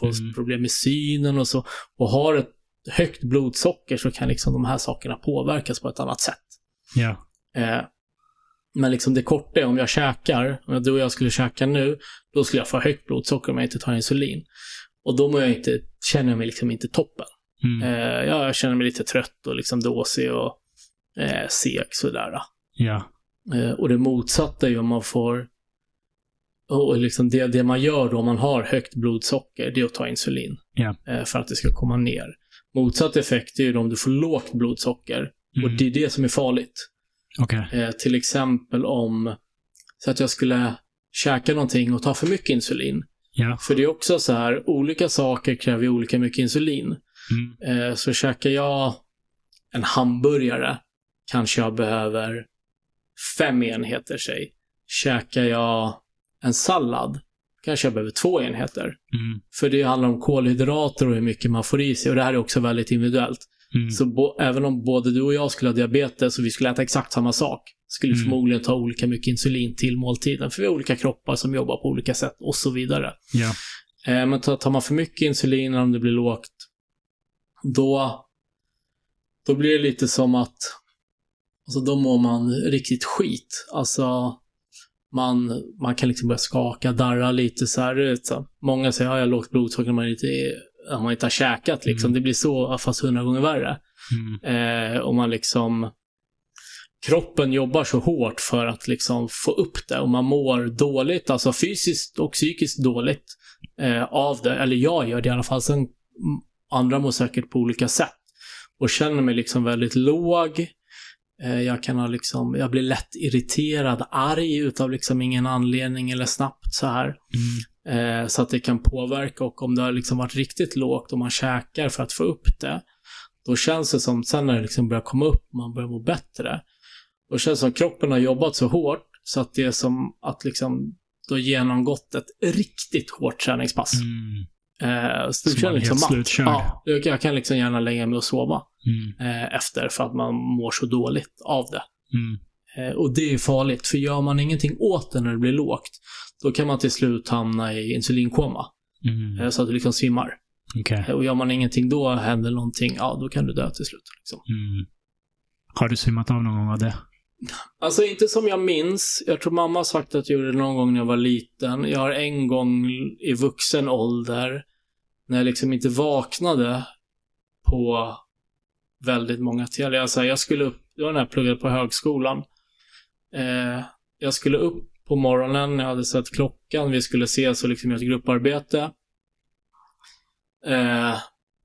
få Mm. problem med synen och så. Och har ett högt blodsocker så kan liksom de här sakerna påverkas på ett annat sätt. Ja. Eh, men liksom det korta är om jag käkar, om du och jag skulle käka nu, då skulle jag få högt blodsocker om jag inte tar insulin. Och då mår jag inte, känner jag mig liksom inte toppen. Mm. Eh, jag känner mig lite trött och liksom dåsig och eh, seg sådär. Ja. Eh, och det motsatta är ju om man får och liksom det, det man gör då om man har högt blodsocker, det är att ta insulin. Ja. Eh, för att det ska komma ner. Motsatt effekt är ju då om du får lågt blodsocker. Och Mm. det är det som är farligt. Okej. Eh, till exempel om så att jag skulle käka någonting och ta för mycket insulin. Ja. För det är också så här, olika saker kräver olika mycket insulin. Mm. Eh, så käkar jag en hamburgare kanske jag behöver fem enheter, säg. Käkar jag en sallad kanske jag behöver två enheter. Mm. För det handlar om kolhydrater och hur mycket man får i sig. Och det här är också väldigt individuellt. Mm. Så bo- även om både du och jag skulle ha diabetes och vi skulle äta exakt samma sak, skulle Mm. förmodligen ta olika mycket insulin till måltiden. För vi har olika kroppar som jobbar på olika sätt och så vidare. Ja. Eh, men tar, man för mycket insulin om det blir lågt, då, då blir det lite som att, alltså då mår man riktigt skit. Alltså, man, man kan liksom börja skaka, darra lite så här. Så. Många säger att jag har lågt blodsocker när man inte, när man inte har käkat. Liksom. Mm. Det blir så, fast hundra gånger värre. Mm. Eh, och man liksom kroppen jobbar så hårt för att liksom få upp det och man mår dåligt, alltså fysiskt och psykiskt dåligt eh, av det. Eller jag gör det i alla fall. Sen andra mår säkert på olika sätt. Och känner mig liksom väldigt låg. Eh, jag kan ha liksom, jag blir lätt irriterad, arg utav liksom ingen anledning eller snabbt så här. Mm. Eh, så att det kan påverka och om det har liksom varit riktigt lågt och man käkar för att få upp det, då känns det som, sen när det liksom börjar komma upp och man börjar må bättre, då känns det som kroppen har jobbat så hårt så att det är som att liksom har genomgått ett riktigt hårt träningspass. Mm. Eh, så du känner liksom matt. Ja, jag jag kan liksom gärna lägga mig och sova Mm. eh, efter för att man mår så dåligt av det. Mm. Eh, och det är farligt, för gör man ingenting åt det när det blir lågt, då kan man till slut hamna i insulinkoma. Mm. Eh, så att du liksom svimmar. Okej. Eh, och gör man ingenting då, händer någonting, ja då kan du dö till slut. Liksom. Mm. Har du svimmat av någon gång av det? Alltså inte som jag minns. Jag tror mamma har sagt att jag gjorde det någon gång när jag var liten. Jag har en gång i vuxen ålder, när jag liksom inte vaknade på väldigt många timmar. Alltså, jag skulle upp, det var när jag pluggade på högskolan. Eh, jag skulle upp på morgonen, jag hade sett klockan, vi skulle ses och liksom göra ett grupparbete. Eh,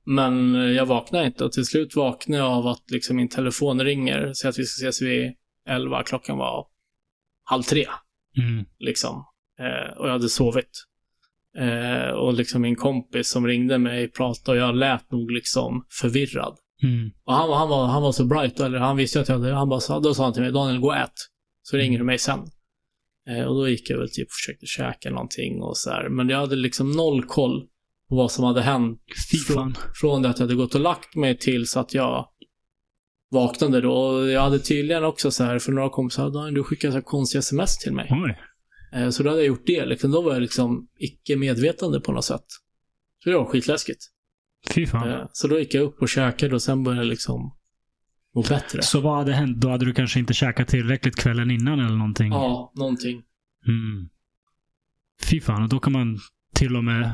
men jag vaknade inte och till slut vaknade jag av att liksom min telefon ringer. Så att vi ska ses vid 11, klockan var halv tre. Mm. Liksom. Eh, och jag hade sovit. Eh, och liksom min kompis som ringde mig pratade och jag lät nog liksom förvirrad. Mm. Och han, var- han, var, han var så bright, eller han visste att jag hade, han bara då sa han till mig, Daniel gå och ät. Så ringer du mig sen. Eh, och då gick jag väl typ och försökte käka någonting och så här. Men jag hade liksom noll koll på vad som hade hänt Från- från det att jag hade gått och lagt mig tills att jag vaknade då. Och jag hade tydligen också så här, för några kompisar, Daniel du skickade så här konstiga sms till mig. Oj. Eh, så då hade jag gjort det. Liksom, då var jag liksom icke medvetande på något sätt. Så det var skitläskigt. Fy fan. Eh, så då gick jag upp och käkade och sen började jag liksom må bättre. Så vad hade hänt? Då hade du kanske inte käkat tillräckligt kvällen innan eller någonting? Ja, någonting. Mm. Fy fan, och då kan man till och med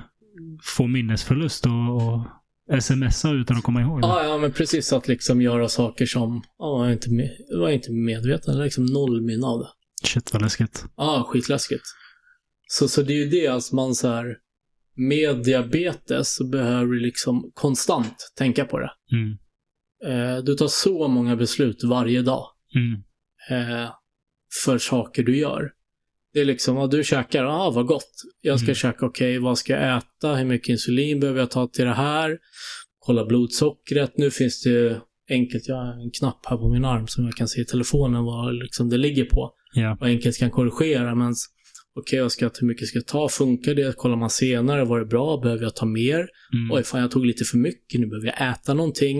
få minnesförlust och, och smsa utan att komma ihåg. Ja, ja, men precis att liksom göra saker som, ja, var inte, med, var inte medveten. Liksom noll minne av det. Shit vad läskigt. Ja, skitläskigt. Så, så det är ju det, alltså man så här, med diabetes så behöver du liksom konstant tänka på det. Mm. Eh, du tar så många beslut varje dag Mm. eh, för saker du gör. Det är liksom, ja, du käkar, ah vad gott. Jag ska Mm. käka, okej, vad ska jag äta? Hur mycket insulin behöver jag ta till det här? Kolla blodsockret. Nu finns det enkelt, jag har en knapp här på min arm som jag kan se i telefonen vad liksom det ligger på. Ja. och enkelt kan korrigera. Men okej, jag ska, hur mycket ska jag ta? Funkar det? Kollar man senare, var det bra? Behöver jag ta mer? Mm. Oj, fan jag tog lite för mycket, nu behöver jag äta någonting.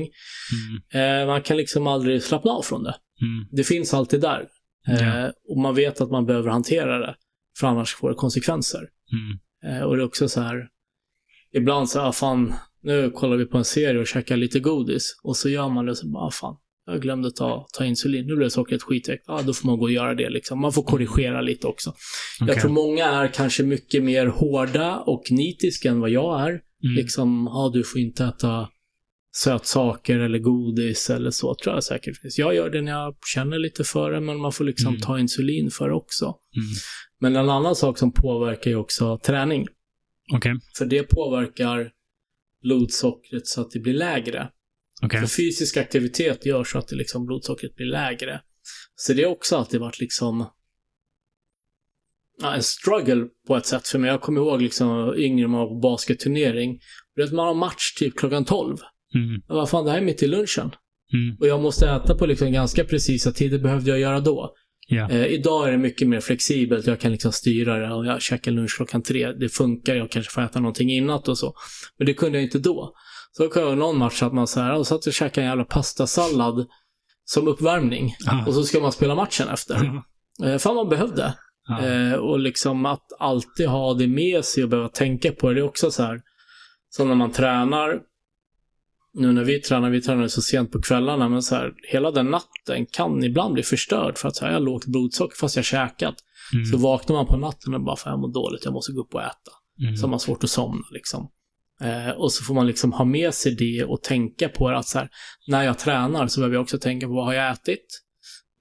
Mm. Eh, man kan liksom aldrig slappna av från det. Mm. Det finns alltid där. Eh, Ja. Och man vet att man behöver hantera det, för annars får det konsekvenser. Mm. Eh, och det är också så här, ibland så, ah, fan, nu kollar vi på en serie och käkar lite godis. Och så gör man det så bara, ah, fan, jag glömde ta, ta insulin. Nu blev sockret skithögt. Ja, då får man gå och göra det liksom. Man får korrigera lite också. Okej. Jag tror många är kanske mycket mer hårda och nitiska än vad jag är. Mm. Liksom, ja, du får inte äta sötsaker eller godis eller så, tror jag säkert finns. Jag gör det när jag känner lite för det, men man får liksom Mm. ta insulin för det också. Mm. Men en annan sak som påverkar är också träning. Okej. För det påverkar blodsockret så att det blir lägre. Okej. För fysisk aktivitet gör så att det liksom blodsockret blir lägre. Så det har också alltid varit liksom ja, en struggle på ett sätt för mig. Jag kommer ihåg liksom yngre man var på basketturnering. Man har match typ klockan 12. Mm. Bara, fan det här är mitt i lunchen. Mm. Och jag måste äta på liksom ganska precisa tider behövde jag göra då. Ja. Eh, idag är det mycket mer flexibelt. Jag kan liksom styra det och jag käkar lunch klockan tre. Det funkar. Jag kanske får äta någonting innan och så. Men det kunde jag inte då. Så kan jag någon match att man så här, och satt och käkade en jävla pastasallad som uppvärmning. Ah. Och så ska man spela matchen efter. Ja. Eh, fan man behövde. Ja. Eh, och liksom att alltid ha det med sig och behöva tänka på det. Det är också så här, som när man tränar. Nu när vi tränar, vi tränar så sent på kvällarna, men så här, hela den natten kan ibland bli förstörd för att så här, jag har lågt blodsocker fast jag käkat. Mm. Så vaknar man på natten och bara, fan jag mår dåligt, jag måste gå upp och äta. Mm. Så har man svårt att somna liksom. Eh, och så får man liksom ha med sig det och tänka på att så här, när jag tränar så behöver jag också tänka på vad har jag ätit?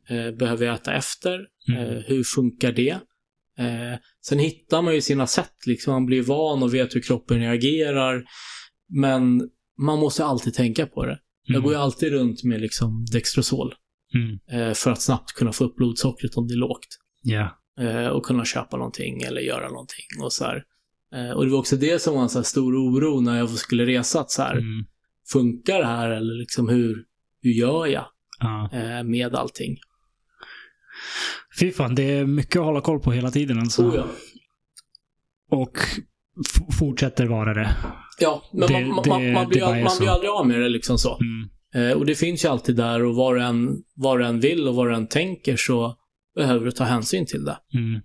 Eh, behöver jag äta efter? Mm. Eh, hur funkar det? Eh, sen hittar man ju sina sätt, liksom. man blir van och vet hur kroppen reagerar. Men man måste alltid tänka på det. Jag går ju alltid runt med liksom Dextrosol Mm. eh, för att snabbt kunna få upp blodsockret om det är lågt. Eh, och kunna köpa någonting eller göra någonting. Och, så här. Eh, och det var också det som var en så här stor oro när jag skulle resa. Att så här, Mm. Funkar det här eller liksom hur, hur gör jag Ja. eh, med allting? Fy fan, det är mycket att hålla koll på hela tiden alltså. Oh, ja. Och fortsätter vara det. Ja, men Det- man, man, det- man, blir, man blir aldrig av med det liksom så. Mm. Eh, och det finns ju alltid där och vad du än, vad du än vill och vad du än tänker så behöver du ta hänsyn till det. Mm.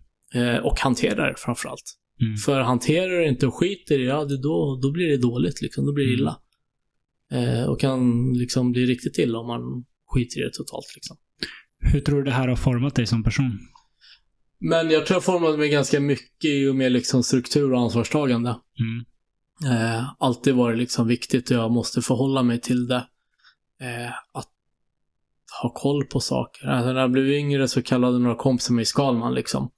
Eh, och hantera det framförallt. Mm. För hanterar du inte och skiter i ja, det då, då blir det dåligt liksom. Då blir det Mm. illa. Eh, och kan liksom bli riktigt illa om man skiter i det totalt liksom. Hur tror du det här har format dig som person? Men jag tror jag formade mig ganska mycket i och med liksom struktur och ansvarstagande. Mm. Eh, alltid varit liksom viktigt och jag måste förhålla mig till det. Eh, att ha koll på saker. Alltså, när jag blev yngre så kallade några kompisar mig Skalman liksom.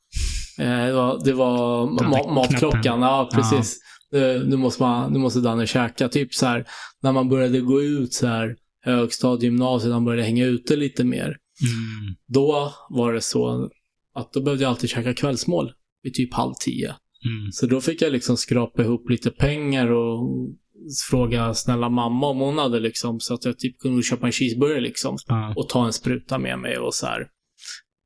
Eh, det var, ma- matklockan. Ja, precis. Nu, nu, måste man, nu måste Danne käka. Typ så här, när man började gå ut så här, högstadie, gymnasiet, han började hänga ute lite mer. Mm. Då var det så att då behövde jag alltid käka kvällsmål vid typ halv tio. Mm. Så då fick jag liksom skrapa ihop lite pengar och fråga snälla mamma om hon hade liksom, så att jag typ kunde köpa en cheeseburgare liksom. Ja. Och ta en spruta med mig och så här.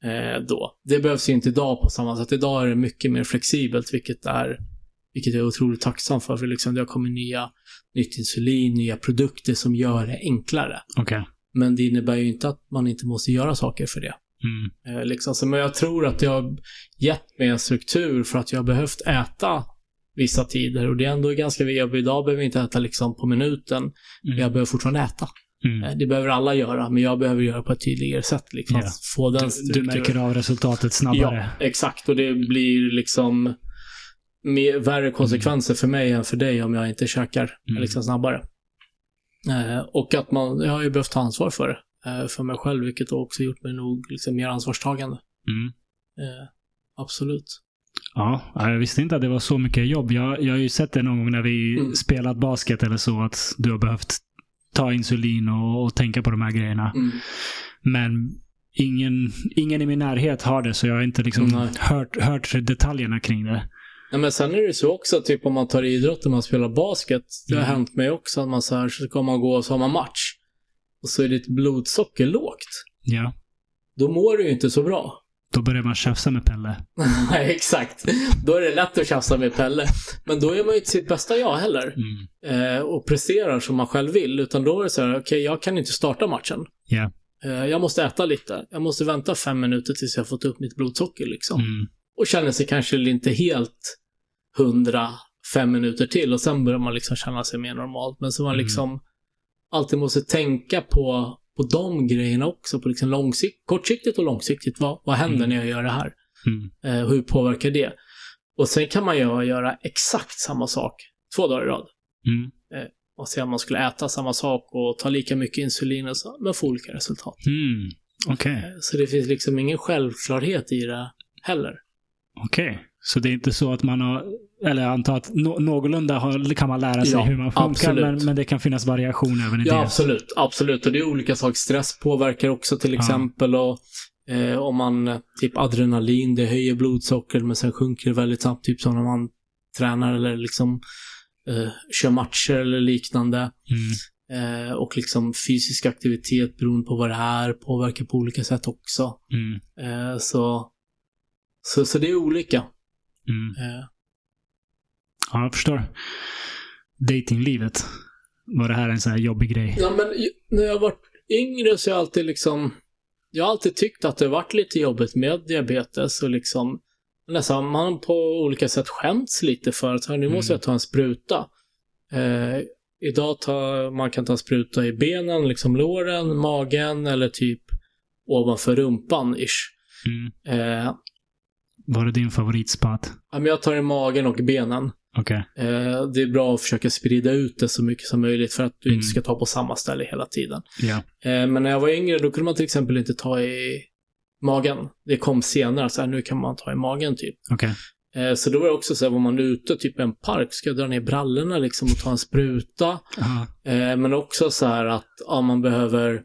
Eh, då. Det behövs ju inte idag på samma sätt. Idag är det mycket mer flexibelt, vilket är vilket jag är otroligt tacksam för. För liksom det har kommit nya, nytt insulin, nya produkter som gör det enklare. Okej. Men det innebär ju inte att man inte måste göra saker för det. Mm. Eh, liksom. så, men jag tror att det har gett mig en struktur för att jag har behövt äta vissa tider. Och det är ändå ganska jobbigt. Idag behöver jag inte äta liksom på minuten. Mm. Jag behöver fortfarande äta. Mm. Eh, Det behöver alla göra, men jag behöver göra på ett tydligare sätt. Liksom, Ja. få den Du, du märker av resultatet snabbare. Ja, exakt. Och det blir liksom mer, värre konsekvenser för mig än för dig om jag inte käkar Mm. liksom snabbare. Eh, och att man, jag har ju behövt ta ansvar för det. Eh, för mig själv, vilket också gjort mig nog liksom mer ansvarstagande. Mm. Eh, absolut. Ja, jag visste inte att det var så mycket jobb. Jag, jag har ju sett det någon gång när vi Mm. spelat basket eller så, att du har behövt ta insulin och, och tänka på de här grejerna. Mm. Men ingen, ingen i min närhet har det, så jag har inte liksom Nej. hört, hört detaljerna kring det. Ja, men sen är det så också, typ om man tar idrott och man spelar basket. Det har Mm. hänt mig också att man så här, så ska man gå och så har man match. Och så är ditt blodsocker lågt. Ja. Då mår du ju inte så bra. Då börjar man tjafsa med Pelle. [LAUGHS] Nej, exakt. Då är det lätt att tjafsa med Pelle. Men då är man ju inte sitt bästa jag heller. Mm. Eh, och presterar som man själv vill. Utan då är det så här, okej, jag kan inte starta matchen. Ja. Eh, jag måste äta lite. Jag måste vänta fem minuter tills jag fått upp mitt blodsocker liksom. Mm. Och känner sig kanske inte helt hundra fem minuter till. Och sen börjar man liksom känna sig mer normalt. Men så man Mm. liksom alltid måste tänka på, på de grejerna också. På liksom långsikt, kortsiktigt och långsiktigt. Vad, vad händer Mm. när jag gör det här? Mm. Eh, hur påverkar det? Och sen kan man ju göra exakt samma sak två dagar i rad. Mm. Och se om man skulle äta samma sak och ta lika mycket insulin och så, men få olika resultat. Mm. Okej. Eh, Så det finns liksom ingen självklarhet i det heller. Okej. Så det är inte så att man har, eller jag antar att nå- någorlunda har, kan man lära sig Ja, hur man funkar, men, men det kan finnas variation även i Ja, det. absolut. Absolut. Och det är olika saker. Stress påverkar också till Ja. exempel. Och eh, om man, typ adrenalin, det höjer blodsocker men sen sjunker det väldigt snabbt. Typ som när man tränar eller liksom eh, kör matcher eller liknande. Mm. Eh, och liksom fysisk aktivitet beroende på vad det är påverkar på olika sätt också. Mm. Eh, så, så, så det är olika. Mm. Eh, Ja, jag förstår. Datinglivet. Var det här en sån här jobbig grej? ja, men när jag var yngre så har jag alltid liksom... Jag har alltid tyckt att det varit lite jobbigt med diabetes och liksom... Nästan man på olika sätt skämts lite för att "Hör, nu måste Mm. jag ta en spruta. Eh, idag tar, man kan ta en spruta i benen, liksom låren, magen eller typ ovanför rumpan ish. Mm. Eh, Var det din favoritspot? ja, men jag tar i magen och benen. Okej. Eh, det är bra att försöka sprida ut det så mycket som möjligt för att du Mm. inte ska ta på samma ställe hela tiden. Ja. Eh, men när jag var yngre då kunde man till exempel inte ta i magen. Det kom senare, så här, nu kan man ta i magen typ. Okej. Eh, så då var det också så här, var man ute, typ i en park, ska jag dra ner brallorna liksom och ta en spruta. Aha. Eh, men också så här att ja, man behöver,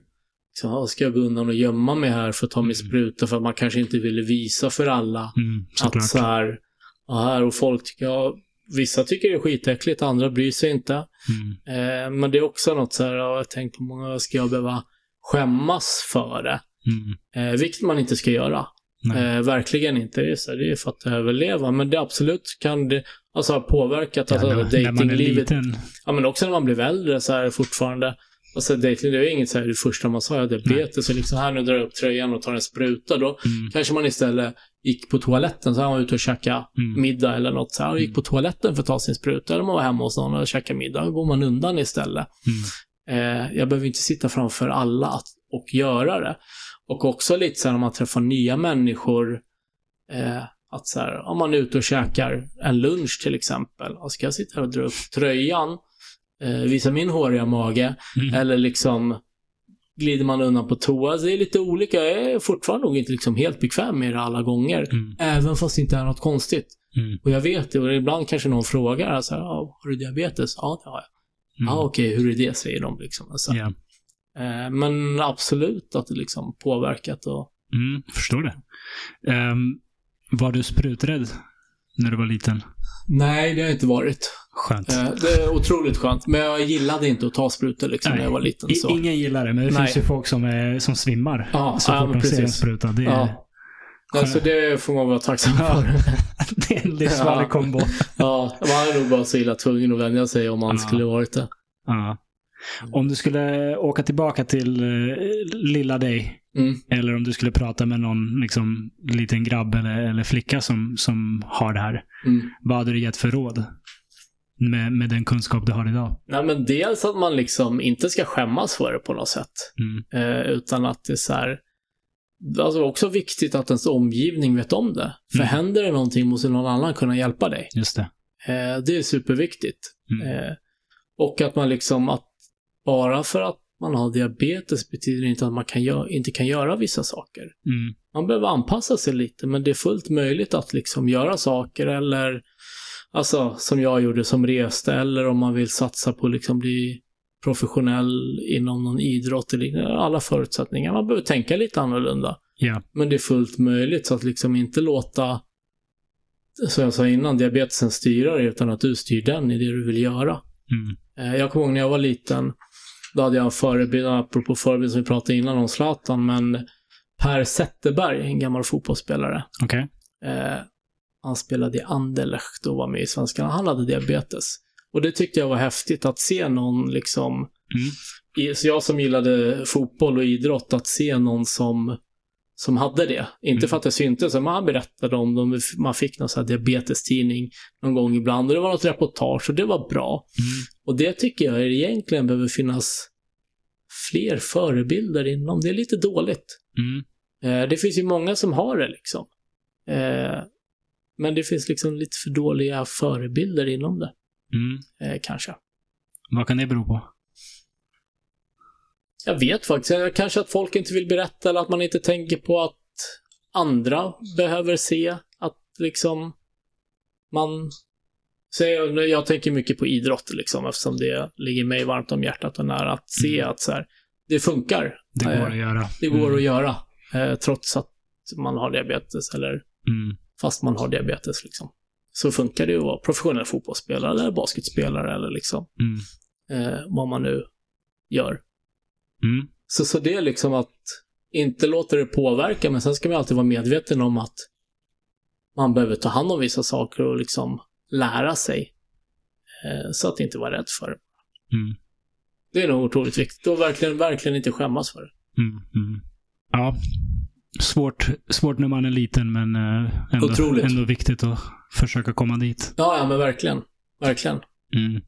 ja, ska jag gå undan och gömma mig här för att ta min Mm. spruta för att man kanske inte ville visa för alla Mm, att så här, ja, här och folk tycker, ja, vissa tycker det är skitäckligt, andra bryr sig inte. Mm. Eh, men det är också något så här, ja, jag tänkt på många, ska jag behöva skämmas för det? Mm. Eh, vilket man inte ska göra. Eh, verkligen inte. Det är, så här, det är för att överleva. Men det absolut kan det alltså, ha påverkat Ja, alltså, datinglivet. Ja, men också när man blir äldre så här fortfarande. Alltså dating, det är inget så här det första man sa, jag har diabetes. Så liksom här nu drar jag upp tröjan och tar en spruta. Då Mm. kanske man istället gick på toaletten, så här var man ute och käkade Mm. middag eller något så här, och gick Mm. på toaletten för att ta sin spruta. Eller man var hemma hos någon och käkade middag. Då går man undan istället. Mm. Eh, jag behöver inte sitta framför alla att, och göra det. Och också lite så här när man träffar nya människor. Eh, att så här, om man är ute och käkar en lunch till exempel. Och ska jag sitta här och dra upp tröjan, eh, visa min håriga mage. Mm. Eller liksom glider man undan på toa. Så det är lite olika. Jag är fortfarande nog inte liksom helt bekväm med det alla gånger. Mm. Även fast det inte är något konstigt. Mm. Och jag vet det. Och ibland kanske någon frågar. Alltså, "Ja, har du diabetes? Ja, det har jag. Mm. Ja, okej, hur är det? Säger de liksom. Alltså. Ja. Eh, men absolut att det liksom påverkat och... Mm, förstår det. Um, var du spruträdd? När du var liten? Nej, det har inte varit. Skönt. Eh, Det är otroligt skönt. Men jag gillade inte att ta sprutor liksom, när jag var liten. Så. ingen gillar det, men det Nej. finns ju folk som, är, som svimmar Ja, så fort de ser en precis. spruta. Det är, Ja. Alltså det får man vara tacksam för. [LAUGHS] det är en livsfarlig Ja. kombo. Ja, man är nog bara så illa tvungen att vänja sig om man skulle varit det. Ja. Om du skulle åka tillbaka till eh, lilla dig, Mm. eller om du skulle prata med någon liksom, liten grabb eller, eller flicka som, som har det här. Mm. Vad hade du gett för råd? Med, med den kunskap du har idag. Nej, men dels att man liksom inte ska skämmas för det på något sätt. Mm. Eh, utan att det är så här... Alltså också viktigt att ens omgivning vet om det. För Mm. händer det någonting måste någon annan kunna hjälpa dig. Just det. Eh, det är superviktigt. Mm. Eh, och att man liksom, att bara för att man har diabetes betyder inte att man kan gö- inte kan göra vissa saker. Mm. Man behöver anpassa sig lite, men det är fullt möjligt att liksom göra saker eller, alltså som jag gjorde som reste, eller om man vill satsa på liksom bli professionell inom någon idrott eller liknande. alla förutsättningar. Man behöver tänka lite annorlunda. Ja. Men det är fullt möjligt, så att liksom inte låta, som jag sa innan, diabetesen styra dig, utan att du styr den i det du vill göra. Mm. Eh, Jag kommer ihåg när jag var liten, då hade jag en förebild, apropå förebild som vi pratade innan om Zlatan, men Per Zetterberg, en gammal fotbollsspelare. Okej. Eh, han spelade i Anderlecht och var med i Svenskarna. Han hade diabetes. Och det tyckte jag var häftigt att se någon liksom, Mm. i, så jag som gillade fotboll och idrott, att se någon som, som hade det. Inte Mm. för att det syntes, men han berättade om dem. Man fick någon sån här diabetestidning någon gång ibland och det var något reportage och det var bra. Mm. Och det tycker jag egentligen behöver finnas fler förebilder inom. Det är lite dåligt. Mm. Eh, det finns ju många som har det liksom. Eh, men det finns liksom lite för dåliga förebilder inom det, Mm. eh, kanske. Vad kan det bero på? Jag vet faktiskt. Kanske att folk inte vill berätta eller att man inte tänker på att andra behöver se att liksom man... Så jag, jag tänker mycket på idrott liksom eftersom det ligger mig varmt om hjärtat och nära att se Mm. att så här, det funkar. Det går Eh, att göra. Det går Mm. att göra. Eh, trots att man har diabetes eller Mm. fast man har diabetes liksom. Så funkar det att vara professionell fotbollsspelare eller basketspelare eller liksom Mm. eh, vad man nu gör. Mm. Så, så det är liksom att inte låta det påverka, men sen ska man alltid vara medveten om att man behöver ta hand om vissa saker och liksom lära sig. Eh, så att inte vara rädd för det. Mm. Det är nog otroligt viktigt och verkligen, verkligen inte skämmas för det. Mm. Mm. Ja. Svårt, svårt när man är liten, men eh, ändå, ändå viktigt att försöka komma dit. Ja, ja, men verkligen. Verkligen. Mm.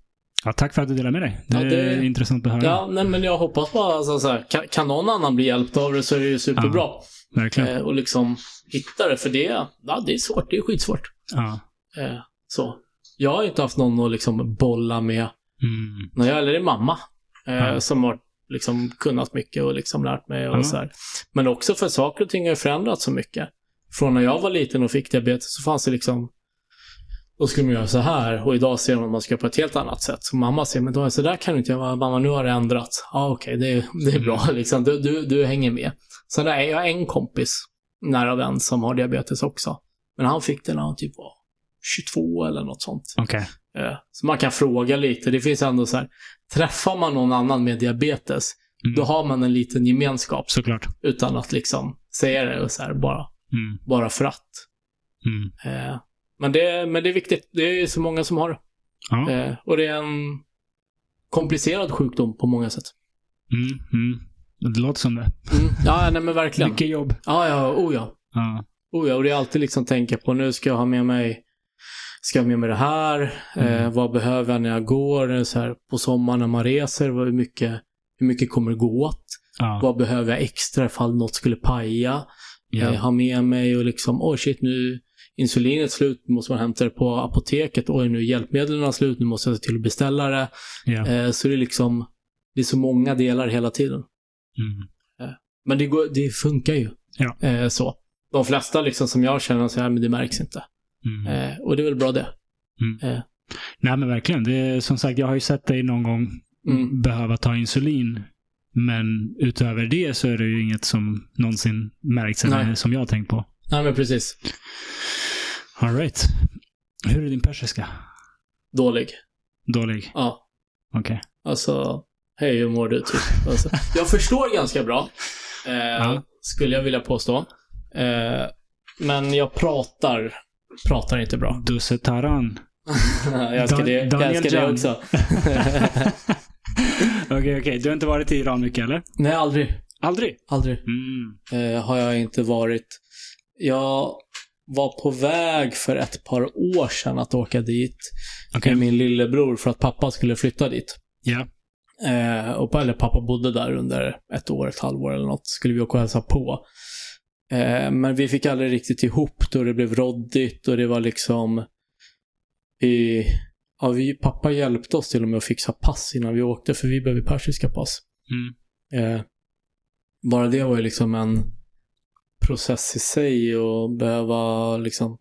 Ja, tack för att du delade med dig. Det, Ja, det- är intressant att höra. Ja, nej, men jag hoppas bara, alltså, så här, kan, kan någon annan bli hjälpt av det så är det ju superbra. Verkligen. Eh, och liksom hitta det, för det, ja, det är svårt. Det är skitsvårt. Ja. Eh, så. Jag har inte haft någon att liksom bolla med Mm. när jag, eller det är mamma, eh, Ja. som har liksom kunnat mycket och liksom lärt mig och Ja. så här. Men också för saker och ting har förändrats så mycket. Från när jag var liten och fick diabetes så fanns det liksom då skulle man göra så här och idag ser man att man ska på ett helt annat sätt. Så mamma säger, men då är det så där kan du inte göra. Mamma, nu har det ändrats. Ja, okej, det, är- det är bra liksom. Du, du, du hänger med. Sen är jag en kompis, nära vän, som har diabetes också. Men han fick det när han typ var 22 eller något sånt. Okej. Eh, Så man kan fråga lite. Det finns ändå så här, träffar man någon annan med diabetes, Mm. då har man en liten gemenskap Såklart. utan att liksom säga det och så här, bara, Mm. bara för att. Mm. Men det, men det är viktigt. Det är så många som har det. Ja. Eh, Och det är en komplicerad sjukdom på många sätt. Mm. Mm. Det låter som det. Mm. Ja, nej men verkligen. Mycket jobb. Ja, ja, oh ja. Ja. Oh ja, och det är alltid liksom tänka på nu ska jag ha med mig Ska jag ha med mig det här? Eh, Mm. vad behöver jag när jag går? Så här, på sommaren när man reser, vad- hur mycket, hur mycket kommer det gå åt? Ja. Vad behöver jag extra ifall något skulle paja? Ja. Eh, ha med mig och liksom, oj shit nu insulinet slut, måste man hämta det på apoteket. Oj nu är hjälpmedlen slut, nu måste jag se till att beställa det. Eh, så det är liksom, det är så många delar hela tiden. Mm. Men det, går, det funkar ju. Ja. Eh, så. De flesta liksom som jag känner så här, men det märks inte. Mm. Eh, och det är väl bra det. Nej men verkligen. Det är, som sagt, jag har ju sett dig någon gång Mm. behöva ta insulin. Men utöver det så är det ju inget som någonsin märkts eller som jag har tänkt på. Nej men precis. All right. Hur är din persiska? Dålig. Dålig? Ja. Okej. Alltså, hej hur mår du? Typ. Alltså, jag förstår ganska bra. Eh, Ja. Skulle jag vilja påstå. Eh, men jag pratar, pratar inte bra. Du Taran. [LAUGHS] jag älskar Dan- det, jag Daniel älskar det Jan. också. [LAUGHS] Okej, okej. Du har inte varit i Iran mycket, eller? Nej, aldrig. Aldrig? Aldrig. Mm. eh, har jag inte varit. Jag var på väg för ett par år sedan att åka dit Okej. med min lillebror för att pappa skulle flytta dit. Ja. Eh, och, eller pappa bodde där under ett år, ett halvår eller något. Skulle vi åka och hälsa på. Eh, men vi fick aldrig riktigt ihop då det blev råddigt och det var liksom i, ja, vi, pappa hjälpte oss till och med att fixa pass innan vi åkte för vi behöver persiska pass. Mm. Eh, bara det var ju liksom en process i sig och behöva liksom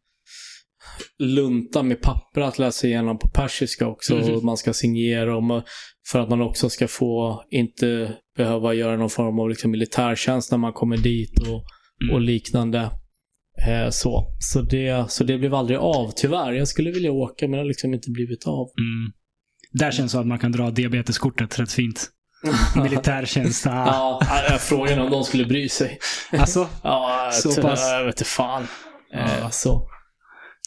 lunta med papper att läsa igenom på persiska också Mhm. och man ska signera om för att man också ska få inte behöva göra någon form av liksom militärtjänst när man kommer dit och, Mm. och liknande. Eh, så. Så, det, så det blev aldrig av, tyvärr. Jag skulle vilja åka men det har liksom inte blivit av. Mm. Där känns det som att man kan dra diabeteskortet rätt fint. [LAUGHS] Militärtjänst. Ah. Ja, frågan om de skulle bry sig. Alltså, [LAUGHS] Ja, Så vet- pass. jag vet fan. Eh, Ja. så.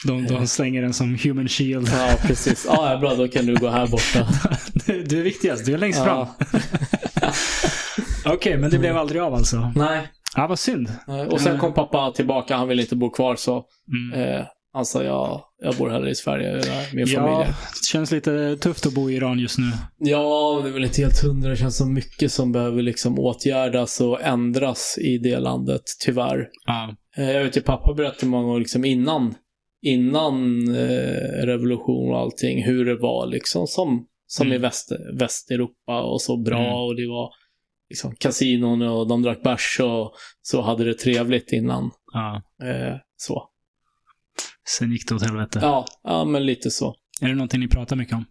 de, de slänger den som human shield. Ja, precis. Ja, ja, bra. Då kan du gå här borta. [LAUGHS] Du, du är viktigast. Du är längst fram. Okej, men det blev aldrig av alltså. Nej. Ja, vad synd. Nej. Och sen kom pappa tillbaka. Han ville inte bo kvar så Mm. eh, sa jag, jag bor hellre i Sverige med min Ja, familj. det känns lite tufft att bo i Iran just nu. Ja, det är väl inte helt hundra. Det känns som mycket som behöver liksom åtgärdas och ändras i det landet, tyvärr. Ja. Eh, Jag vet ju, pappa berättade många gånger liksom innan, innan eh, revolution och allting, hur det var liksom som, som Mm. i Väst, Västeuropa och så bra Mm. och det var liksom kasinon och de drack bärs och så hade det trevligt innan. ja. Eh, så. Sen gick det åt helvete. Ja, ja, men lite så. Är det någonting ni pratar mycket om?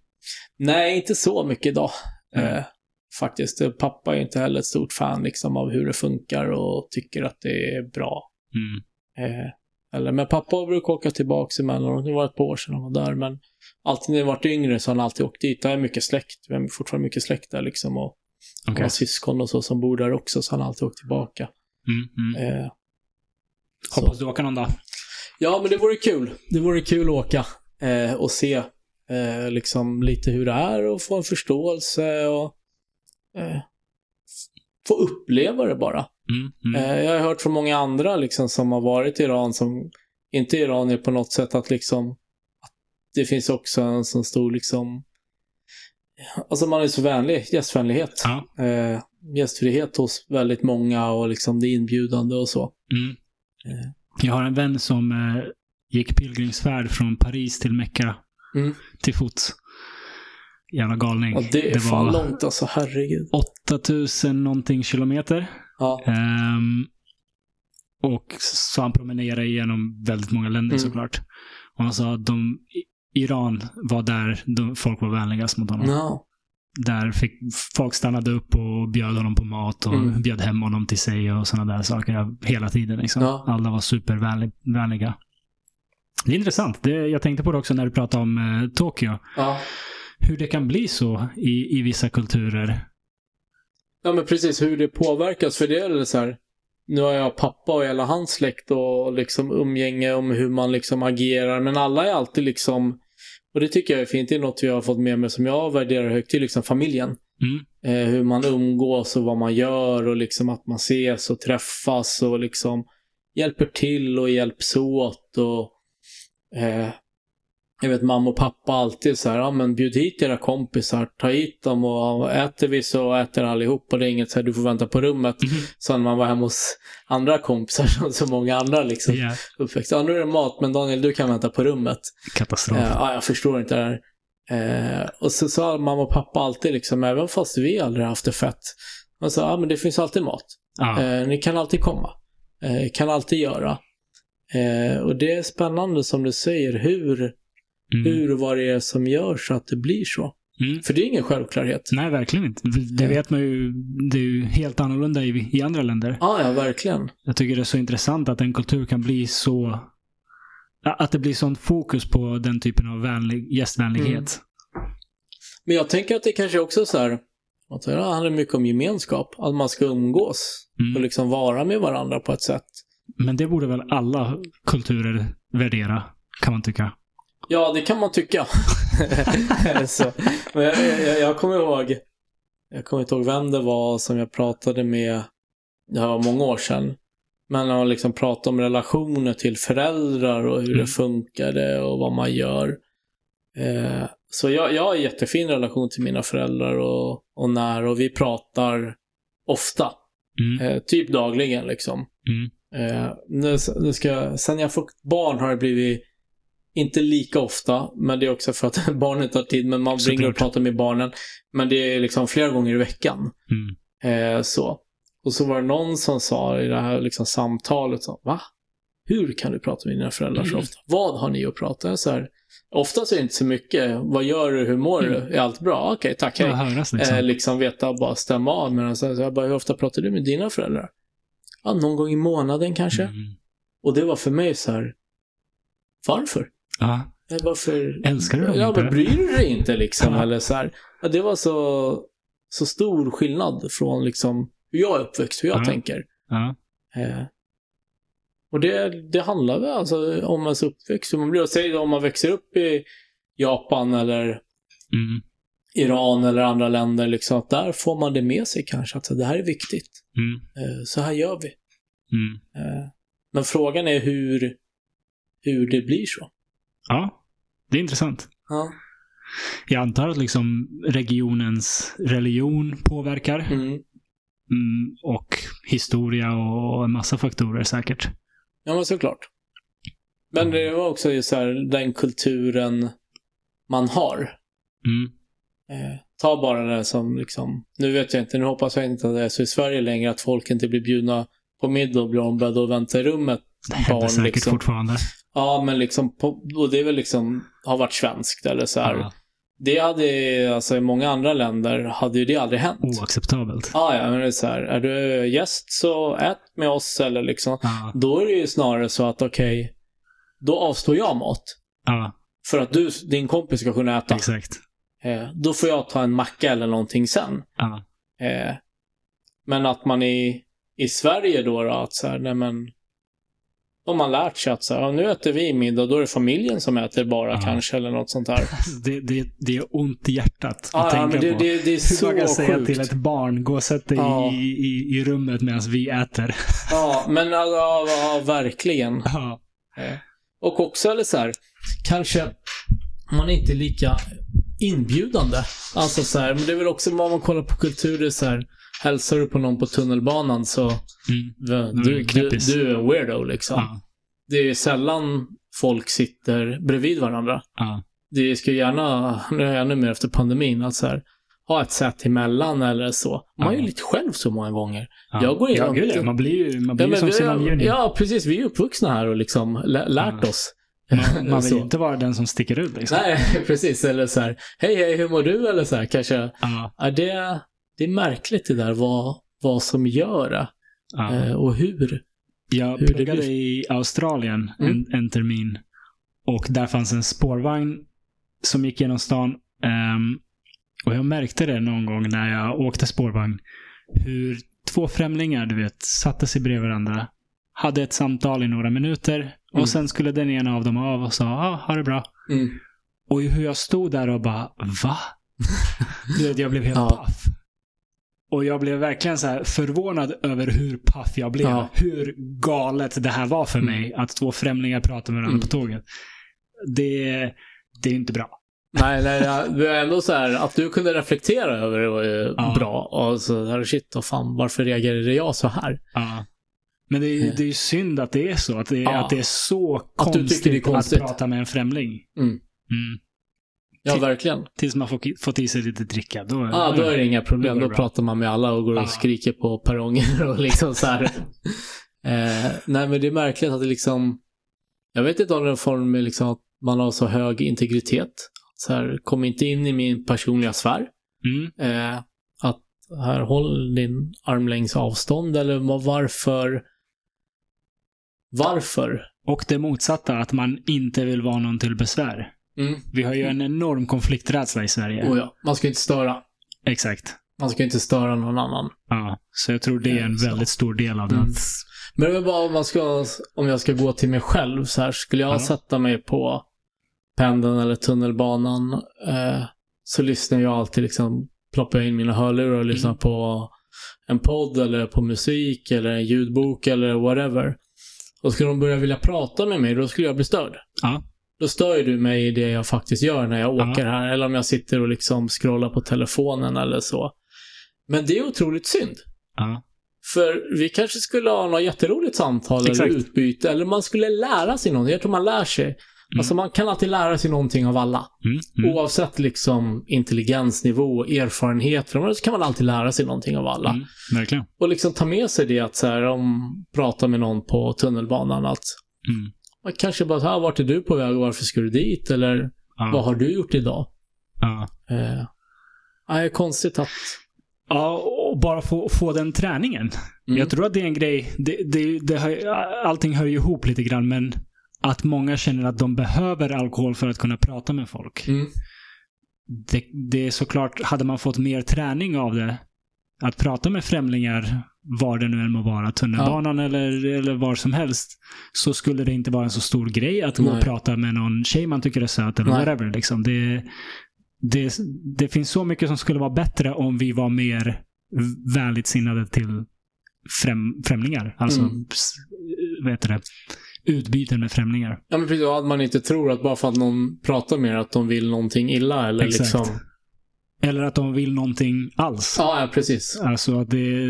Nej, inte så mycket idag. Mm. Eh, faktiskt. Pappa är inte heller ett stort fan liksom, av hur det funkar och tycker att det är bra. Mm. Eh, eller, men pappa brukar åka tillbaka emellanåt. Det var ett par år sedan han var där. Men alltid när jag varit yngre så har han alltid åkt dit. Det är mycket släkt. Vi har fortfarande mycket släkt där liksom. Och Okej. har syskon och så som bor där också. Så han har alltid åkt tillbaka. Mm, mm. Eh, så. Hoppas du åker någon dag. Ja, men det vore kul. Det vore kul att åka eh, och se eh, liksom lite hur det är och få en förståelse och eh, få uppleva det bara. Mm, mm. Eh, jag har hört från många andra liksom som har varit i Iran som inte är iranier på något sätt att liksom att det finns också en sån stor liksom Alltså man är så vänlig, gästvänlighet. Ja. Eh, gästfrihet hos väldigt många och liksom det inbjudande och så. Mm. Eh. Jag har en vän som eh, gick pilgrimsfärd från Paris till Mecka Mm. till fots. Jävla galning. Och det är fan var långt alltså, herregud. 8000 någonting kilometer. Ja. Ehm, och så han promenerade igenom väldigt många länder Mm. såklart. Och han sa att de, Iran var där de, folk var vänligast mot honom. Ja. Där fick, folk stannade upp och bjöd honom på mat och Mm. bjöd hem honom till sig och sådana där saker hela tiden. Liksom. Ja. Alla var supervänliga. Det är intressant. Det, jag tänkte på det också när du pratade om eh, Tokyo. Ja. Hur det kan bli så i, i vissa kulturer. ja, men precis hur det påverkas. För det är så här. Nu har jag pappa och hela hans släkt och liksom umgänge om hur man liksom agerar. Men alla är alltid liksom, och det tycker jag är fint, det är något jag har fått med mig som jag värderar högt, det är liksom familjen. Mm. Eh, hur man umgås och vad man gör och liksom att man ses och träffas och liksom hjälper till och hjälps åt och eh, jag vet mamma och pappa alltid så här, ja men bjud hit era kompisar, ta hit dem och äter vi så äter allihop och det är inget så här, du får vänta på rummet. Mhm. Så när man var hemma hos andra kompisar [LAUGHS] som så många andra liksom Ja, uppväxt. Ja, nu är det mat, men Daniel du kan vänta på rummet. katastrof. Eh, ja, jag förstår inte det här. Eh, och så sa mamma och pappa alltid, liksom, även fast vi aldrig haft det fett. Man sa, ja men det finns alltid mat. Ja. Eh, ni kan alltid komma. Eh, kan alltid göra. Eh, och det är spännande som du säger, hur, Mm. hur och vad det är som gör så att det blir så. Mm. För det är ingen självklarhet. Nej, verkligen inte. Det vet man ju. Det är ju helt annorlunda i, i andra länder. Ja, ja, verkligen. Jag tycker det är så intressant att en kultur kan bli så att det blir sånt fokus på den typen av vänlig, gästvänlighet. Men jag tänker att det kanske också är så här, att det handlar mycket om gemenskap. Att man ska umgås Mm. och liksom vara med varandra på ett sätt. Men det borde väl alla kulturer värdera, kan man tycka. Ja, det kan man tycka. [LAUGHS] så, men jag, jag, jag kommer ihåg, jag kommer inte ihåg vem det var som jag pratade med, det här var många år sedan. Men när man liksom pratade om relationer till föräldrar och hur Mm. det funkade och vad man gör. Eh, så jag, jag har en jättefin relation till mina föräldrar och, och när och vi pratar ofta. Mm. Eh, typ dagligen liksom. Mm. Eh, nu, nu ska, jag- sen jag fått barn har det blivit inte lika ofta, men det är också för att [LAUGHS] barnen tar tid, men man Såklart. ringer och pratar med barnen. Men det är liksom flera gånger i veckan. Mm. Eh, så. Och så var det någon som sa i det här liksom samtalet, så, va? Hur kan du prata med dina föräldrar så Mm. ofta? Vad har ni att prata? Så här, oftast är det inte så mycket. Vad gör du? Hur mår du? Mm. Är allt bra? Okej, tack, hej. Höras liksom. Eh, liksom veta, bara stämma av. Men så, så jag bara, hur ofta pratar du med dina föräldrar? Ja, någon gång i månaden kanske. Mm. Och det var för mig så här, varför? Ja. Eh, Varför? Älskar du dem Ja, inte? men bryr du dig inte liksom? Eller så här. Ja, det var så, så stor skillnad från liksom hur jag är uppväxt, hur jag Ja. tänker. Ja. Eh, och det, det handlar väl alltså om ens uppväxt. Hur man blir. Säg om man växer upp i Japan eller Mm. Iran eller andra länder, liksom, att där får man det med sig kanske. Att det här är viktigt. Mm. Eh, så här gör vi. Mm. Eh, men frågan är hur, hur det blir så. Ja, det är intressant. Ja. Jag antar att liksom regionens religion påverkar. Mm. Mm, och historia och en massa faktorer säkert. Ja, men såklart. Men det var också ju så här, den kulturen man har. Mm. Eh, ta bara det som liksom, nu vet jag inte, nu hoppas jag inte att det är så i Sverige längre att folk inte blir bjudna på middag och blir ombedda och vänta i rummet. Det händer Barn, säkert liksom. fortfarande. Ja, men liksom, på, och det är väl liksom, har varit svenskt eller så här. Ja, Det hade, alltså i många andra länder hade ju det aldrig hänt. oacceptabelt. Ja, ja, men det är så här, är du gäst så ät med oss eller liksom. Ja, Då är det ju snarare så att okej, då avstår jag mat. ja För att du, din kompis ska kunna äta. exakt. Eh, då får jag ta en macka eller någonting sen. Ja. Eh, men att man i, i Sverige då, då att så här, nej men. Om man lärt sig att så här, nu äter vi middag, då är det familjen som äter bara Ja. kanske eller något sånt där. [LAUGHS] Det, det, det är ont i hjärtat att Ja, tänka det, på. det, det är Hur så man kan säga till ett barn, gå och sätt dig Ja. i, i, i rummet medan vi äter. [LAUGHS] Ja, men ja, ja, ja, verkligen. Ja. Eh, Och också, eller så här, kanske man är inte lika inbjudande. Alltså så här, men det är väl också vad man kollar på kultur, det är så här, hälsar du på någon på tunnelbanan så Mm. du, du, knäppis. du är en weirdo liksom. Ja. Det är sällan folk sitter bredvid varandra. Ja. Det ska gärna, nu är jag ännu mer efter pandemin, att så här, ha ett sätt emellan eller så. Man är ju Ja. lite själv så många gånger. Ja. Jag går ja, igenom- gud, ja. Man blir ju, man blir ju som vi, sin är- omgivning. ja, precis. Vi är uppvuxna här och liksom lä- lärt Ja. oss. Man, [LAUGHS] man vill inte vara den som sticker ut liksom. Nej, [LAUGHS] precis. Eller så här, hej hej, hur mår du? Eller så här, kanske. Ja. Ja, det, det är märkligt det där vad, vad som gör det Ja. eh, och hur. Jag hur det pluggade blir. i Australien Mm. en, en termin. Och där fanns en spårvagn som gick genom stan. Ehm, och jag märkte det någon gång när jag åkte spårvagn. Hur två främlingar, du vet, satte sig bredvid varandra. Hade ett samtal i några minuter. Mm. Och sen skulle den ena av dem av och sa ah, ha det bra. Mm. Och hur jag stod där och bara, va? [LAUGHS] Du vet, jag blev helt Ja. paff. Och jag blev verkligen så här förvånad över hur paff jag blev. Ja. Hur galet det här var för Mm. mig. Att två främlingar pratar med varandra Mm. på tåget. Det, det är inte bra. Nej, nej, det är ändå så här att du kunde reflektera över det var ju Ja. bra. Och så här, shit, och fan, varför reagerade jag så här? Ja. Men det är, det är ju synd att det är så. Att det, är- att det är så Att konstigt, är konstigt. att prata med en främling. Mm. Ja, verkligen. Tills man får, fått i sig lite dricka. Då, Ja, då är det inga Då problem. Då bra. pratar man med alla och går och Ja. skriker på perronger [LAUGHS] och liksom så här. [LAUGHS] eh, nej, men det är märkligt att det liksom... Jag vet inte om det är en form med liksom att man har så hög integritet. Så här, kom inte in i min personliga sfär. Mm. Eh, att här, håll din armlängds avstånd eller varför... Varför Och det motsatta, att man inte vill vara någon till besvär. Mm. Vi har ju en enorm konflikträdsla i Sverige. Oh ja, man ska inte störa. Exakt. Man ska inte störa någon annan. Ja, så jag tror det är en väldigt stor del av det. Mm. Men det är bara om, man ska, om jag ska gå till mig själv så här, skulle jag Ja. sätta mig på pendeln eller tunnelbanan eh, så lyssnar jag alltid liksom, ploppar jag in mina hörlurar och lyssnar Mm. på en podd eller på musik eller en ljudbok eller whatever. Och skulle de börja vilja prata med mig, då skulle jag bli störd. Ja. Då stör ju du mig i det jag faktiskt gör när jag Ja. åker här. Eller om jag sitter och liksom scrollar på telefonen eller så. Men det är otroligt synd. Ja. För vi kanske skulle ha något jätteroligt samtal Exakt. eller utbyte. Eller man skulle lära sig någonting. Jag tror man lär sig. Alltså man kan alltid lära sig någonting av alla. Mm. Mm. Oavsett liksom intelligensnivå, erfarenhet. Så kan man alltid lära sig någonting av alla. Mm. Och liksom ta med sig det att så här, om pratar med någon på tunnelbanan att Mm. Man kanske bara, här, vart är du på väg och varför ska du dit? Eller Ja. vad har du gjort idag? Ja. Eh, det är konstigt att... Ja, och bara få, få den träningen. Mm. Jag tror att det är en grej. Det, det, det hör, allting hör ju ihop lite grann, men att många känner att de behöver alkohol för att kunna prata med folk. Mm. Det, det är såklart, hade man fått mer träning av det, att prata med främlingar, var det nu än må vara, tunnelbanan eller, eller var som helst, så skulle det inte vara en så stor grej att gå och Nej. prata med någon tjej man tycker är söt eller Nej. whatever. Liksom. Det, det, det finns så mycket som skulle vara bättre om vi var mer vänligt sinnade till främ, främlingar. Alltså, Mm. vad heter det? Utbyten med främlingar. Ja, men precis. och Att man inte tror att bara för att någon pratar med att de vill någonting illa eller Exakt. liksom... Eller att de vill någonting alls. Ja, ja, precis. Alltså att det,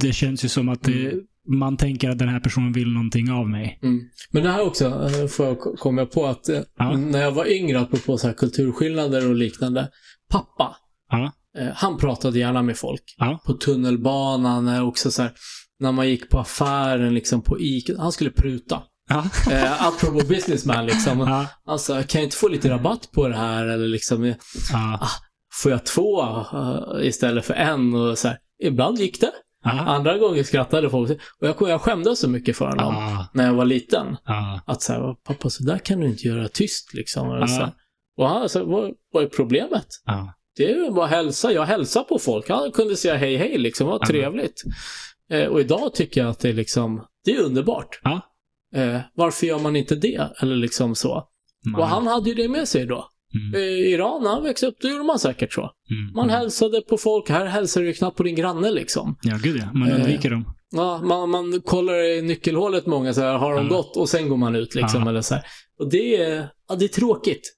det känns ju som att det, Mm. man tänker att den här personen vill någonting av mig. Mm. Men det här också, eh, får jag, kom jag på att eh, Ja. när jag var yngre, apropå så här kulturskillnader och liknande. Pappa, Ja. eh, han pratade gärna med folk. Ja. På tunnelbanan, också så här, när man gick på affären, liksom på Ica. Han skulle pruta. Ja. [LAUGHS] Eh, apropå businessman liksom. Ja. Sa, kan jag inte få lite rabatt på det här? Eller liksom, Ja. Får jag två eh, istället för en? Och så här. Ibland gick det. Ja. Andra gånger skrattade folk. Och jag, jag skämdes så mycket för honom Ja. när jag var liten. Ja. Att så här, pappa, så där kan du inte göra tyst liksom. Ja. så här. Och han sa, vad, vad är problemet? Det är bara hälsa. Jag hälsar på folk. Han kunde säga hej hej liksom. Vad trevligt. Eh, och idag tycker jag att det är liksom, det är underbart. Eh, varför gör man inte det? Eller liksom så. Och han hade ju det med sig då. Mm. I Iran, när han växte upp, då gjorde man säkert så. Mm. Man hälsade på folk. Här hälsar du knappt på din granne liksom. Ja, gud ja. Man Eh. undviker dem. Ja, man, man kollar i nyckelhålet många så här, har de Ja. gått? Och sen går man ut liksom. Ja. Eller så här. Och det är, ja, det är tråkigt.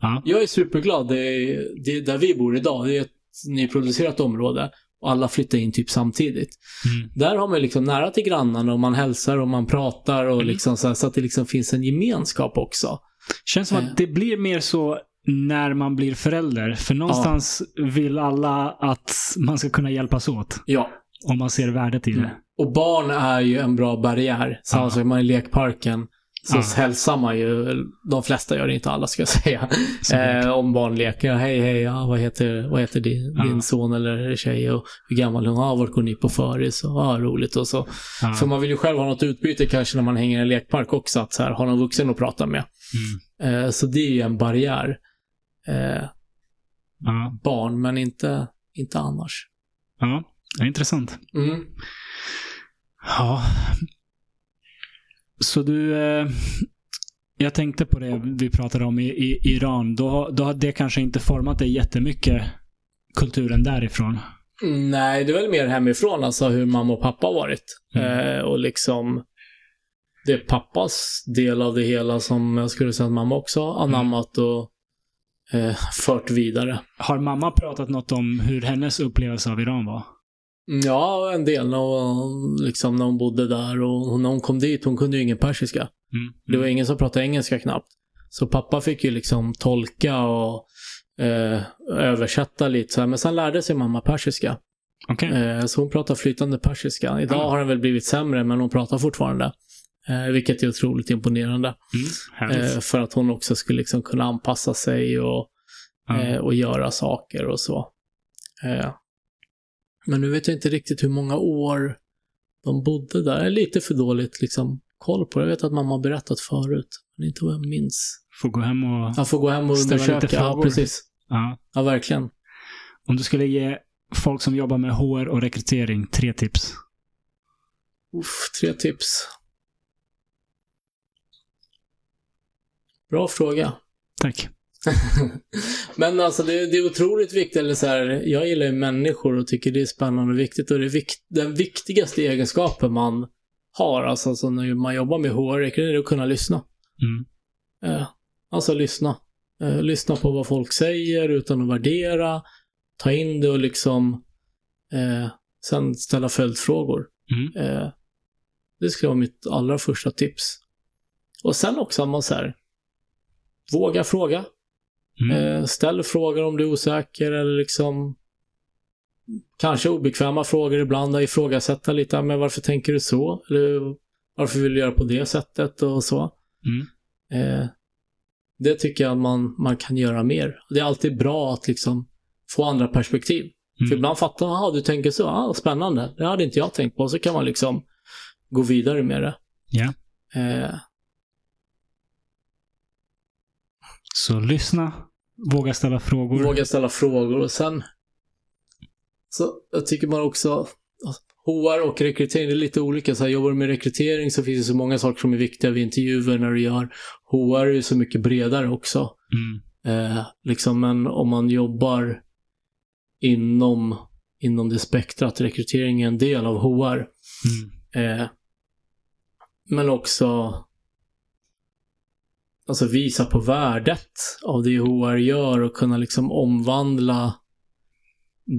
Ja. Jag är superglad. Det är, det är där vi bor idag. Det är ett nyproducerat område. Och alla flyttar in typ samtidigt. Mm. Där har man liksom nära till grannarna och man hälsar och man pratar och Mm. liksom så, här, så att det liksom finns en gemenskap också. Känns som Eh. att det blir mer så när man blir förälder. För någonstans vill alla att man ska kunna hjälpas åt. Ja. Om man ser värdet i det. Mm. Och barn är ju en bra barriär. Samma Ja. sak man i lekparken. Så Ja. hälsar man ju, de flesta gör det inte alla ska jag säga. Eh, om barn leker. Ja, hej hej, ja, vad heter, vad heter din, Ja. din son eller tjej? Och hur gammal är hon? Ja, vart går ni på föris? Ja, roligt och så. Ja. För man vill ju själv ha något utbyte kanske när man hänger i en lekpark också. Att så här, ha någon vuxen att prata med. Mm. Eh, så det är ju en barriär. Eh, barn, men inte, inte annars. ja, det är intressant. Mm. Ja. Så du, eh, jag tänkte på det vi pratade om i, i Iran. Då, då har det kanske inte format dig jättemycket, kulturen därifrån. Nej, det är väl mer hemifrån, alltså hur mamma och pappa har varit. Mm. Eh, och liksom det är pappas del av det hela som jag skulle säga att mamma också har anammat och eh, fört vidare. Har mamma pratat något om hur hennes upplevelse av Iran var? Mm, Ja, en del när hon, liksom, när hon bodde där och när hon kom dit, hon kunde ju ingen persiska. Mm. Det var ingen som pratade engelska knappt. Så pappa fick ju liksom tolka och eh, översätta lite så här. Men sen lärde sig mamma persiska. Okej. Eh, så hon pratar flytande persiska. Idag Ah. har den väl blivit sämre, men hon pratar fortfarande. Eh, vilket är otroligt imponerande. Mm. Eh, för att hon också skulle liksom kunna anpassa sig och, Ja. eh, och göra saker och så. Men nu vet jag inte riktigt hur många år de bodde där. Det är lite för dåligt liksom koll på. Jag vet att mamma har berättat förut, men inte vad jag minns. Får gå hem och... Jag får gå hem och Ställa lite undersöka. Ja, frågor. precis. Ja. Ja, verkligen. Om du skulle ge folk som jobbar med HR och rekrytering tre tips. Uff, tre tips. Bra fråga. Tack. [LAUGHS] Men alltså det, det är otroligt viktigt, eller så här, jag gillar ju människor och tycker det är spännande och viktigt och det är vikt, den viktigaste egenskapen man har, alltså, alltså när man jobbar med HR, är att kunna lyssna. Mm. Eh, alltså lyssna. Eh, lyssna på vad folk säger utan att värdera, ta in det och liksom eh, sen ställa följdfrågor. Mm. Eh, det skulle vara mitt allra första tips. Och sen också man så här, våga fråga. Mm. Eh, ställ frågor om du är osäker eller liksom kanske obekväma frågor ibland. Ifrågasätta lite, men varför tänker du så? Eller varför vill du göra på det sättet och så. Mm. Eh, det tycker jag man, man kan göra mer. Det är alltid bra att liksom få andra perspektiv. För Mm. ibland fattar man, du tänker så, ah, spännande. Det hade inte jag tänkt på. Så kan man liksom gå vidare med det. Eh, Så lyssna, våga ställa frågor. Våga ställa frågor och sen så jag tycker man också HR och rekrytering, det är lite olika. Så här, jobbar du med rekrytering så finns det så många saker som är viktiga vid intervjuer när du gör. HR är ju så mycket bredare också. Mm. Eh, liksom, men om man jobbar inom, inom det spektrat, rekrytering är en del av HR. Mm. Eh, men också alltså visa på värdet av det HR gör och kunna liksom omvandla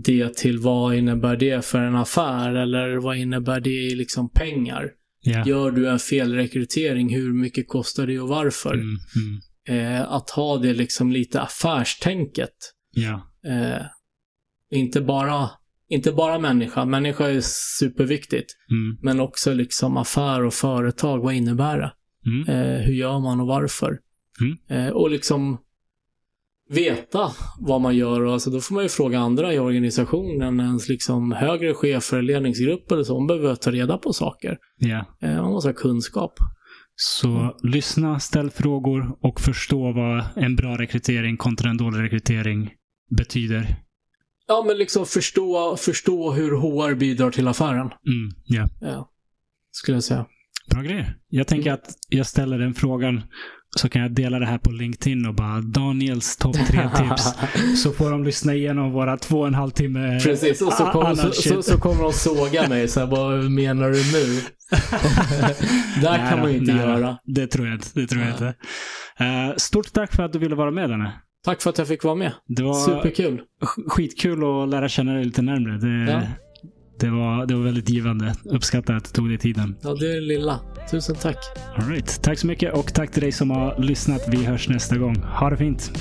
det till vad innebär det för en affär eller vad innebär det i liksom pengar. Ja. Gör du en felrekrytering, hur mycket kostar det och varför? Mm. Mm. Eh, att ha det liksom lite affärstänket. Ja. Eh, inte bara inte bara människa, människa är superviktigt. Mm. Men också liksom affär och företag, vad innebär det? Mm. Eh, hur gör man och varför? Mm. Eh, och liksom veta vad man gör. Och alltså, då får man ju fråga andra i organisationen, ens liksom högre chefer, ledningsgrupper eller så. De behöver ta reda på saker. Ja. Eh, man måste ha kunskap. Så lyssna, ställ frågor och förstå vad en bra rekrytering kontra en dålig rekrytering betyder. Ja, men liksom förstå, förstå hur HR bidrar till affären. Mm. Ja. Ja, skulle jag säga. Bra grejer. Jag tänker att jag ställer den frågan så kan jag dela det här på LinkedIn och bara Daniels topp tre [LAUGHS] tips. Så får de lyssna igenom våra två och en halv timme Precis, och så, annan så, så, så kommer de såga mig. Så här, vad menar du nu? [LAUGHS] Där Nej kan man ju inte då. göra. Det tror jag inte. Det tror jag inte. Eh, stort tack för att du ville vara med Danne. Tack för att jag fick vara med. Det var Superkul. sk- skitkul att lära känna dig lite närmre. Det, Ja. Det, var, det var väldigt givande. Uppskattar att du tog dig tiden. Ja, det är det lilla. Tusen tack. All right. Tack så mycket och tack till dig som har lyssnat. Vi hörs nästa gång. Ha det fint.